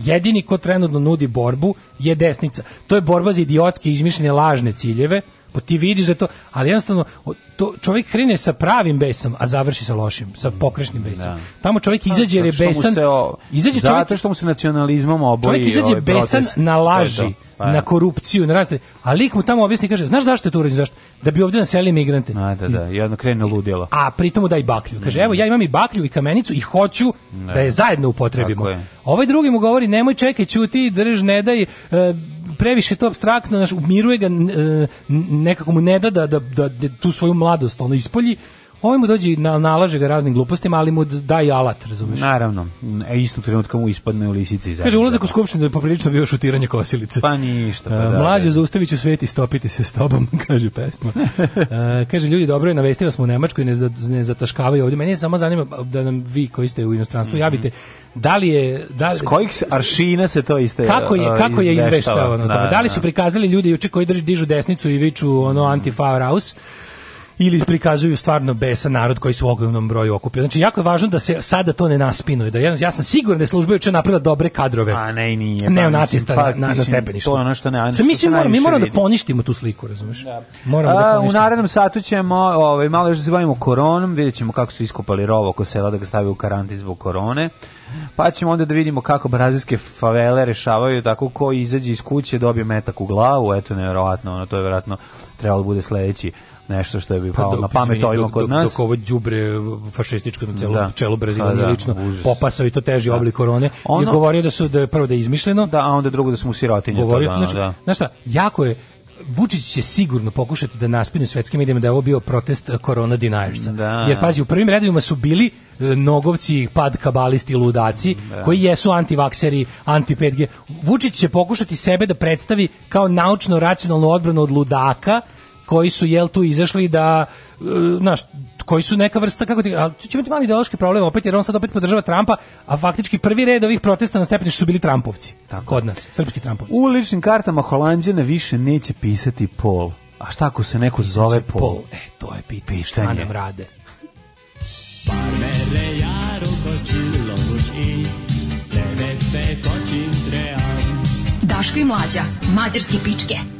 Jedini ko trenutno nudi borbu je desnica. To je borba za idiotske izmišljene lažne ciljeve Pa ti vidiš da to, ali jednostavno to čovjek krene sa pravim besom, a završi sa lošim, sa mm, pokrešnim besom. Da. Tamo čovjek pa, izađe jer je besan. O, izađe čovjek, zato što mu se nacionalizmom oboji. Čovjek izađe ovaj besan na laži, pa, na da. korupciju, na razne. A lik mu tamo objasni kaže: "Znaš zašto je to urađeno? Zašto? Da bi ovdje naselili migrante." Ajde, da, da, jedno krene ludilo. A pritom daj baklju. Kaže: "Evo ja imam i baklju i kamenicu i hoću ne. Da. da je zajedno upotrebimo." Ovaj drugi mu govori: "Nemoj čekaj, ćuti, drž, ne daj." E, previše to abstraktno, znaš, umiruje ga, e, nekako mu ne da da, da, da tu svoju mladost ono ispolji, Ovaj mu dođe, nalaže ga raznim glupostima, ali mu daj alat, razumeš? Naravno, e, istog trenutku mu ispadne u lisici. Kaže, ulazak u skupštinu je poprilično bio šutiranje kosilice. Pa ništa. Pa e, da, Mlađe, da, da. zaustavit ću svet i stopiti se s tobom, kaže pesma. E, kaže, ljudi, dobro je, navesti vas u Nemačku i ne, ne zataškavaju ovdje. Meni je samo zanima da nam vi koji ste u inostranstvu mm -hmm. javite da li je da S kojih aršina se to iste kako je kako je izveštavano da, da, da, li su prikazali ljudi juče koji drži dižu desnicu i viču ono anti fair ili prikazuju stvarno besa narod koji se u ogromnom broju okupio. Znači, jako je važno da se sada to ne naspinuje. Da ja, ja sam siguran da je služba juče napravila dobre kadrove. A ne, nije. Pa ne, pa, na, na stepeništu. To je ono što ne... Ono što mislim, moramo, mi moramo da poništimo tu sliku, razumeš? Da. Moramo da A, da poništimo. U narednom satu ćemo, ovaj, malo još da se bavimo koronom, vidjet ćemo kako su iskopali rovo oko sela da ga stavi u karantin zbog korone. Pa ćemo onda da vidimo kako brazilske favele rešavaju tako ko izađe iz kuće dobije metak u glavu, eto nevjerojatno, ono to je vjerojatno trebalo da bude sledeći nešto što je bi pa, na pamet ovima kod nas. Dok, dok ovo đubre uh, fašističko na celo da. čelo Brazila pa da, lično popasao i to teži da. oblik korone. Ono, je govorio da su da je prvo da je izmišljeno, da, a onda drugo da su mu sirotinje. Govorio, to, znači, da. Znaš šta, jako je Vučić će sigurno pokušati da naspine svetskim medijima da je ovo bio protest uh, korona deniersa. Da. Jer pazi, u prvim redovima su bili uh, nogovci, pad kabalisti, ludaci, da. koji jesu antivakseri, anti 5G. Vučić će pokušati sebe da predstavi kao naučno racionalnu odbranu od ludaka koji su jel tu izašli da e, znaš, koji su neka vrsta kako ti, ali će imati mali ideološki problem opet jer on sad opet podržava Trampa, a faktički prvi red ovih protesta na stepeništu su bili Trampovci. Tako kod nas, srpski Trampovci. U ličnim kartama Holanđana više neće pisati pol. A šta ako se neko zove pol? pol. E, to je pitanje. Šta nam rade? Daško i mlađa, mađarske pičke.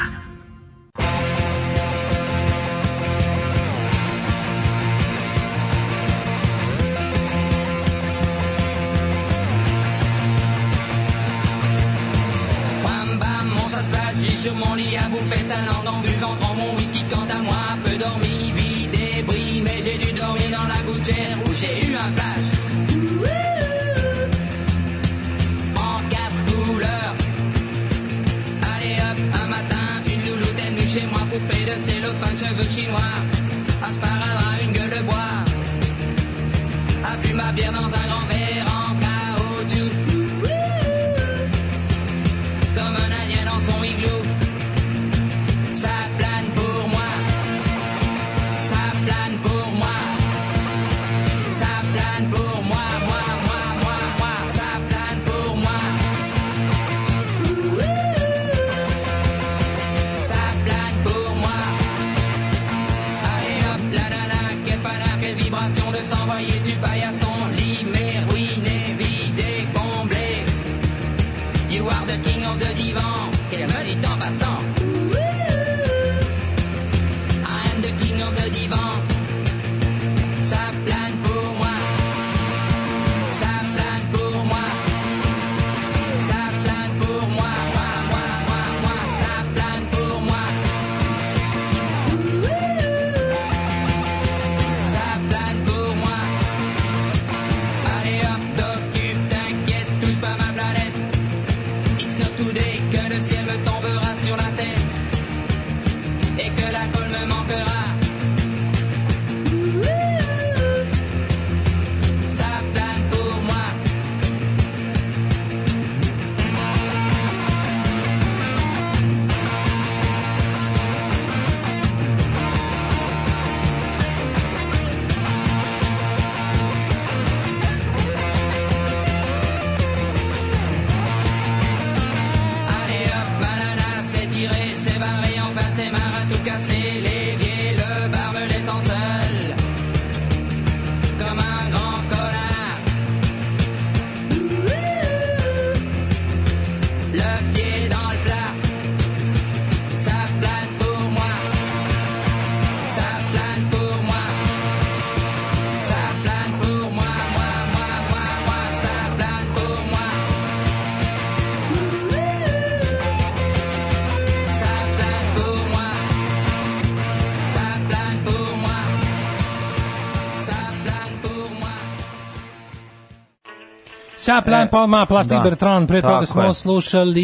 Kaplan, e, Paul Ma, Plastic da. Bertrand, pre toga smo je. slušali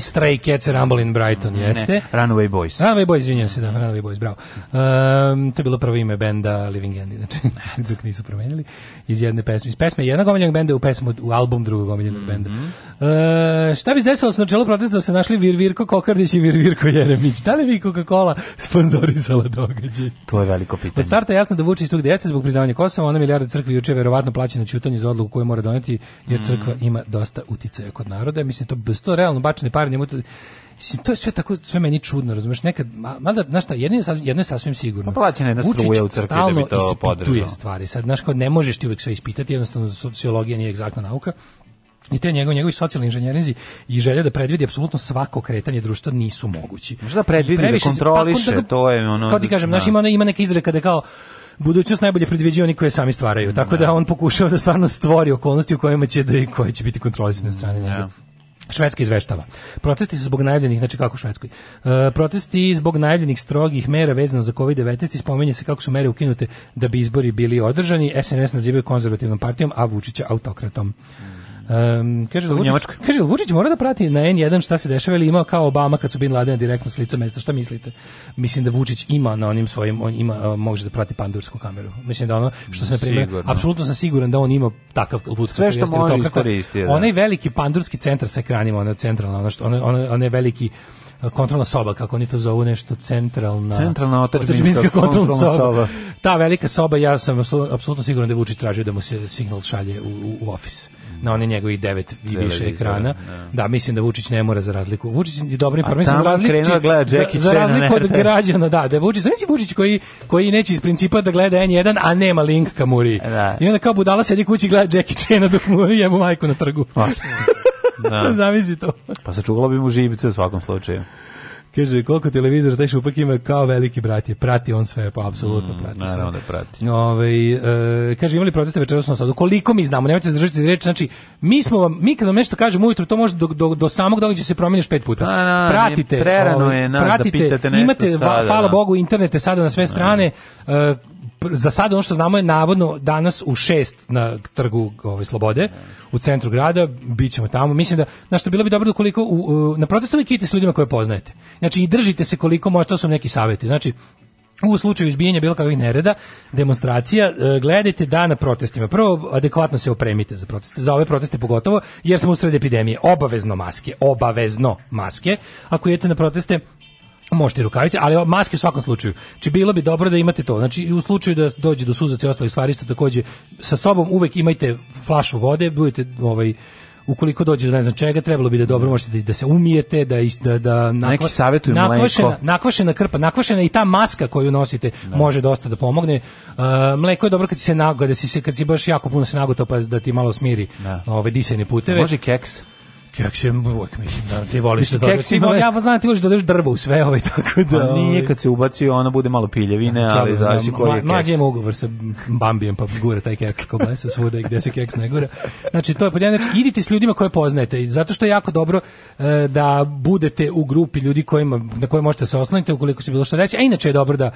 Stray Cats, Rumble in Brighton, jeste. Ne, Runaway Boys. Runaway Boys, izvinjam se, da, Runaway Boys, bravo. Um, to je bilo prvo ime benda Living End, znači, dok nisu promenili. Iz jedne pesme, iz pesme jednog omiljenog benda u pesmu, u album drugog omiljenog mm -hmm. benda. E, šta bi se desilo s načelo protesta da se našli Vir Virko Kokardić i Vir Virko Jeremić? Da li bi Coca-Cola sponzorisala događaj? To je veliko pitanje. Od starta je jasno da vuče iz tog djece zbog priznavanja Kosova, ona milijarda crkvi juče verovatno plaćena ćutanje za odluku koju mora doneti, jer crkva mm. ima dosta uticaja kod naroda. Mislim, to bez to realno bačene pare njemu... Mislim, to je sve tako, sve meni čudno, razumeš, nekad, mada, znaš šta, jedno je, sasvim, jedno je sasvim sigurno. Pa plaćena jedna struja u crkvi da bi to podržao. stvari, sad, znaš, kao ne možeš ti uvek sve ispitati, jednostavno, sociologija nije egzaktna nauka, i te njegov, njegovi socijalni inženjerinzi i želje da predvidi apsolutno svako kretanje društva nisu mogući. Može da predvidi, da kontroliše, se, pa, to je ono... Kao ti kažem, da. Naš, ima, ima neka izreka da kao budućnost najbolje predviđaju oni koje sami stvaraju. Tako da, da on pokušava da stvarno stvori okolnosti u kojima će da i koje će biti kontrolisane strane. Da. Švedska izveštava. Protesti su zbog najavljenih, znači kako u Švedskoj. E, protesti zbog najavljenih strogih mera vezano za COVID-19 spomenje se kako su mere ukinute da bi izbori bili održani. SNS nazivaju konzervativnom partijom, a Vučića autokratom. Um, kaže, Vučić, Vučić mora da prati na N1 šta se dešava ili imao kao Obama kad su Bin Laden direktno s lica mesta, šta mislite? Mislim da Vučić ima na onim svojim, on ima, može da prati pandursku kameru. Mislim da ono, što se ne primjer, apsolutno sam siguran da on ima takav lud. Sve što može iskoristiti. Da. Onaj veliki pandurski centar sa ekranima, ona centralna, ona što, ono, ono, ona je veliki kontrolna soba, kako oni to zovu, nešto centralna... Centralna otačbinska kontrolna, soba. soba. Ta velika soba, ja sam apsolutno siguran da Vučić traži da mu se signal šalje u, u, u ofis na one njegovi devet i više ekrana. Da. da. mislim da Vučić ne mora za razliku. Vučić je dobra informacija za razliku da gleda za, za razliku od građana, da, da Vučić, znači Vučić koji koji neće iz principa da gleda N1, a nema link ka Muri. Da. I onda kao budala sedi kući gleda Jackie Chan dok mu jemu majku na trgu. Pa. Da. Zamisli to. Pa sačugala bi mu živice u svakom slučaju. Kaže, koliko televizor taj šupak ima kao veliki brat je. Prati on sve, pa apsolutno mm, prati mm, sve. Da prati. Ove, ovaj, e, kaže, imali proteste večeras na sadu? Koliko mi znamo, nemojte zadržati reč. Znači, mi smo vam, mi kad vam nešto kažemo ujutru, to može do, do, do samog događaja se promijeniš pet puta. Da, da, pratite, prerano je ovaj, nas da pratite, da pitate nešto imate, sada, hvala da. Bogu, internete sada na sve da. strane. Da. E, za sad ono što znamo je navodno danas u 6 na trgu ove ovaj, Slobode, u centru grada, bićemo tamo. Mislim da, znaš što, bilo bi dobro da koliko, u, u, na protestu uvijek s ljudima koje poznajete. Znači, i držite se koliko možete, su neki saveti Znači, u slučaju izbijanja bilo kakvih nereda, demonstracija, e, gledajte da na protestima. Prvo, adekvatno se opremite za proteste, za ove proteste pogotovo, jer smo usred epidemije. Obavezno maske, obavezno maske. Ako idete na proteste, Možete rukavice, ali maske u svakom slučaju. Či bilo bi dobro da imate to. Znači, u slučaju da dođe do suzaca i ostalih stvari, isto takođe, sa sobom uvek imajte flašu vode, budete, ovaj, ukoliko dođe do ne znam čega, trebalo bi da dobro možete da se umijete, da da da nakva, Neki nakvašena, nakvašena krpa, nakvašena i ta maska koju nosite ne. Da. može dosta da pomogne. Uh, mleko je dobro kad si se nago, da si se kad si baš jako puno se nagotao pa da ti malo smiri ne. Da. ove disajne puteve. Može keks. Keks je uvijek, mislim, da ti voliš mislim, da keks ima, ja pa znam ti voliš da dodaš drvo u sve, ovaj, tako da... Pa ovaj. Nije kad se ubaci, ona bude malo piljevine, Čalo, znači, ali znaš da, koji je keks. Mlađe ima ugovor sa Bambijem, pa gura taj keks, ko blesa svuda i gde se keks ne gura. Znači, to je podjedan, znači, idite s ljudima koje poznajete, zato što je jako dobro e, da budete u grupi ljudi kojima, na koje možete da se osloniti ukoliko se bilo što reći, a inače je dobro da,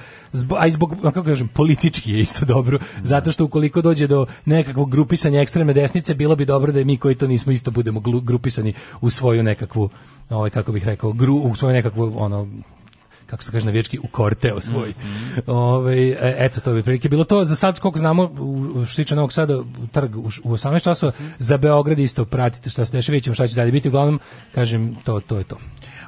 a i zbog, kako kažem, politički je isto dobro, zato što ukoliko dođe do nekakvog grupisanja ekstremne desnice, bilo bi dobro da i mi koji to nismo isto budemo grupisani upuštani u svoju nekakvu ovaj kako bih rekao gru u svoju nekakvu ono kako se kaže na vječki, u korteo svoj. Mm -hmm. Ove, ovaj, eto, to bi prilike bilo to. Za sad, koliko znamo, što se tiče Novog Sada, trg u, u 18 časova, mm -hmm. za Beograd isto pratite šta se dešava, vidjet ćemo šta će dalje biti. Uglavnom, kažem, to, to je to.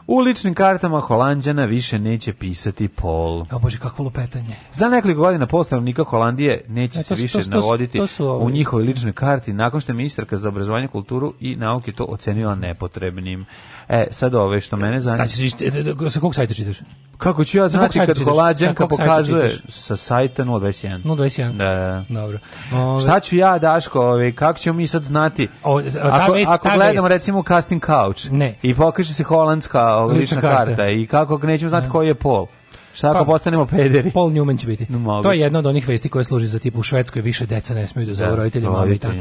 U ličnim kartama Holandjana više neće pisati pol. O bože, kakvo lupetanje. Za nekoliko godina postavnika Holandije neće e, se više to, to, navoditi u njihovoj ličnoj karti, nakon što je ministarka za obrazovanje, kulturu i nauke to ocenila nepotrebnim. E, sad ove što mene zanima... E, sa kog sajta čitaš? Kako ću ja znati kad Holandjanka pokazuje? Sa sajta 021. 021. Da, da. Dobro. Ove... Šta ću ja, Daško, ove, kako ćemo mi sad znati? O, o, ako, vest, ako gledam, vest. recimo, casting couch ne. i pokaže se holandska lična, karta. karta. i kako nećemo znati da. koji je pol. Šta ako pa, postanemo pederi? Pol Newman će biti. No, to je jedna od onih vesti koje služi za tipu u Švedskoj više deca ne smiju da zove da, roditelje,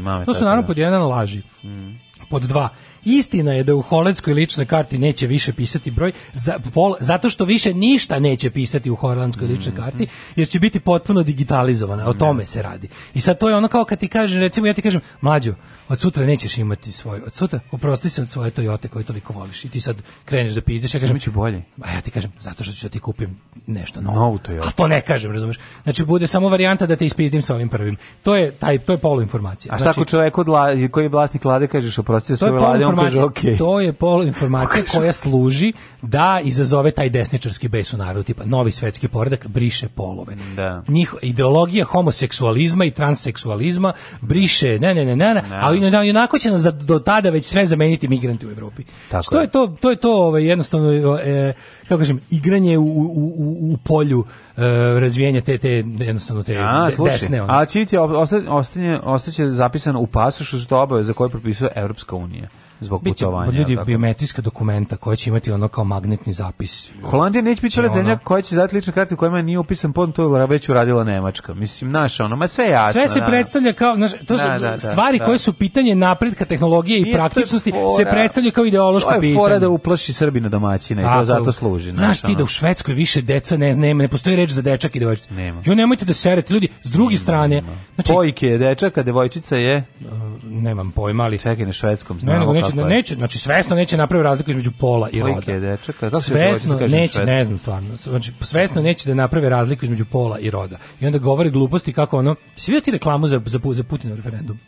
mame i To su naravno da. pod jedan laži. Mm. Pod dva, Istina je da u holandskoj ličnoj karti neće više pisati broj za, pol, zato što više ništa neće pisati u holandskoj ličnoj mhm. karti jer će biti potpuno digitalizovana. O tome da. se radi. I sad to je ono kao kad ti kažem recimo ja ti kažem mlađo od sutra nećeš imati svoj od sutra oprosti se od svoje Toyote koju toliko voliš i ti sad kreneš da pizdeš ja kažem ću bolje. A ja ti kažem zato što ću da ti kupim nešto novo. Novu Toyota. A to ne kažem, razumeš. Znači bude samo varijanta da te ispizdim sa ovim prvim. To je taj to je polu informacija. A šta znači, ako čovjek od la, koji je vlasnik lade kažeš oprosti se svoje lade informacija. Okay. To je polu informacija koja služi da izazove taj desničarski bes u narodu, tipa novi svetski poredak briše polove. Da. Njih ideologija homoseksualizma i transseksualizma briše, ne, ne, ne, ne, ne da. ali onako će nas do tada već sve zameniti migranti u Evropi. Tako što je. je to, to je to ovaj, jednostavno e, kako da kažem, igranje u, u, u u polju uh, e, razvijenja te, te, jednostavno te A, slušaj, desne. One. A čiti ostane, ostaće zapisano u pasošu što obaveza koje propisuje Evropska unija zbog biće, putovanja. Biće pa ljudi tako. biometrijska dokumenta koja će imati ono kao magnetni zapis. Holandija neće biti ona zemlja koja će dati lične karte kojima nije upisan pod to je već uradila Nemačka. Mislim, naša ono, ma sve je jasno. Sve se da, predstavlja kao, znaš, to da, su da, da, da stvari koje su pitanje napretka tehnologije i praktičnosti, se predstavlja kao ideološko pitanje. To je fora da uplaši Srbina domaćina i to zato služi druže. Znaš ti da u Švedskoj više deca ne nema, ne postoji reč za dečak i devojčica. Nema. Jo nemojte da serete ljudi s druge nema, strane. Nema. Znači Pojke je dečak, a devojčica je uh, nemam pojma, ali čekaj na švedskom znamo. Ne, nego neće, neće, neće, znači svesno neće napraviti razliku između pola i roda. Pojke je dečak, a da se svesno neće, ne znam stvarno. Znači svesno neće da naprave razliku između pola i roda. I onda govori gluposti kako ono, svi ti reklamu za za, za Putinov referendum.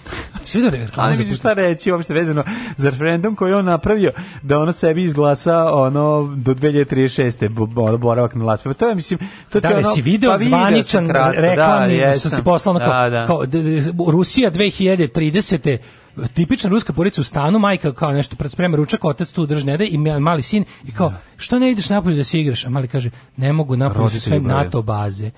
Ali mi šta reći uopšte vezano za referendum koji on napravio da ono sebi izglasa ono do 2036. boravak na vlasti. Pa to je mislim to da, je ono, si video pa zvaničan da, reklamni da, sa ti poslao kao, da, kao Rusija 2030 tipična ruska porica u stanu, majka kao nešto pred sprema ručak, otac tu drži ne da i mali sin i kao, da. što ne ideš napolje da se igraš? A mali kaže, ne mogu napolje sve NATO baze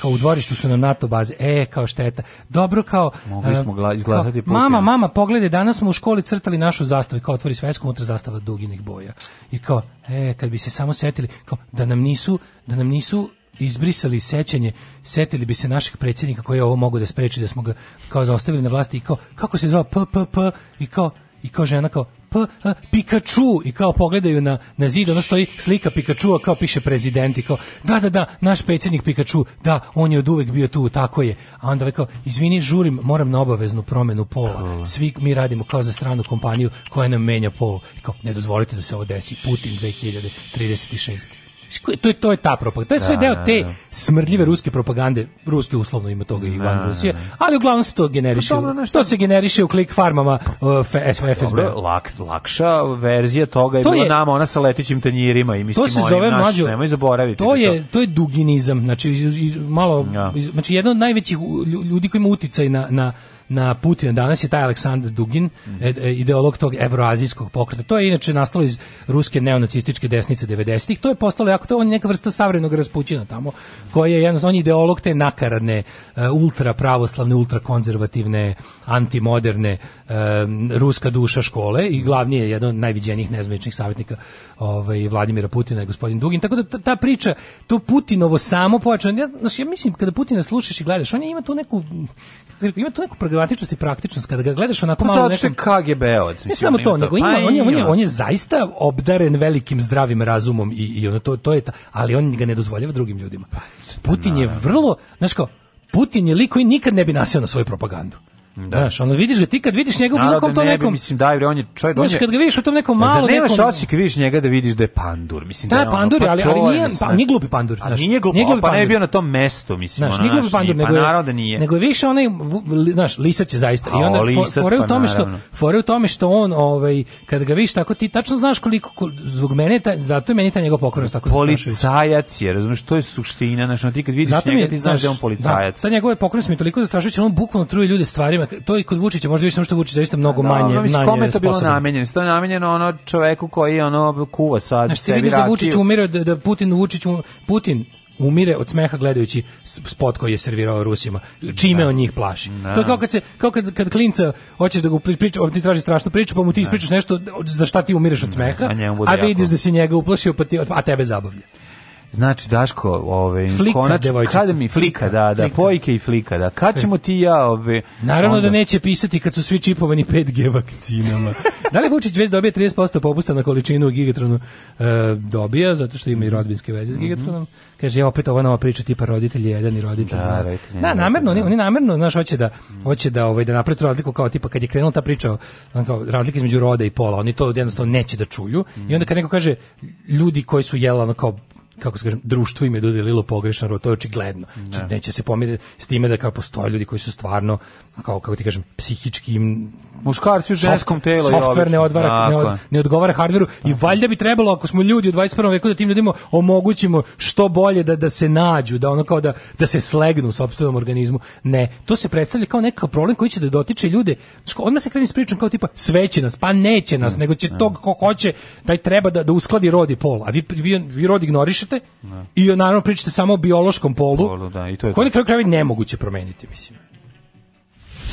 kao u dvorištu su na NATO baze. E, kao šteta. Dobro kao Mogli eh, smo gla, izglasati kao, Mama, mama, pogledaj, danas smo u školi crtali našu zastavu, kao otvori svesku, unutra zastava duginih boja. I kao, e, kad bi se samo setili, kao da nam nisu, da nam nisu izbrisali sećanje, setili bi se naših predsjednika koji je ovo mogu da spreči, da smo ga kao zaostavili na vlasti i kao, kako se zvao p, i kao, i kao žena kao P, a, Pikachu i kao pogledaju na, na zid, ono stoji slika Pikachua kao piše prezident i kao da, da, da, naš predsjednik Pikachu, da, on je od uvek bio tu, tako je. A onda ovaj kao, izvini, žurim, moram na obaveznu promenu pola. Svi mi radimo kao za stranu kompaniju koja nam menja pol. I kao, ne dozvolite da se ovo desi, Putin 2036 to je to je ta propaganda. To je sve da, deo da, te da, smrdljive ruske propagande, ruske uslovno ima toga i van da, Rusije, da, ali uglavnom se to generiše. Pa, to se generiše u klik farmama uh, FSB. Dobro, lak, lakša verzija toga je to bila je, nama ona sa letićim tanjirima i mislim to se zove naš, mlađo, nemoj zaboraviti. To je to. to je duginizam, znači iz, iz, malo iz, znači jedan od najvećih ljudi koji imaju uticaj na na na Putina danas je taj Aleksandar Dugin, mhm. e, e, ideolog tog evroazijskog pokreta. To je inače nastalo iz ruske neonacističke desnice 90-ih. To je postalo jako to on neka vrsta savremenog raspućina tamo, koji je jednostavno on je ideolog te nakaradne e, ultra pravoslavne, ultra konzervativne, antimoderne um, ruska duša škole i glavni je jedan od najviđenijih nezmečnih savjetnika ovaj Vladimira Putina i gospodin Dugin. Tako da ta, priča, to Putinovo samo pojačano, ja, znači, ja mislim kada Putina slušaš i gledaš, on je ima tu neku priliku. Ima to neku pragmatičnost i praktičnost kada ga gledaš onako pa malo nekom... KGB-ovac. Ne samo to, nego pa ima, pa on, je, on, je, on je zaista obdaren velikim zdravim razumom i, i ono, to, to je ta, ali on ga ne dozvoljava drugim ljudima. Pa, Putin je vrlo, znaš kao, Putin je lik koji nikad ne bi nasio na svoju propagandu. Da. Znaš, ono vidiš ga, ti kad vidiš njega u bilo kom da tom nekom... Mislim, da, on je čovjek... Znaš, kad ga vidiš u tom nekom malo... Zar nemaš kad vidiš njega da vidiš da je pandur? Mislim, da, da je pandur, ono, pa ali, ali nije, pa, znači- nije glupi pandur. A pa znaš, nije glupi, nije glupi pa ne je bio na tom mestu, mislim. Znaš, ono, nije glupi pandur, pa nego je, da nije. Nego je više onaj, znaš, lisac je zaista. I onda fore u pa tome što, fore u tome što on, ovaj, kad ga vidiš tako, ti tačno znaš koliko, zbog mene, zato je meni ta njegov pokornost tako Policajac je, razumeš, to je suština, znaš, ti kad vidiš njega, ti znaš da je on policajac. Da, ta njegove pokornost mi toliko zastrašuje, on bukvalno truje ljude stvarima na, to i kod Vučića možda više samo što Vučić zaista mnogo da, manje, da, mislim, manje kome to bilo namenjeno? To je namenjeno ono čoveku koji ono kuva sad Znaš, ti vidiš da Vučić umire, da, da Putin Vučić Putin umire od smeha gledajući spot koji je servirao Rusima. Čime da. on njih plaši? Da. To je kao kad se kao kad kad klinca hoćeš da ga pričaš, on ti traži strašnu priču, pa mu ti da. ispričaš nešto za šta ti umireš od da. smeha, a, a vidiš jako. da si njega uplašio, pa ti a tebe zabavlja. Znači Daško, ovaj konačno kada mi flika, da, da, flika. pojke i flika, da. Kad ćemo ti ja, ove Naravno da onda... da neće pisati kad su svi čipovani 5G vakcinama. da li Vučić već dobije 30% popusta na količinu Gigatronu? E, dobija zato što ima i rodbinske veze s mhm. Gigatronom. Mm -hmm. Kaže ja opet ova nova priča tipa roditelji jedan i roditelj. Da, roditelj. Da, namerno, oni oni namerno, znaš, hoće da hoće da ovaj da napravi razliku kao tipa kad je krenula ta priča, on kao razlika između roda i pola, oni to jednostavno neće da čuju. Mm -hmm. I mhm. onda kad neko kaže ljudi koji su jelano kao kako se kažem, društvo im je dodelilo pogrešan rod, to je očigledno. Ne. Znači, da. Neće se pomiriti s time da kao postoje ljudi koji su stvarno, kao, kako ti kažem, psihički im muškarci u ženskom telu i softver ne odvara ne, od, ne odgovara hardveru i valjda bi trebalo ako smo ljudi u 21. veku da tim ljudima omogućimo što bolje da da se nađu, da ono kao da da se slegnu u sopstvenom organizmu. Ne, to se predstavlja kao neka problem koji će da dotiče ljude. Odmah se krene s pričom kao tipa sveće nas, pa neće nas, nego će to ko hoće taj treba da da uskladi rod i pol. A vi vi, vi rod ignorišete i naravno pričate samo o biološkom polu. polu da, i to je koji kraju krajeva nemoguće promeniti, mislim.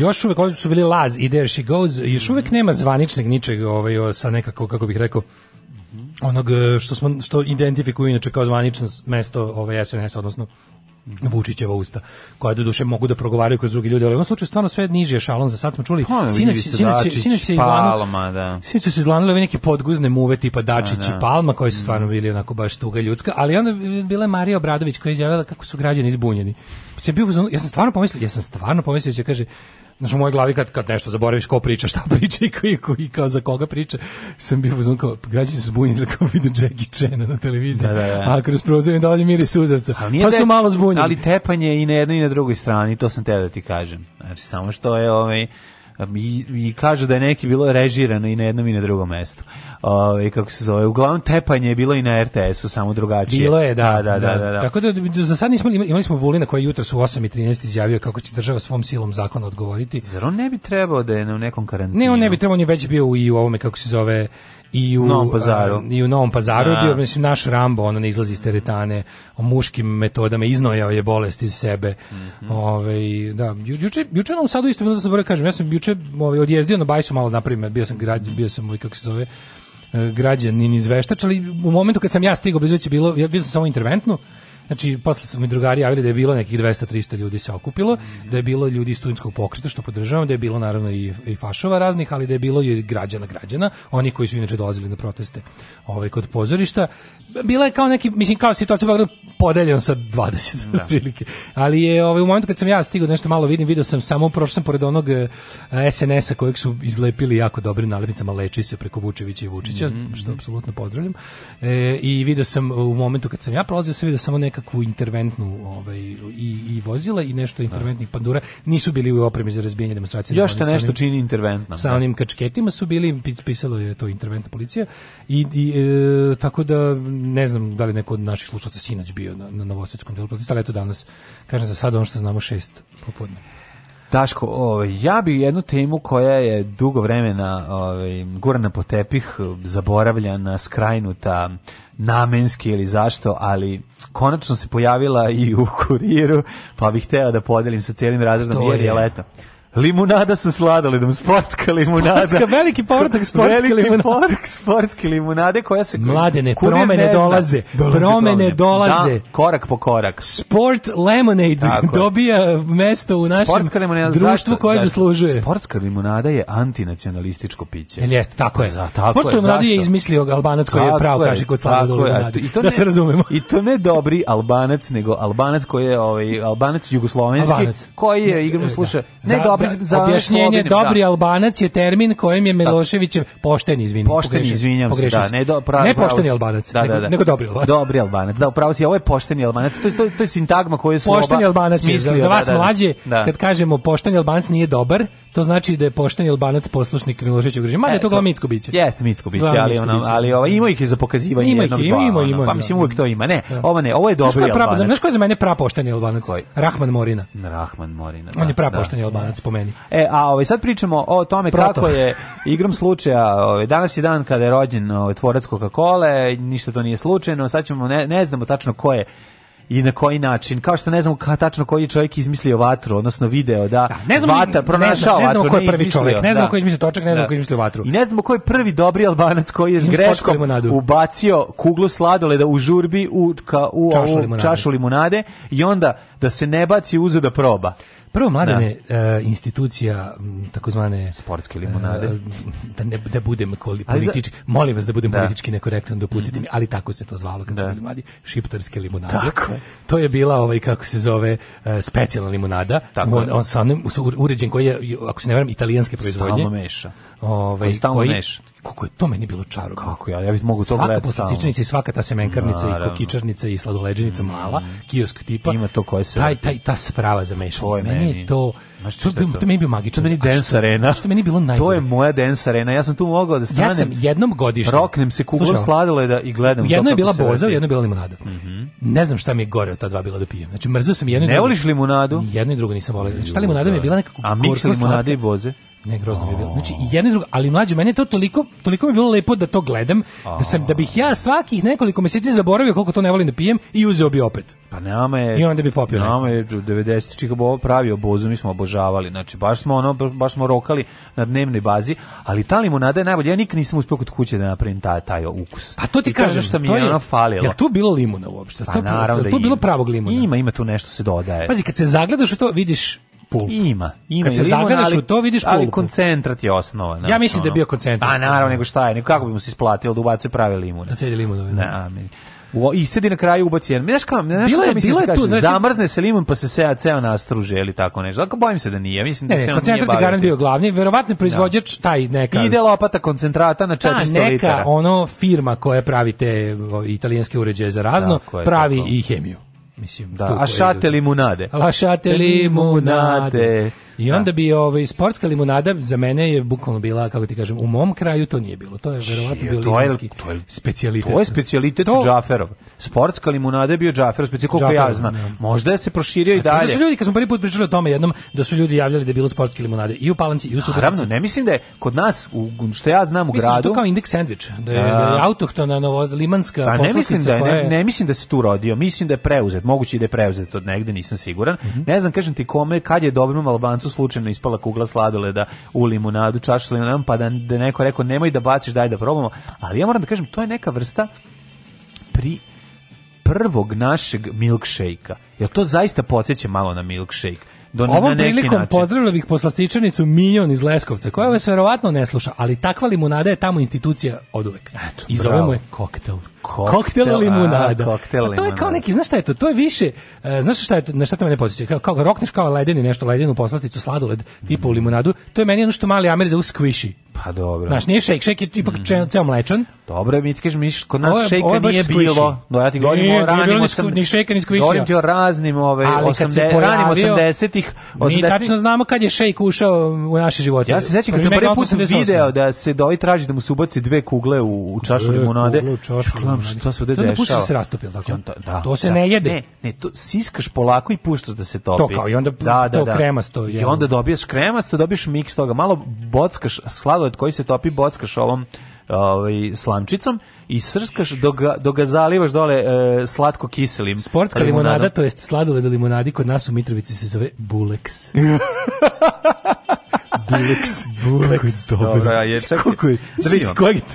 još uvek ovdje su bili Laz i There She Goes, još mhm. uvek nema zvaničnog ničeg ovaj, sa nekako, kako bih rekao, mhm. onog e, što smo što identifikuju inače kao zvanično mesto ovaj SNS odnosno mhm. Vučićeva usta, koja do duše mogu da progovaraju kroz drugi ljudi, ali u ovom slučaju stvarno sve niži je šalon, za sad smo čuli, ha, pa, sinoć, sinoć, sinoć se izlanilo, da. sinoć se izlanile ove neke podguzne muve tipa Dačić da, da. i Palma, koji su stvarno bili onako baš tuga ljudska, ali onda bila je Marija Obradović koja je izjavila kako su građani izbunjeni. Ja, bio, ja sam stvarno pomislio, ja sam stvarno pomislio, da će kaže, znači u mojoj glavi kad, kad nešto zaboraviš ko priča, šta priča i, koji, koji, kao za koga priča, sam bio uzman kao, građani su zbunjeni kao vide Jackie Chan na televiziji, da, da, da. a kroz prozor im dolazi miris suzavca, pa su malo zbunjeni. Ali tepanje i na jednoj i na drugoj strani, to sam teo da ti kažem. Znači, samo što je ovaj, i, i kažu da je neki bilo režirano i na jednom i na drugom mestu. Ove, kako se zove, uglavnom tepanje je bilo i na RTS-u, samo drugačije. Bilo je, da. da, da, da, da. da, da. Tako da, da, za sad nismo, imali smo Vulina koji je jutro su u 8.13 izjavio kako će država svom silom zakona odgovoriti. Zar on ne bi trebao da je na nekom karantinu? Ne, on ne bi trebao, on je već bio i u ovome, kako se zove, i u Novom Pazaru. I u Novom Pazaru da. bio, mislim, naš Rambo, ono ne izlazi iz teretane, o muškim metodama iznojao je bolest iz sebe. Mm -hmm. Ove, ovaj, da, ju, juče, juče nam sadu isto, da se kažem, ja sam juče ovaj, odjezdio na bajsu malo naprime, bio sam grad, bio sam, ovaj, kako se zove, eh, građanin izveštač, ali u momentu kad sam ja stigao blizu je bilo, ja bio sam samo interventno, Znači, posle su mi drugari javili da je bilo nekih 200-300 ljudi se okupilo, da je bilo ljudi iz studentskog pokreta, što podržavam, da je bilo naravno i, i fašova raznih, ali da je bilo i građana građana, oni koji su inače dolazili na proteste ovaj, kod pozorišta. Bila je kao neki, mislim, kao situacija u podeljen sa 20 da. prilike. Ali je ovaj, u momentu kad sam ja stigao nešto malo vidim, video sam samo, prošao sam pored onog eh, SNS-a kojeg su izlepili jako dobri nalepnicama, leči se preko Vučevića i Vučića, mm -hmm. što mhm. apsolutno pozdravljam. E, I video sam u momentu kad sam ja prolazio, sam video samo neka nekakvu interventnu ovaj, i, i vozila i nešto interventnih da. pandura. Nisu bili u opremi za razbijanje demonstracije. Još te nešto onim, čini interventno. Sa da. onim kačketima su bili, pisalo je to interventna policija. I, i e, tako da ne znam da li neko od naših slušaca sinoć bio na, na Novosvetskom delu protesta, ali eto danas, kažem za sada ono što znamo šest popodne. Daško, ovaj, ja bi jednu temu koja je dugo vremena ovaj, gurana po tepih, zaboravljena, skrajnuta, namenski ili zašto, ali konačno se pojavila i u kuriru, pa bih hteo da podelim sa celim razredom, jer je leto. Limunada sa sladoledom, sportska limunada. Sportska, veliki povratak sportske veliki limunade. Povratak sportske limunade koja se... Mladene, promene ne dolaze, dolaze, promene da, dolaze. Da, korak po korak. Sport lemonade Tako. dobija mesto u našem društvu koje zašto? zaslužuje. Sportska limunada je antinacionalističko piće. Jel jeste, tako je. tako sportska je, limunada zašto? je izmislio albanac koji je pravo kaži kod sladoleda limunade. I to da ne, da se razumemo. I to ne dobri albanac, nego albanac koji je ovaj, albanac jugoslovenski, albanac. koji je, igram da. sluša, ne dobri za, za objašnjenje da. dobri da. Albanac je termin kojim je da. Milošević pošten izvinim Pošten izvinjam se, da, ne do pravi. Ne pošteni Albanac, da, da, nego, da. nego dobri Albanac. Dobri Albanac. Da, upravo si, ovo je pošteni Albanac. To je to, to je sintagma koju su Pošteni Albanac smislio, za, za vas mlađe, kad kažemo pošteni Albanac nije dobar, to znači da je pošteni Albanac poslušnik Miloševiću režimu. Mada je to e, glamitsko biće. Jeste mitsko biće, ali ona, ali ova ima ih za pokazivanje ima ih, ima, ima, ima, Pa mislim uvek to ima, ne. Ovo ne, ovo je dobri Albanac. Znaš ko je za mene prapošteni Albanac? Rahman Morina. Rahman Morina. On je prapošteni Albanac po meni. E, a ovaj, sad pričamo o tome Proto. kako je igrom slučaja, ovaj, danas je dan kada je rođen ovaj, tvorac Coca-Cola, ništa to nije slučajno, sad ćemo, ne, ne znamo tačno ko je i na koji način, kao što ne znamo ka, tačno koji čovjek izmislio vatru, odnosno video da, da ne znamo, vata, pronašao ne, ne znamo vatru, ko je prvi čovjek, ne znamo da. ko je izmislio točak, ne znamo da. ko je izmislio vatru. I ne znamo ko je prvi dobri albanac koji je s greškom ubacio kuglu sladoleda u žurbi u, ka, u čašu, limunade. čašu limunade i onda da se ne baci uzeo da proba. Prvo mladene da. Uh, institucija takozvane sportske e, limonade uh, da ne da budem politički, za... molim vas da budem da. politički nekorektan, dopustite mm -hmm. mi, ali tako se to zvalo kad da. smo bili mladi, šiptarske limonade. Tako. To je bila ovaj kako se zove uh, specijalna limonada, tako on, on sa onim uređen koji je ako se ne varam italijanske proizvodnje. Stalno meša. Ovaj koji meša. Kako je to meni bilo čaro. Kako ja, ja bih mogu to gledati. Svaka poslastičnica i svaka ta semenkarnica da, i kokičarnica i sladoleđenica mm -hmm. mala, mhm. kiosk tipa. Ima to koje se taj taj ta sprava za mešanje. meni je to Znaš što, što to? meni bio magično. To meni dance arena. Što meni bilo najbolje. To je moja dance arena. Ja sam tu mogao da stanem. Ja sam jednom godišnje. Roknem se kugom sladilo da i gledam. U jedno je bila boza, jedno je bila limonada. Mm -hmm. Ne znam šta mi je gore od ta dva bilo da pijem. Znači mrzeo sam jedno. Ne drugo. voliš limonadu? Jedno i drugo nisam volio. Znači ta limonada mi je bila nekako A miks limonade i boze. Ne, grozno mi je bilo. Znači, i jedno i drugo, ali mlađe, meni je to toliko, toliko mi je bilo lepo da to gledam, da sam, da bih ja svakih nekoliko meseci zaboravio koliko to ne volim da pijem i uzeo bi opet. Pa nama je... I onda bi popio nama je 90. čih pravio bozu, mi smo obožavali podržavali. Znači baš smo ono baš smo rokali na dnevnoj bazi, ali ta limunada je najbolja. Ja nikad nisam uspeo kod kuće da napravim taj taj ukus. A to ti kažem šta mi je ona falilo. Jel tu bilo limuna uopšte? Pa, naravno, tu da bilo pravog limuna. Ima, ima tu nešto se dodaje. Pazi, kad se zagledaš u to, vidiš pulp. Ima, ima. Kad se limun, zagadaš u to, vidiš pulpu. Ali koncentrat je osnova. Znači, ja mislim ono. da je bio koncentrat. A pa naravno, nego šta je, nego kako bi mu se isplatilo da ubacuje prave limune. Na da cedi limunove. Da. Ne, amin. U, sedi na kraju ubaci jedan. Znaš kao, znaš bila je, bila je tu, znači... Zamrzne se limun pa se seja ceo nastruže ili tako nešto. Dakle, bojim se da nije. Mislim da se on nije bavio. garant bio glavni, verovatno da. proizvođač da. taj neka. Ide lopata koncentrata na 400 litara. Ta neka litara. ono firma koja pravi te italijanske uređaje za razno, da, pravi tako. i hemiju. Mislim, da, a šate limunade. A šate limunade. I da. onda bi ovaj sportska limunada za mene je bukvalno bila kako ti kažem u mom kraju to nije bilo. To je verovatno bio to specijalitet. To je specijalitet Džaferov. Sportska limunada je bio Džaferov, specijalitet koliko ja znam. Da. Možda je se proširio znači, i dalje. Da su ljudi kad smo prvi put pričali o tome jednom da su ljudi javljali da je bilo sportske limunade i u Palanci i u Subotici. ne mislim da je kod nas u što ja znam u Misliš da gradu. Mislim kao Index sendvič, da je, da je autohtona novo limanska pa, ne mislim da je, ne, ne, mislim da se tu rodio, mislim da je preuzet, moguće da je preuzet od negde, nisam siguran. Mm -hmm. Ne znam kažem ti kome kad je dobrim Albancu glasu slučajno ispala kugla sladoleda u limunadu, čašu s limunadom, pa da, da neko rekao nemoj da baciš, daj da probamo. Ali ja moram da kažem, to je neka vrsta pri prvog našeg milkshake-a. Jel to zaista podsjeća malo na milkshake? do Ovom na prilikom pozdravljam ih poslastičanicu Miljon iz Leskovca, koja vas verovatno ne sluša, ali takva limunada je tamo institucija oduvek. Eto, I bravo. zovemo je koktel koktel limunada. Koktel limunada. To je kao neki, znaš šta je to? To je više, uh, znaš šta je to, na šta to mene podsjeća? Kao, kao rokneš kao ledeni nešto, ledenu poslasticu, sladoled, tipa u limunadu, to je meni ono što mali Amer za squishy. Pa dobro. Znaš, nije shake, shake je ipak mm -hmm. ceo mlečan. Dobro, mi ti kažeš, miš, kod nas shake nije squishy. bilo. Da, Do ja ti govorim o ranim 80 ni shake ni squishy. Govorim ti o raznim, ove 80 ranim 80-ih, 80 Mi tačno znamo kad je shake ušao u naše živote. Ja se sećam kad sam prvi put video da se dovi da traži da mu se ubaci dve kugle u, u čašu limunade. čašu znam što se ovde da dešava. To se rastopi, tako? Onda, da, to se da, ne jede. Ne, ne, to siskaš polako i puštaš da se topi. To kao i onda da, da, to da. kremasto. I onda dobijaš kremasto, dobiješ miks toga. Malo bockaš sladoled koji se topi, bockaš ovom ovaj slamčicom i srskaš dok ga, dok ga zalivaš dole e, slatko kiselim. Sportska limonada, limonada to jest sladoled limonadi kod nas u Mitrovici se zove buleks. Buleks. Buleks, dobro. dobro je, čak da vidimo. Kojeg,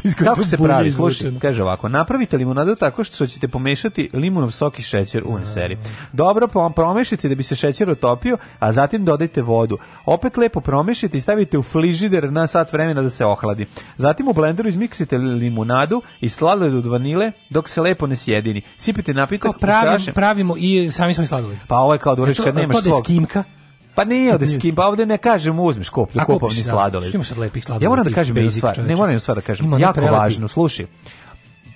iz kojeg Kako se pravi, slušaj, kaže ovako, napravite limonadu tako što ćete pomešati limunov sok i šećer u enseri. Dobro pa promešite da bi se šećer otopio, a zatim dodajte vodu. Opet lepo promešite i stavite u frižider na sat vremena da se ohladi. Zatim u blenderu izmiksite limunadu i sladoled od vanile dok se lepo ne sjedini. Sipite napitak. Kao pravim, pravimo i sami smo i sladoled. Pa ovo je kao da kad nemaš da svog. To je skimka. Pa nije pa ovde skim, pa ovde ne kažem uzmeš koplju, kupovni da, sladoled. Što ima sad lepih sladoleda? Ja moram da kažem jednu stvar, ne moram jednu stvar da kažem, ima jako važno, slušaj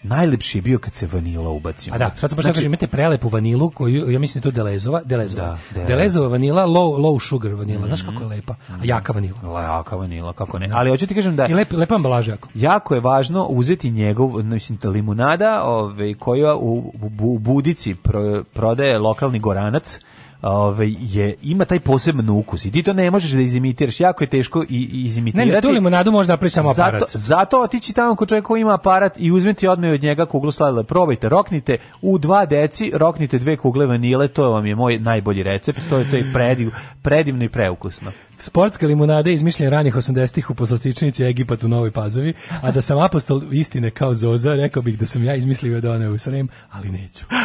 najlepši je bio kad se vanila ubaci. A da, sad sam baš znači, kažem, imate prelepu vanilu koju ja mislim da je to Delezova, Delezova. Da, Delezova vanila, low low sugar vanila, mm -hmm. znaš mhm. kako je lepa, a jaka vanila. La, jaka vanila, kako ne. Da. Ali hoću ti kažem da I lep, lepa ambalaža jako. Jako je važno uzeti njegov, mislim ta limunada, ovaj koja u, u, u budici pro, prodaje lokalni goranac ovaj je ima taj poseban ukus i ti to ne možeš da izimitiraš jako je teško i, izimitirati ne, ne tu limonadu možda napraviti samo aparat zato, zato otići tamo ko čovjek koji ima aparat i uzmeti odme od njega kuglu sladila probajte roknite u dva deci roknite dve kugle vanile to vam je moj najbolji recept to je to i prediv, predivno i preukusno Sportske limunade izmišljena ranih 80-ih u poslastičnici Egipat u Novoj Pazovi, a da sam apostol istine kao Zoza, rekao bih da sam ja izmislio da one u Srem, ali neću.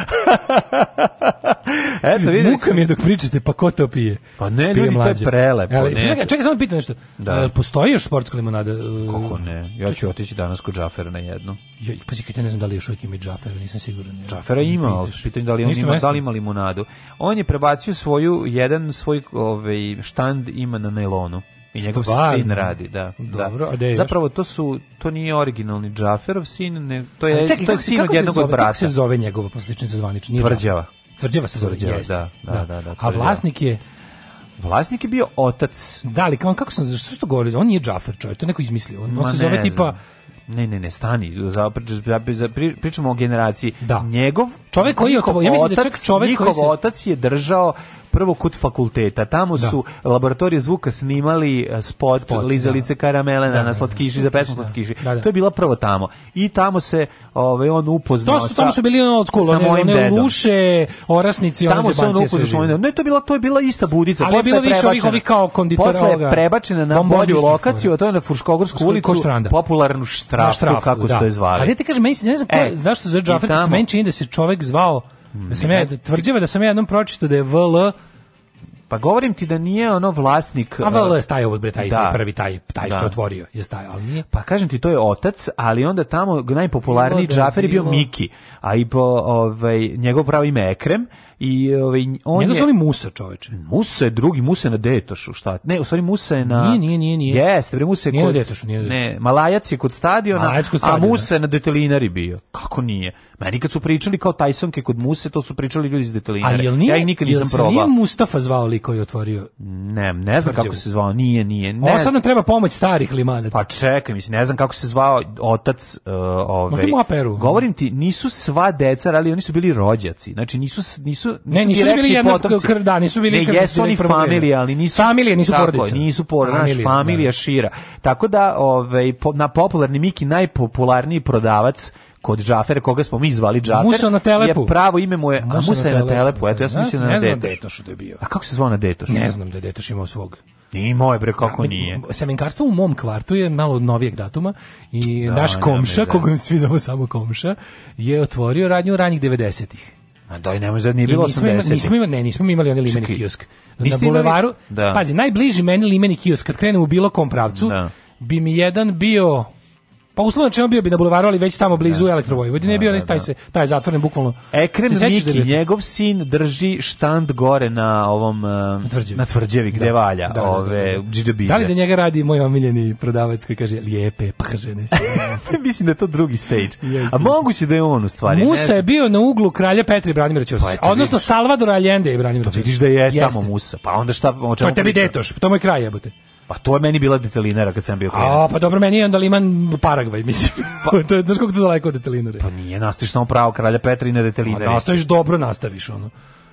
Eto, vidim. Muka mi je dok pričate, pa ko to pije? Pa ne, pije ljudi, to je prelepo. Ali, ne. Čekaj, čekaj, samo da pitan nešto. Da. E, postoji još sportska limunada? E, Kako ne? Ja ću otići danas kod Džafera na jednu. Ja, pa ja ne znam da li još uvijek ima Džafera, nisam siguran. Ja. Džafera ima, ali pitanju da li on Nisto ima, da li ima limunadu. On je prebacio svoju, jedan svoj ovaj, štand ima na nelonu. I njegov Stvarno? sin radi, da. Dobro, da. A Zapravo to su to nije originalni Džaferov sin, ne, to je čekaj, to je sin od jednog od brata. Kako se zove njegova posličnica zvanična? Tvrđava. Tvrđava se zove, Tvrđava, da, da, da, da, A vlasnik je Vlasnik je bio otac. Da, ali kako, kako sam, što govori? On nije Džafer, čovjek, to neko izmislio. On, Ma se zove tipa... Ne, ne, ne, stani. Za, pričamo o generaciji. Da. Njegov čovjek koji je ja mislim da čak čovjek njihov otac je držao prvo kod fakulteta. Tamo da. su laboratorije zvuka snimali e, spot, spot da. Lizalice da. Karamelena da, na slatkiši, da. za pesmu da. slatkiši. To je bila prvo tamo. I tamo se ovaj, on upoznao to su, Tamo su bili ono od skola, one, one luše, orasnici, tamo one Tamo se on upoznao sa mojim Ne, to je bila, to je bila ista budica. Ali je bilo više ovih, ovih kao konditora. Posle je prebačena na bolju lokaciju, a to je na Furškogorsku ulicu, popularnu štraftu, kako se to je zvali. Ali ja ti meni ne znam e, zašto za Džafetić, meni čini da se čovek zvao Mm-hmm. Da sam ja, da tvrđava da sam ja jednom pročitao da je VL pa govorim ti da nije ono vlasnik. A VL uh, je stajao bre, taj, da, prvi taj, taj da. što je otvorio, je stajao, ali nije. Pa kažem ti to je otac, ali onda tamo najpopularniji Džafer je bio Miki, a i po ovaj njegov pravi ime Ekrem, I ovaj on Njega je zvali Musa, čoveče. Musa je drugi, Musa na Detošu, šta? Ne, u stvari Musa je na Nije, nije, nije, nije. Jeste, bre Musa je nije kod na Detošu, nije na Detošu. Ne, Malajac je kod stadiona, Malajac kod stadiona. a Musa je na Detelinari bio. Kako nije? Meni kad su pričali kao Tysonke kod Muse, to su pričali ljudi iz Detelinare. Nije, ja ih nikad nisam probao. Jel se nije Mustafa zvao liko i otvorio? Ne, ne znam kako se zvao, nije, nije. Ne Ovo sad nam treba pomoć starih limanaca. Pa čekaj, mislim, ne znam kako se zvao otac uh, ovaj. Možda mu Govorim ti, nisu sva deca, ali oni su bili rođaci. Znači nisu nisu nisu ne nisu bili jedna kr, da nisu bili ne, jesu oni familija ali nisu familije nisu tako, porodice nisu porodice familija da. šira tako da ovaj po, na popularni Miki najpopularniji prodavac kod Džafera, koga smo mi zvali Džafer, Musa na telepu. je pravo ime mu je, a Musa, Musa je na telepu, eto, ja sam mislio na Detoš. Ne znam Detošu da je bio. A kako se zvao na Detošu? Ne znam da je Detoš imao svog. Imao je bre kako da, nije. Semenkarstvo u mom kvartu je malo od novijeg datuma i da, naš komša, da koga svi zovu samo komša, je otvorio radnju ranih 90-ih. A da, nemoj za nije bilo 80. nismo imali, ne, nismo imali onaj limeni kiosk. Na bulevaru, da. pazi, najbliži meni limeni kiosk, kad krenem u bilo kom pravcu, da. bi mi jedan bio Pa uslovno čemu bio bi na bulevaru, ali već tamo blizu da, da Elektrovojvodine je da, bio da, da, taj se taj zatvoren bukvalno. Ekrem se Miki, da njegov sin drži štand gore na ovom uh, eh, tvrđevi. na tvrđavi da. gde da, valja da, ove da, da, li za njega radi moj omiljeni prodavac koji kaže lijepe pržene. Mislim da je to drugi stage. A moguće da je on u stvari. Musa ne... je bio na uglu kralja Petra Branimira Ćosića, pa odnosno Salvadora Allende i Branimira Ćosića. Vidiš da je tamo Musa. Pa onda šta, o čemu? To tebi detoš, to moj kraj jebote. Pa to je meni bila detelinara kad sam bio klinac. A, pa dobro, meni je onda Liman Paragvaj, mislim. Pa, to je, znaš kako to daleko od detelinare? Pa nije, nastaviš samo pravo kralja Petra Petrina detelinare. Pa nastaviš dobro, nastaviš ono.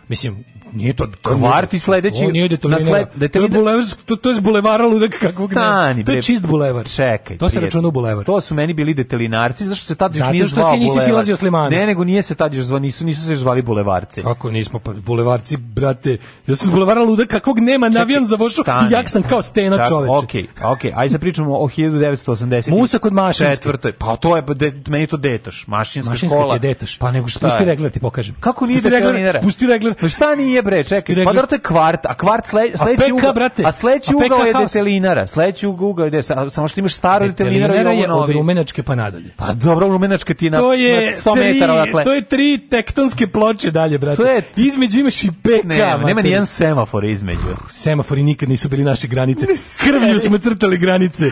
Mislim, nije to kvarti sledeći. On nije to na sled, da te to, je bulevar, to, to je bulevara ludak kakvog Stani, To je čist bulevar. Čekaj. To se računa u bulevar. To su meni bili detelinarci, zašto se tad još nije zvao bulevar. Zato što ti nisi silazio Slimane. Ne, nego nije se tad još zvao, nisu, nisu se zvali bulevarci. Kako nismo, pa bulevarci, brate, ja sam bulevara ludak kakvog nema, navijam za vošu i jak sam kao stena čoveče. Okej, okay, okej, okay. ajde sad pričamo o 1980. Musa kod Mašinske. Četvrtoj, pa to je, de, meni to detoš, Mašinska, Mašinska škola. Mašinska je Pa nego šta ti regler ti pokažem. Kako nije Pusti regler, pusti regler, Pa šta nije bre, čekaj, pa da to je kvart, a kvart sledeći sledeći ugao, a sledeći ugao je detelinara, sledeći ugao je samo što imaš staro detelinara i ovo novi. Od rumenačke pa nadalje. Pa dobro, rumenačka ti na 100 metara odatle. To je tri tektonske ploče dalje, brate. Između imaš i PK. Nema ni jedan semafor između. Semafori nikad nisu bili naše granice. Krvlju smo crtali granice.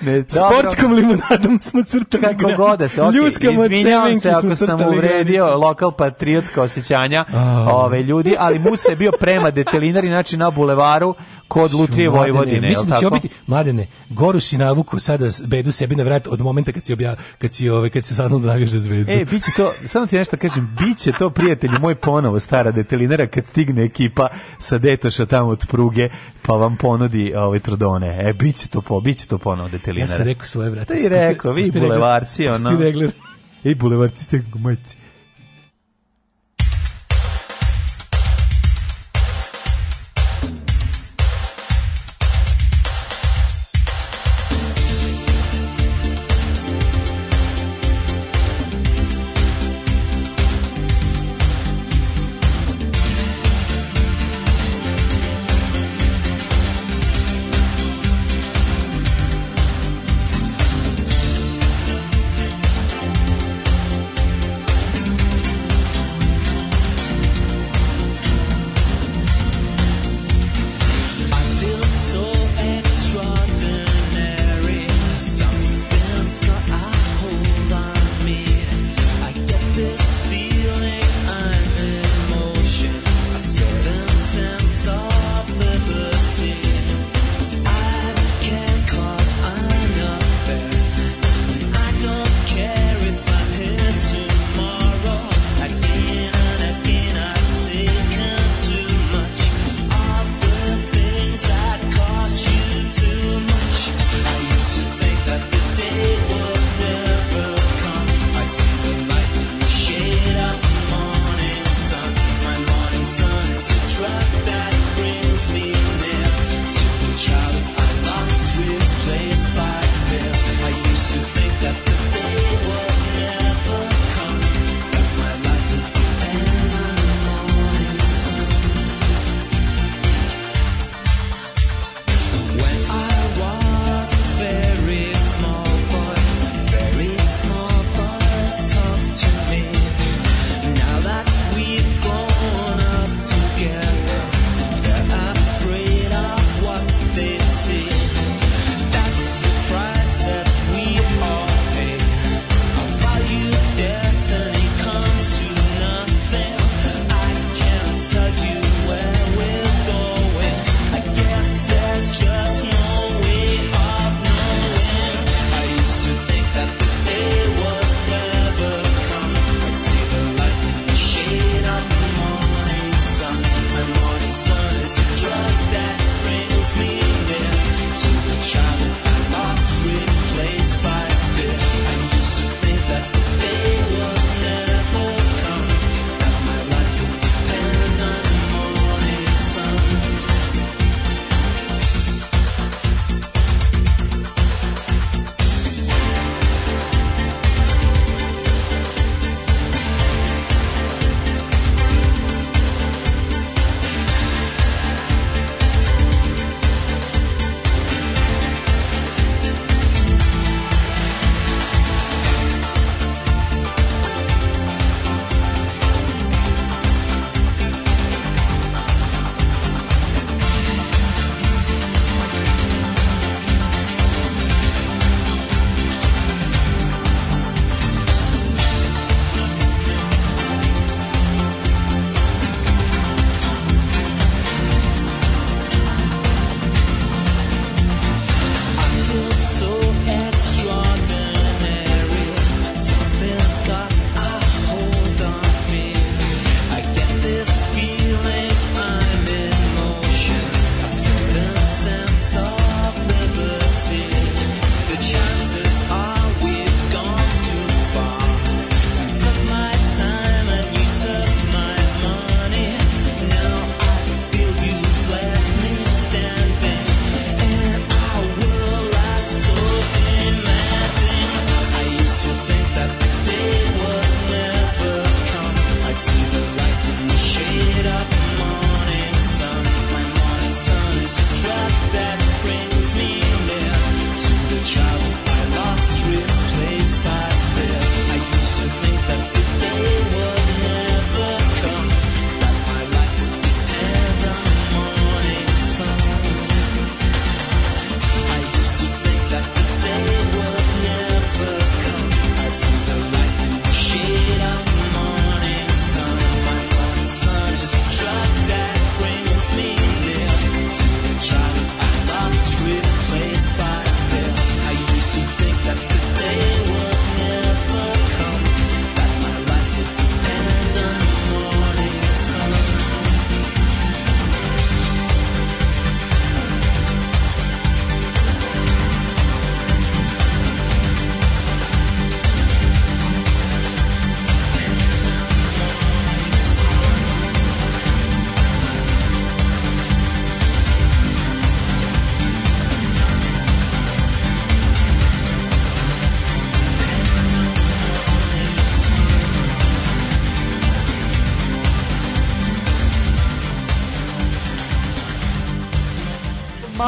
Ne, Sportskom limonadom smo crtali Kako granice. god da se, okej, okay. izvinjavam se ako sam uvredio lokal patriotska osjećanja. Ove, ljudi, ali Musa je bio prema detelinari, znači na bulevaru kod Lutrije Vojvodine. Mislim da će biti mladene. Goru si navuku sada bedu sebi na vrat od momenta kad si obja kad si ove, ovaj, kad se saznalo da navijaš za Zvezdu. E, biće to, samo ti nešto kažem, biće to prijatelji moj ponovo stara detelinara kad stigne ekipa sa Detoša tamo od pruge, pa vam ponudi ove ovaj, trdone. E, biće to po, biće to ponovo detelinara. Ja sam rekao svoje vrate. Da ti rekao, vi bulevarci, ono. Ti bulevarci ste majci.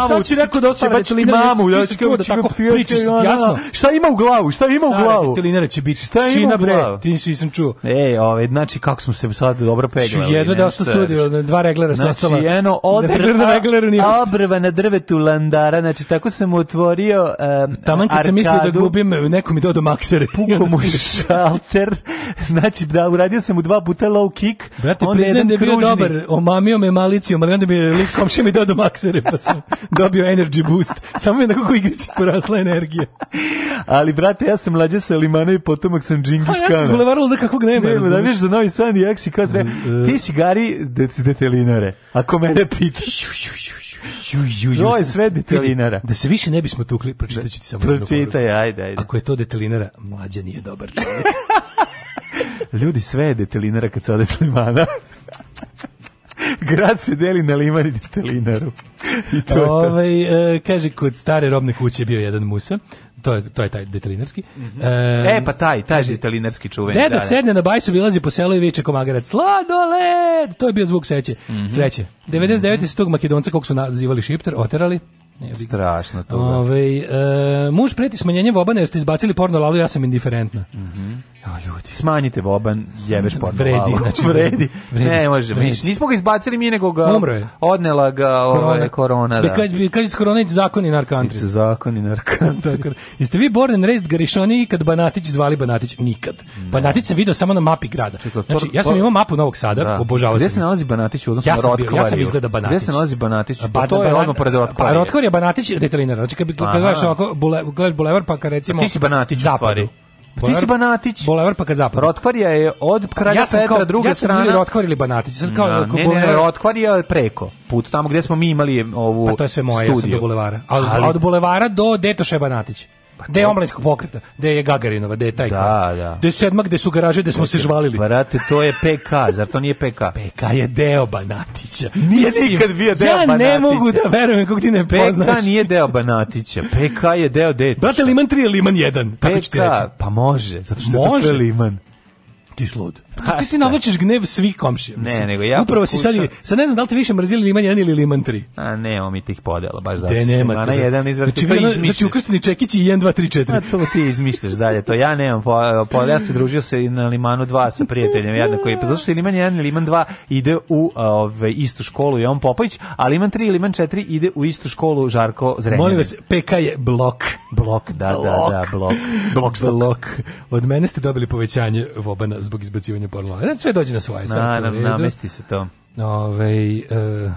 mamu. Šta si rekao da ostane? Će li mamu, ja ću kao da tako pričaš, jasno. Šta ima u glavu? Šta ima u glavu? Telinera će biti. Šta ima u glavu? Ti nisi sam čuo. Ej, ovaj, znači kako smo se sad dobro peglali. Jedva da ostao studio, dva reglera su znači, ostala. Znači, jedno od obrva na drvetu landara, znači tako sam otvorio um, Taman kad sam mislio da gubim, neko mi dodao maksere. Pukom šalter, znači da uradio sam mu dva puta low kick, Brate, onda jedan da je bio dobar, omamio me malicijom, ali onda mi je lik komši mi dao do maksere, pa sam dobio energy boost. Samo mi je na kako igrici porasla energija. ali, brate, ja sam mlađa sa Limana i potomak sam Džingis Kana. Pa, A ja sam zbulevarila da kakvog nema. Nema, da viš za Novi San i Eksi, kao treba, e, e. ti si Gari dec, detelinare, ako mene pitaš. Ju, ju, ju, je sve detelinara. Da se više ne bismo tukli, pročitaću ti samo. Pročitaj, ajde, ajde. Ako je to detelinara, mlađa nije dobar čovjek. Ljudi, sve je detelinara kad se ode s limana. Grad se deli na liman i detelinaru. I to je to. Ovaj, e, kaže, kod stare robne kuće bio jedan musa, to je, to je taj detelinarski. Mm -hmm. e, e, pa taj, taj je detelinarski čuven. Deda da, da, sedne na bajsu, bilazi po selu i viče komagarac, sladoled! To je bio zvuk seće. Mm -hmm. Sreće. 99. Mm -hmm. tog makedonca kog su nazivali šipter, oterali. Strašno to. Ove, e, muž preti smanjenje vobana jer ste izbacili porno lalu, ja sam indiferentna. Mm -hmm. ljudi. Smanjite voban, jebeš porno vredi, lalu. Znači, vredi. vredi. Ne može, mi nismo ga izbacili mi, nego ga Umro odnela ga korona. Ove, korona da. Kaže kaži, korona i zakon i narkantri. It's zakon i narkantri. Jeste vi born and raised garišoni kad Banatić zvali Banatić? Nikad. Ne. Banatić se video samo na mapi grada. Čekaj, znači, ja sam imao mapu Novog Sada, da. obožavao sam. Gde se nalazi Banatić u odnosu na Rotkovariju? Ja sam izgleda Banatić. Gde se nalazi Banatić? Ba, pa to je odmah pored Rotkovarije. Pa, Bulevar je Banatić detelinara. Znači kad bi kad gledaš ovako bulevar, bulevar pa kad pa recimo A pa Ti si Banatić pa zapadu. Bolevar, ti si Banatić. Bolevar pa ka zapadu. Rotkvarija je od kralja ja Petra kao, druga ja strana. Ja Rotkvar ili Banatić. Sad kao, no, ne, ne, Rotkvarija preko. Put tamo gde smo mi imali ovu Pa to je sve moje, studio. ja sam do bulevara. od, ali, od bulevara do Detoša je Banatić. Pa gde je omladinskog pokreta? Gde je Gagarinova? Gde je taj Da, da. Gde je sedma, gde su garaže, gde smo se žvalili? Brate, to je PK, zar to nije PK? PK je deo Banatića. Nije Mislim, nikad bio deo ja Banatića. Ja ne mogu da verujem kako ti ne poznaš. PK nije deo Banatića, PK je deo Detića. Brate, liman 3 je liman 1, tako PK, ću ti reći. pa može, zato što može? je to sve liman. Ti slud. Pa ti, ti navlačiš gnev svih komšija. Ne, nego ja Upravo si sad, sad ne znam da li te više mrzili liman jedan ili liman 3. A ne, on mi tih podela, baš da. De, nema te. jedan izvrti, znači, to izmišljaš. Znači, ukrsteni čekići 1, 2, 3, 4. A to ti izmišljaš dalje, to ja nemam po, po, ja se družio se na limanu 2 sa prijateljem jedan koji je, pa zato što liman 1 ili liman 2 ide u ove, istu školu i on Popović, a liman 3 ili liman 4 ide u istu školu Žarko Zrenjanin. Molim vas, PK je blok. Blok, da, blok. da, da, blok. Blok, blok. Od mene ste dobili povećanje Vobana zbog izbacivanja pevanje porno. Sve dođe na svoje. Na, na, namesti se to. Ove, E,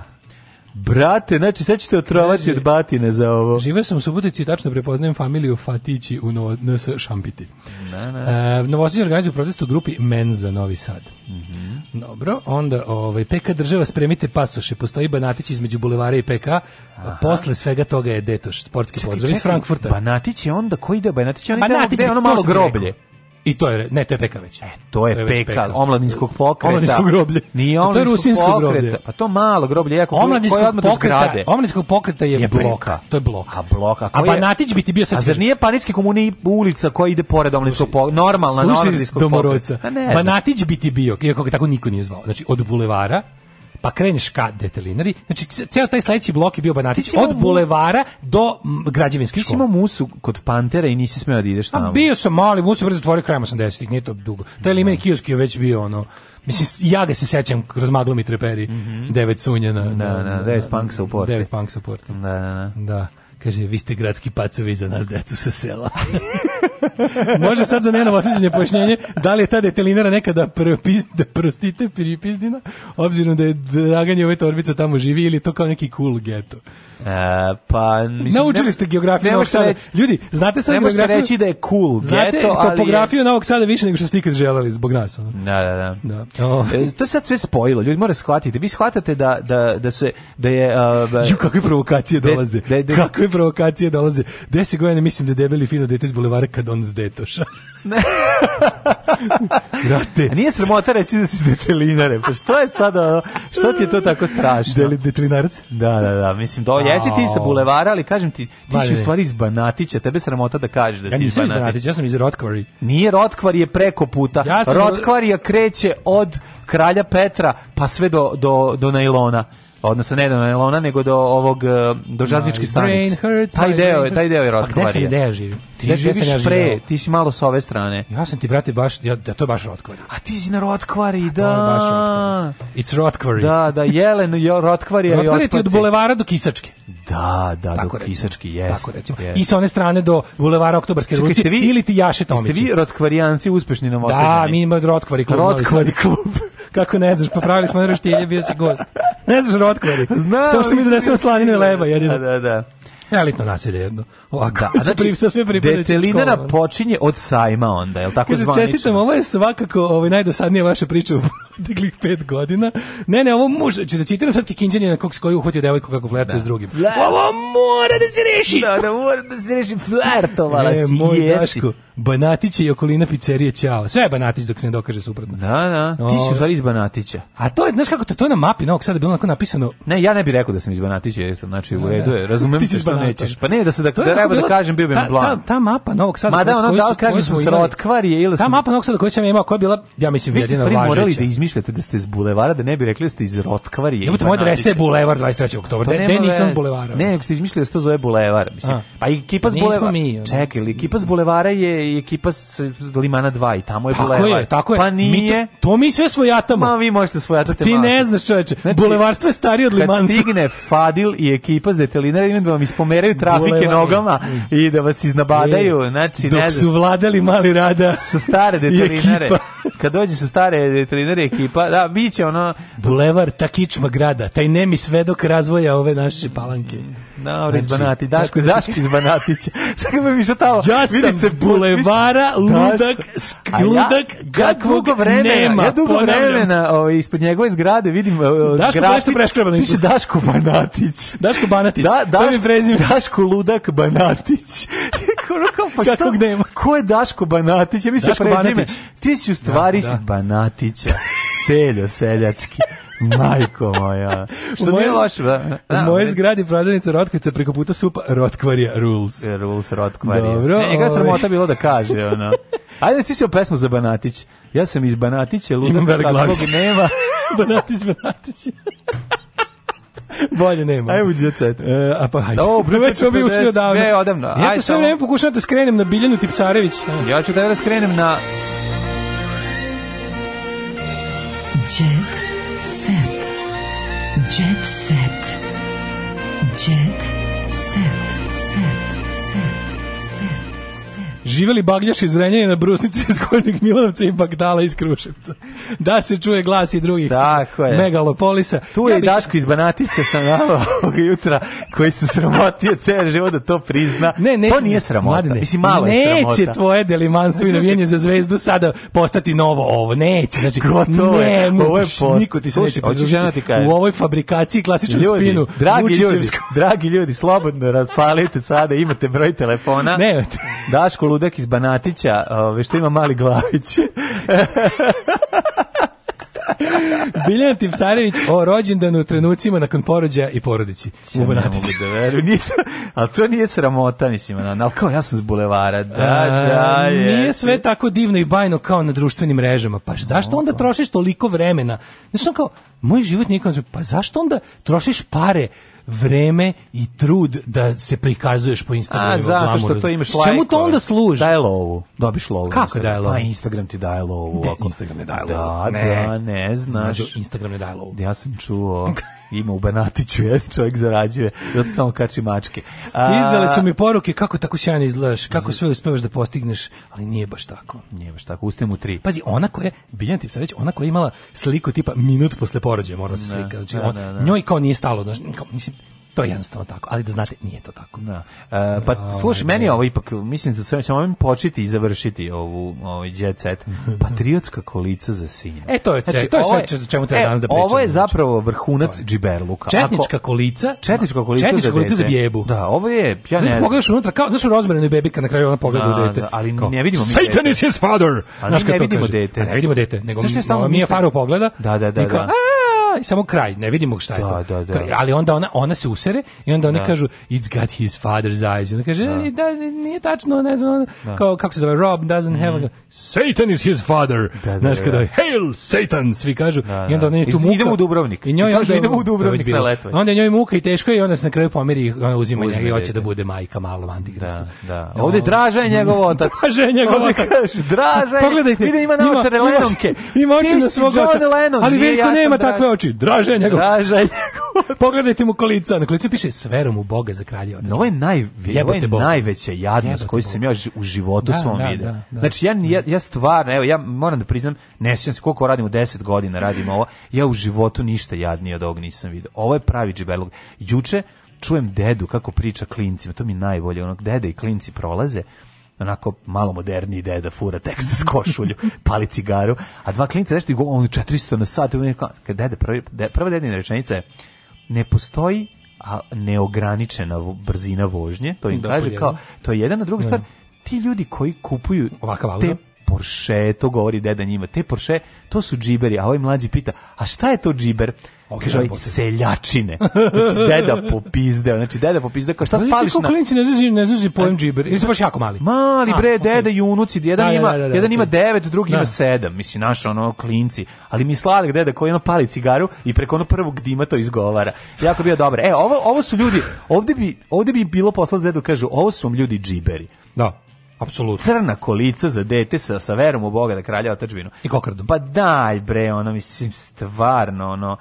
Brate, znači sve ćete otrovati od batine za ovo. Živio sam u Subotici i tačno prepoznajem familiju Fatići u Novo, NS Šampiti. Na, na. Uh, e, Novosić organizuju protest u grupi Men za Novi Sad. Mm -hmm. Dobro, onda ovaj, PK država spremite pasoše, postoji Banatić između Bulevara i PK, Aha. posle svega toga je Detoš, sportski pozdrav iz Frankfurta. Banatić je onda, ko ide Banatić? On Banatić, ide ono, malo groblje. Rekao. I to je, ne, to je Peka već. E, to je, to je Peka, peka. omladinskog pokreta. Omladinskog groblje. Nije omladinskog to je rusinsko pokreta. groblje. Pa to malo groblje, jako omladinskog koje pokreta, zgrade. Omladinskog pokreta je, je bloka. To je blok. A bloka. a, a Banatić bi ti bio sad. A zar nije Parijski komune ulica koja ide pored omladinskog pokreta? Normalna, pa normalna omladinskog pokreta. Banatić bi ti bio, iako ga tako niko nije zvao. Znači, od bulevara pa kreneš ka detelinari. Znači, ceo taj sledeći blok je bio Banatić. Od bulevara do građevinske škole. Ti si imao musu kod Pantera i nisi smeo da ideš tamo. A bio sam mali, musu brzo zatvorio krajem 80-ih, nije to dugo. Taj limen da. kiosk je već bio ono... Mislim, ja ga se sećam kroz maglu mi treperi. Mm -hmm. Devet sunja na... Da, da, devet punksa u portu. Devet punksa u portu. Da, da, da. da. Kaže, vi ste gradski pacovi za nas decu sa sela. Može sad za Nenova osjećanje pojašnjenje da li je ta detelinara nekada prpis, da prostite pripizdina, obzirom da je draganje Jovet Orbica tamo živi ili to kao neki cool geto. E, pa, mislim, Naučili ne, ste geografiju Novog Sada. Reći, Ljudi, znate sad geografiju? Ne reći da je cool znate geto, ali... topografiju je... Novog Sada više nego što ste ikad želeli zbog nas. Ono. Da, da, da. da. Oh. to sad sve spojilo. Ljudi, mora shvatiti. Vi shvatate da, da, da, se, da je... Uh, Ju, kakve provokacije da dolaze. Da, da, da, kakve provokacije dolaze. Deset godina mislim da debeli fino dete iz bulevara kad on zdetoša. Ne. Brate. Nije sramota reći da si detelinare. Pa što je sada, što ti je to tako strašno? Deli detrinarac? Da, da, da. Mislim, do, jesi ti sa bulevara, ali kažem ti, ti si u stvari iz Banatića. Tebe sramota da kažeš da ja si iz Banatića. Ja Banatića, ja sam iz Rotkvari. Nije Rotkvari, je preko puta. Ja je kreće od kralja Petra pa sve do, do, do Nailona odnosno ne do Nelona, nego do ovog e, do žazičke stanice. taj deo taj deo je pa rotkvarija. A gde sam ideja živi? Ti gde živiš ja pre, ti si malo s ove strane. Ja sam ti, brate, baš, ja, da, to je baš rotkvari. A ti si na rotkvari, da. To je baš da. It's rotkvari. Da, da, jelen, jo, rotkvari je rotkvari ti od bulevara do Kisačke. Da, da, tako do Kisačke, jes. Tako recimo. Yes. I sa one strane do bulevara Oktobarske revolucije ili ti Jaše Tomić. Jeste vi rotkvarijanci uspešni na Da, mi imamo rotkvari klub. Rotkvari klub. Kako ne znaš, popravili pa smo na bio si gost. Ne znaš rotkvari. Znam. Samo što mi donesemo slaninu i leba jedino. Da, da, da. Elitno je da jedno. Ovako, da, znači, sa sve Detelinara počinje od sajma onda, je li tako zvanično? Čestitam, ovo je svakako ovaj, najdosadnija vaša priča u proteklih pet godina. Ne, ne, ovo može, ću da znači, citiram sad na kog s koji uhvatio devojku kako flertuje da. s drugim. Ovo mora da se reši! Da, da mora da se reši, flertovala e, si, moj jesi. Daško, Banatić i okolina pizzerije Ćao. Sve je Banatić dok se ne dokaže suprotno. Da, da. O, ti si stvari iz Banatića. A to je, znaš kako to, to je na mapi Novog Sada bilo onako napisano. Ne, ja ne bih rekao da sam iz Banatića, jesu, znači u da, redu da. je. Razumem se što nećeš. Pa ne, da se da, da, treba bilo, da kažem bio bi ta, plan. Ta, ta mapa Novog Sada. Ma da, ono da kažem sam se otkvarije ili sam. Ta mapa Novog Sada koju sam ja imao, koja je bila, ja mislim, Vi ste jedina morali da izmišljate da ste iz bulevara, da ne bi rekli da ste iz Rotkvarije. Jebote, moje adrese je bulevar 23. oktober. Ne, nisam bulevara. Ne, nego ste izmislili da se to zove bulevar, mislim. Pa i z bulevara. Čekaj, ekipa z bulevara je ovaj ekipa s Limana 2 i tamo je tako bila je, tako je. Pa nije. Mi to, to, mi sve svojatamo. Ma vi možete svojatati. Pa ti ne znaš, čoveče. Znači, Bulevarstvo je starije od Limanstva. Kad stigne Fadil i ekipa s detelinara, imam da vam ispomeraju trafike Bulevar. nogama i da vas iznabadaju. E, znači, dok ne znaš, su vladali mali rada sa stare detelinare. kad dođe sa stare detelinare ekipa, da, biće ono... Bulevar Takičma grada, taj nemi svedok razvoja ove naše palanke. Dobro, znači, iz Banati, Daško, da- Daško iz Banatića. Sad kad bi mi šatao, ja vidi se bulevar Vara, ludak, sk, ja, ludak, kakvog ja vremena, nema. Ja dugo ponavljam. vremena o, ovaj, ispod njegove zgrade vidim Daško grafit, preškrebano. Piše Daško Banatić. Daško Banatić. Da, Daško, prezim. Daško ludak Banatić. kao, pa šta, kakvog nema. Ko je Daško Banatić? Ja mislim da prezime. Banatić. Ti si u stvari da, da. Banatića. Seljo seljački. Majko moja. Što moje, nije loše, da. da u moje zgradi prodavnica rotkvica preko puta supa Rotkvarija Rules. E, rules Rotkvarija. Dobro. Ne, njega ovaj- sramota bilo da kaže, ono. Ajde, si se pesmu za Banatić. Ja sam iz Banatića, luda kakvog nema. Banatić, Banatić. Bolje nema. Ajmo uđi cet. E, a pa hajde. Dobro, pa već smo bi učili odavno. Ne, odavno. Ja to sve vreme pokušavam da skrenem na Biljanu Tipsarević. Ja ću da skrenem na živeli bagljaš iz Renjena, Brusnice iz Koljnjeg Milanovca i Bagdala iz Kruševca. Da se čuje glas i drugih Tako je. megalopolisa. Tu je ja bi... Daško iz Banatića sam navao ovog jutra, koji se sramotio cijel život da to prizna. Ne, neće, to nije sramota. Mladine, Mislim, malo neće je sramota. Neće tvoje delimanstvo i navijenje za zvezdu sada postati novo ovo. Neće. Znači, Gotovo ne, ne, Ovo je post. Niko ti se Sluši, neće pridružiti. U ovoj fabrikaciji klasičnu ljudi, spinu. Dragi ljudi, dragi ljudi, slobodno raspalite sada, imate broj telefona. Ne, Daško Lude čudak iz Banatića, ove, što ima mali glavić. Biljan Tipsarević o rođendanu trenucima nakon porođaja i porodici u Banatiću. Da veru, to, ali to nije sramota, mislim, ono, ali kao ja sam s bulevara, da, A, da, je. Nije sve tako divno i bajno kao na društvenim mrežama, pa zašto onda trošiš toliko vremena? Znaš, kao, moj život nikom, pa zašto onda trošiš pare vreme i trud da se prikazuješ po Instagramu. A, zato što to imaš lajkove. Čemu to onda služi? Daje lovu. Dobiš lovu. Kako daje lovu? Pa Instagram ti daje lovu. De, Instagram ne daje lovu. Da, ne. da, ne znaš. Mađo, Instagram ne daje lovu. Ja sam čuo. ima u Banatiću, jedan čovjek zarađuje i od samo kači mačke. Stizale su mi poruke kako tako sjajno izgledaš, kako sve uspevaš da postigneš, ali nije baš tako. Nije baš tako, uste mu tri. Pazi, ona koja, Biljan ti reći, ona koja je imala sliku tipa minut posle porođaja mora se da, slika. Znači, da, on, da, njoj kao nije stalo, znaš, kao, mislim, To je jednostavno tako, ali da znate, nije to tako. Da. E, pa da, slušaj, ovaj, meni da. je ovo ipak, mislim da sam ovim početi i završiti ovu ovaj jet set. Patriotska kolica za sina. E, to je, znači, to je sve čemu treba e, danas da pričamo. Ovo je znači. zapravo vrhunac džiberluka. Četnička kolica. Četnička kolica, četnička za, kolica za bijebu. Da, ovo je, ja ne znam. pogledaš unutra, kao, znaš u rozmerenoj bebi kad na kraju ona pogleda da, u dete. Da, ali ne vidimo mi Satan is his father! Ali znaš, ne, ne vidimo dete. Ne vidimo dete, nego mi je Faro pogleda. Da, da, da i samo kraj, ne vidimo šta je da, to. Da, da. Ali onda ona, ona se usere i onda oni da. kažu, it's got his father's eyes. Ona kaže, da. e, da. nije tačno, ne znam, da. kao, kako se zove, Rob doesn't mm. have, a... Mhm. Satan is his father. Znaš, kada, hail Satan, svi kažu. I onda ona je tu muka. Idemo u Dubrovnik. I njoj, kažu, onda, idemo u Dubrovnik na leto. Onda njoj muka i teško je i onda se na kraju pomiri, ona uzima njega i hoće da bude majka malom antikristu. Da, da. Ovde draža je njegov otac. draža je njegov otac. Draža je. Pogledajte. Vidi, ima naočare Lenonke. Ima oči na svog oca. Ali Veljko nema takve oči znači Draža je njegov. Draža njegov. Pogledajte mu kolica, na kolicu piše s verom u Boga za kralja otac. ovo je, naj, ovo je najveća jadnost koju sam ja u životu da, svom da, vidio. Da, da, znači, ja, ja, ja stvarno, evo, ja moram da priznam, ne sjećam se koliko radimo, 10 godina radim ovo, ja u životu ništa jadnije od ovog nisam vidio. Ovo je pravi džibelog. Juče čujem dedu kako priča klincima, to mi najbolje, onog dede i klinci prolaze, onako malo moderni moderniji da fura Texas košulju, pali cigaru, a dva klinca nešto i go, on 400 na sat, kad dede, prvi, de, prva dedina rečenica je, ne postoji a neograničena brzina vožnje, to im da, kaže kao, to je jedan, a druga da. stvar, ti ljudi koji kupuju ovakav auto, Porsche, to govori deda njima, te Porsche, to su džiberi, a ovaj mlađi pita, a šta je to džiber? Okay, Kaže, ovaj, seljačine. Znači, deda popizdeo, znači, deda popizdeo, šta spališ na... Klinci ne znaš, ne znaš pojem džiber, ili su baš jako mali? Mali, bre, a, okay. deda i unuci, jedan, da, da ima, da, da, da jedan ima devet, drugi ima da. sedam, mislim, naš, ono, klinci. Ali mi sladak deda koji ono pali cigaru i preko ono prvog dima to izgovara. Jako bio dobro. E, ovo, ovo su ljudi, ovde bi, ovde bi bilo posla za dedu, kažu, ovo su vam ljudi džiberi. Da. Apsolutno. Crna kolica za dete sa, sa verom u Boga da kralja otačbinu. I kokardom. Pa daj bre, ono, mislim, stvarno, ono,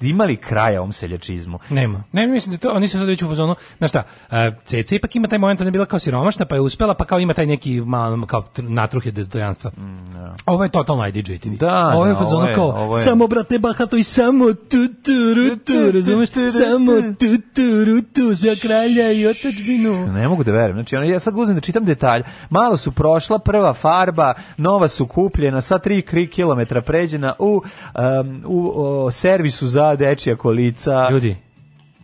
Ima kraja ovom seljačizmu? Nema. Ne, mislim da to, oni su sad već u fazonu, znaš šta, e, CC ipak ima taj moment, ona je bila kao siromašna, pa je uspela, pa kao ima taj neki malo, kao natruhe dojanstva. Mm, ja. Da. Ovo je totalno idj TV. Da, ovo je da, fazonu kao, je. samo brate bahato i samo tu tu ru tu, razumeš? Samo tu tu ru tu za kralja i otačbinu. Ne mogu da verujem, znači, ono, ja sad uzem da čitam detalj, malo su prošla prva farba, nova su kupljena, sa 3 km pređena u, um, u o, servisu za dečija kolica. Ljudi,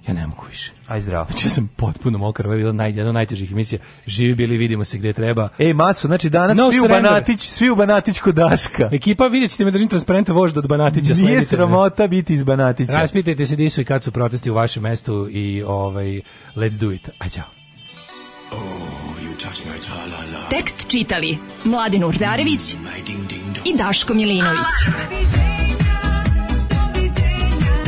ja ne mogu više. Aj zdravo. Znači ja sam potpuno mokar, ovo je bilo naj, jedna od najtežih emisija. Živi bili, vidimo se gde treba. Ej, maso, znači danas no, svi, surrender. u Banatić, svi u Banatić kod Daška. Ekipa, vidjet ćete me držim transparenta vožda od Banatića. Nije sramota biti iz Banatića. Raspitajte se gdje su i kad su protesti u vašem mestu i ovaj, let's do it. Aj, ćao. Oh, Tekst čitali Mladin Urdarević i Daško Milinović.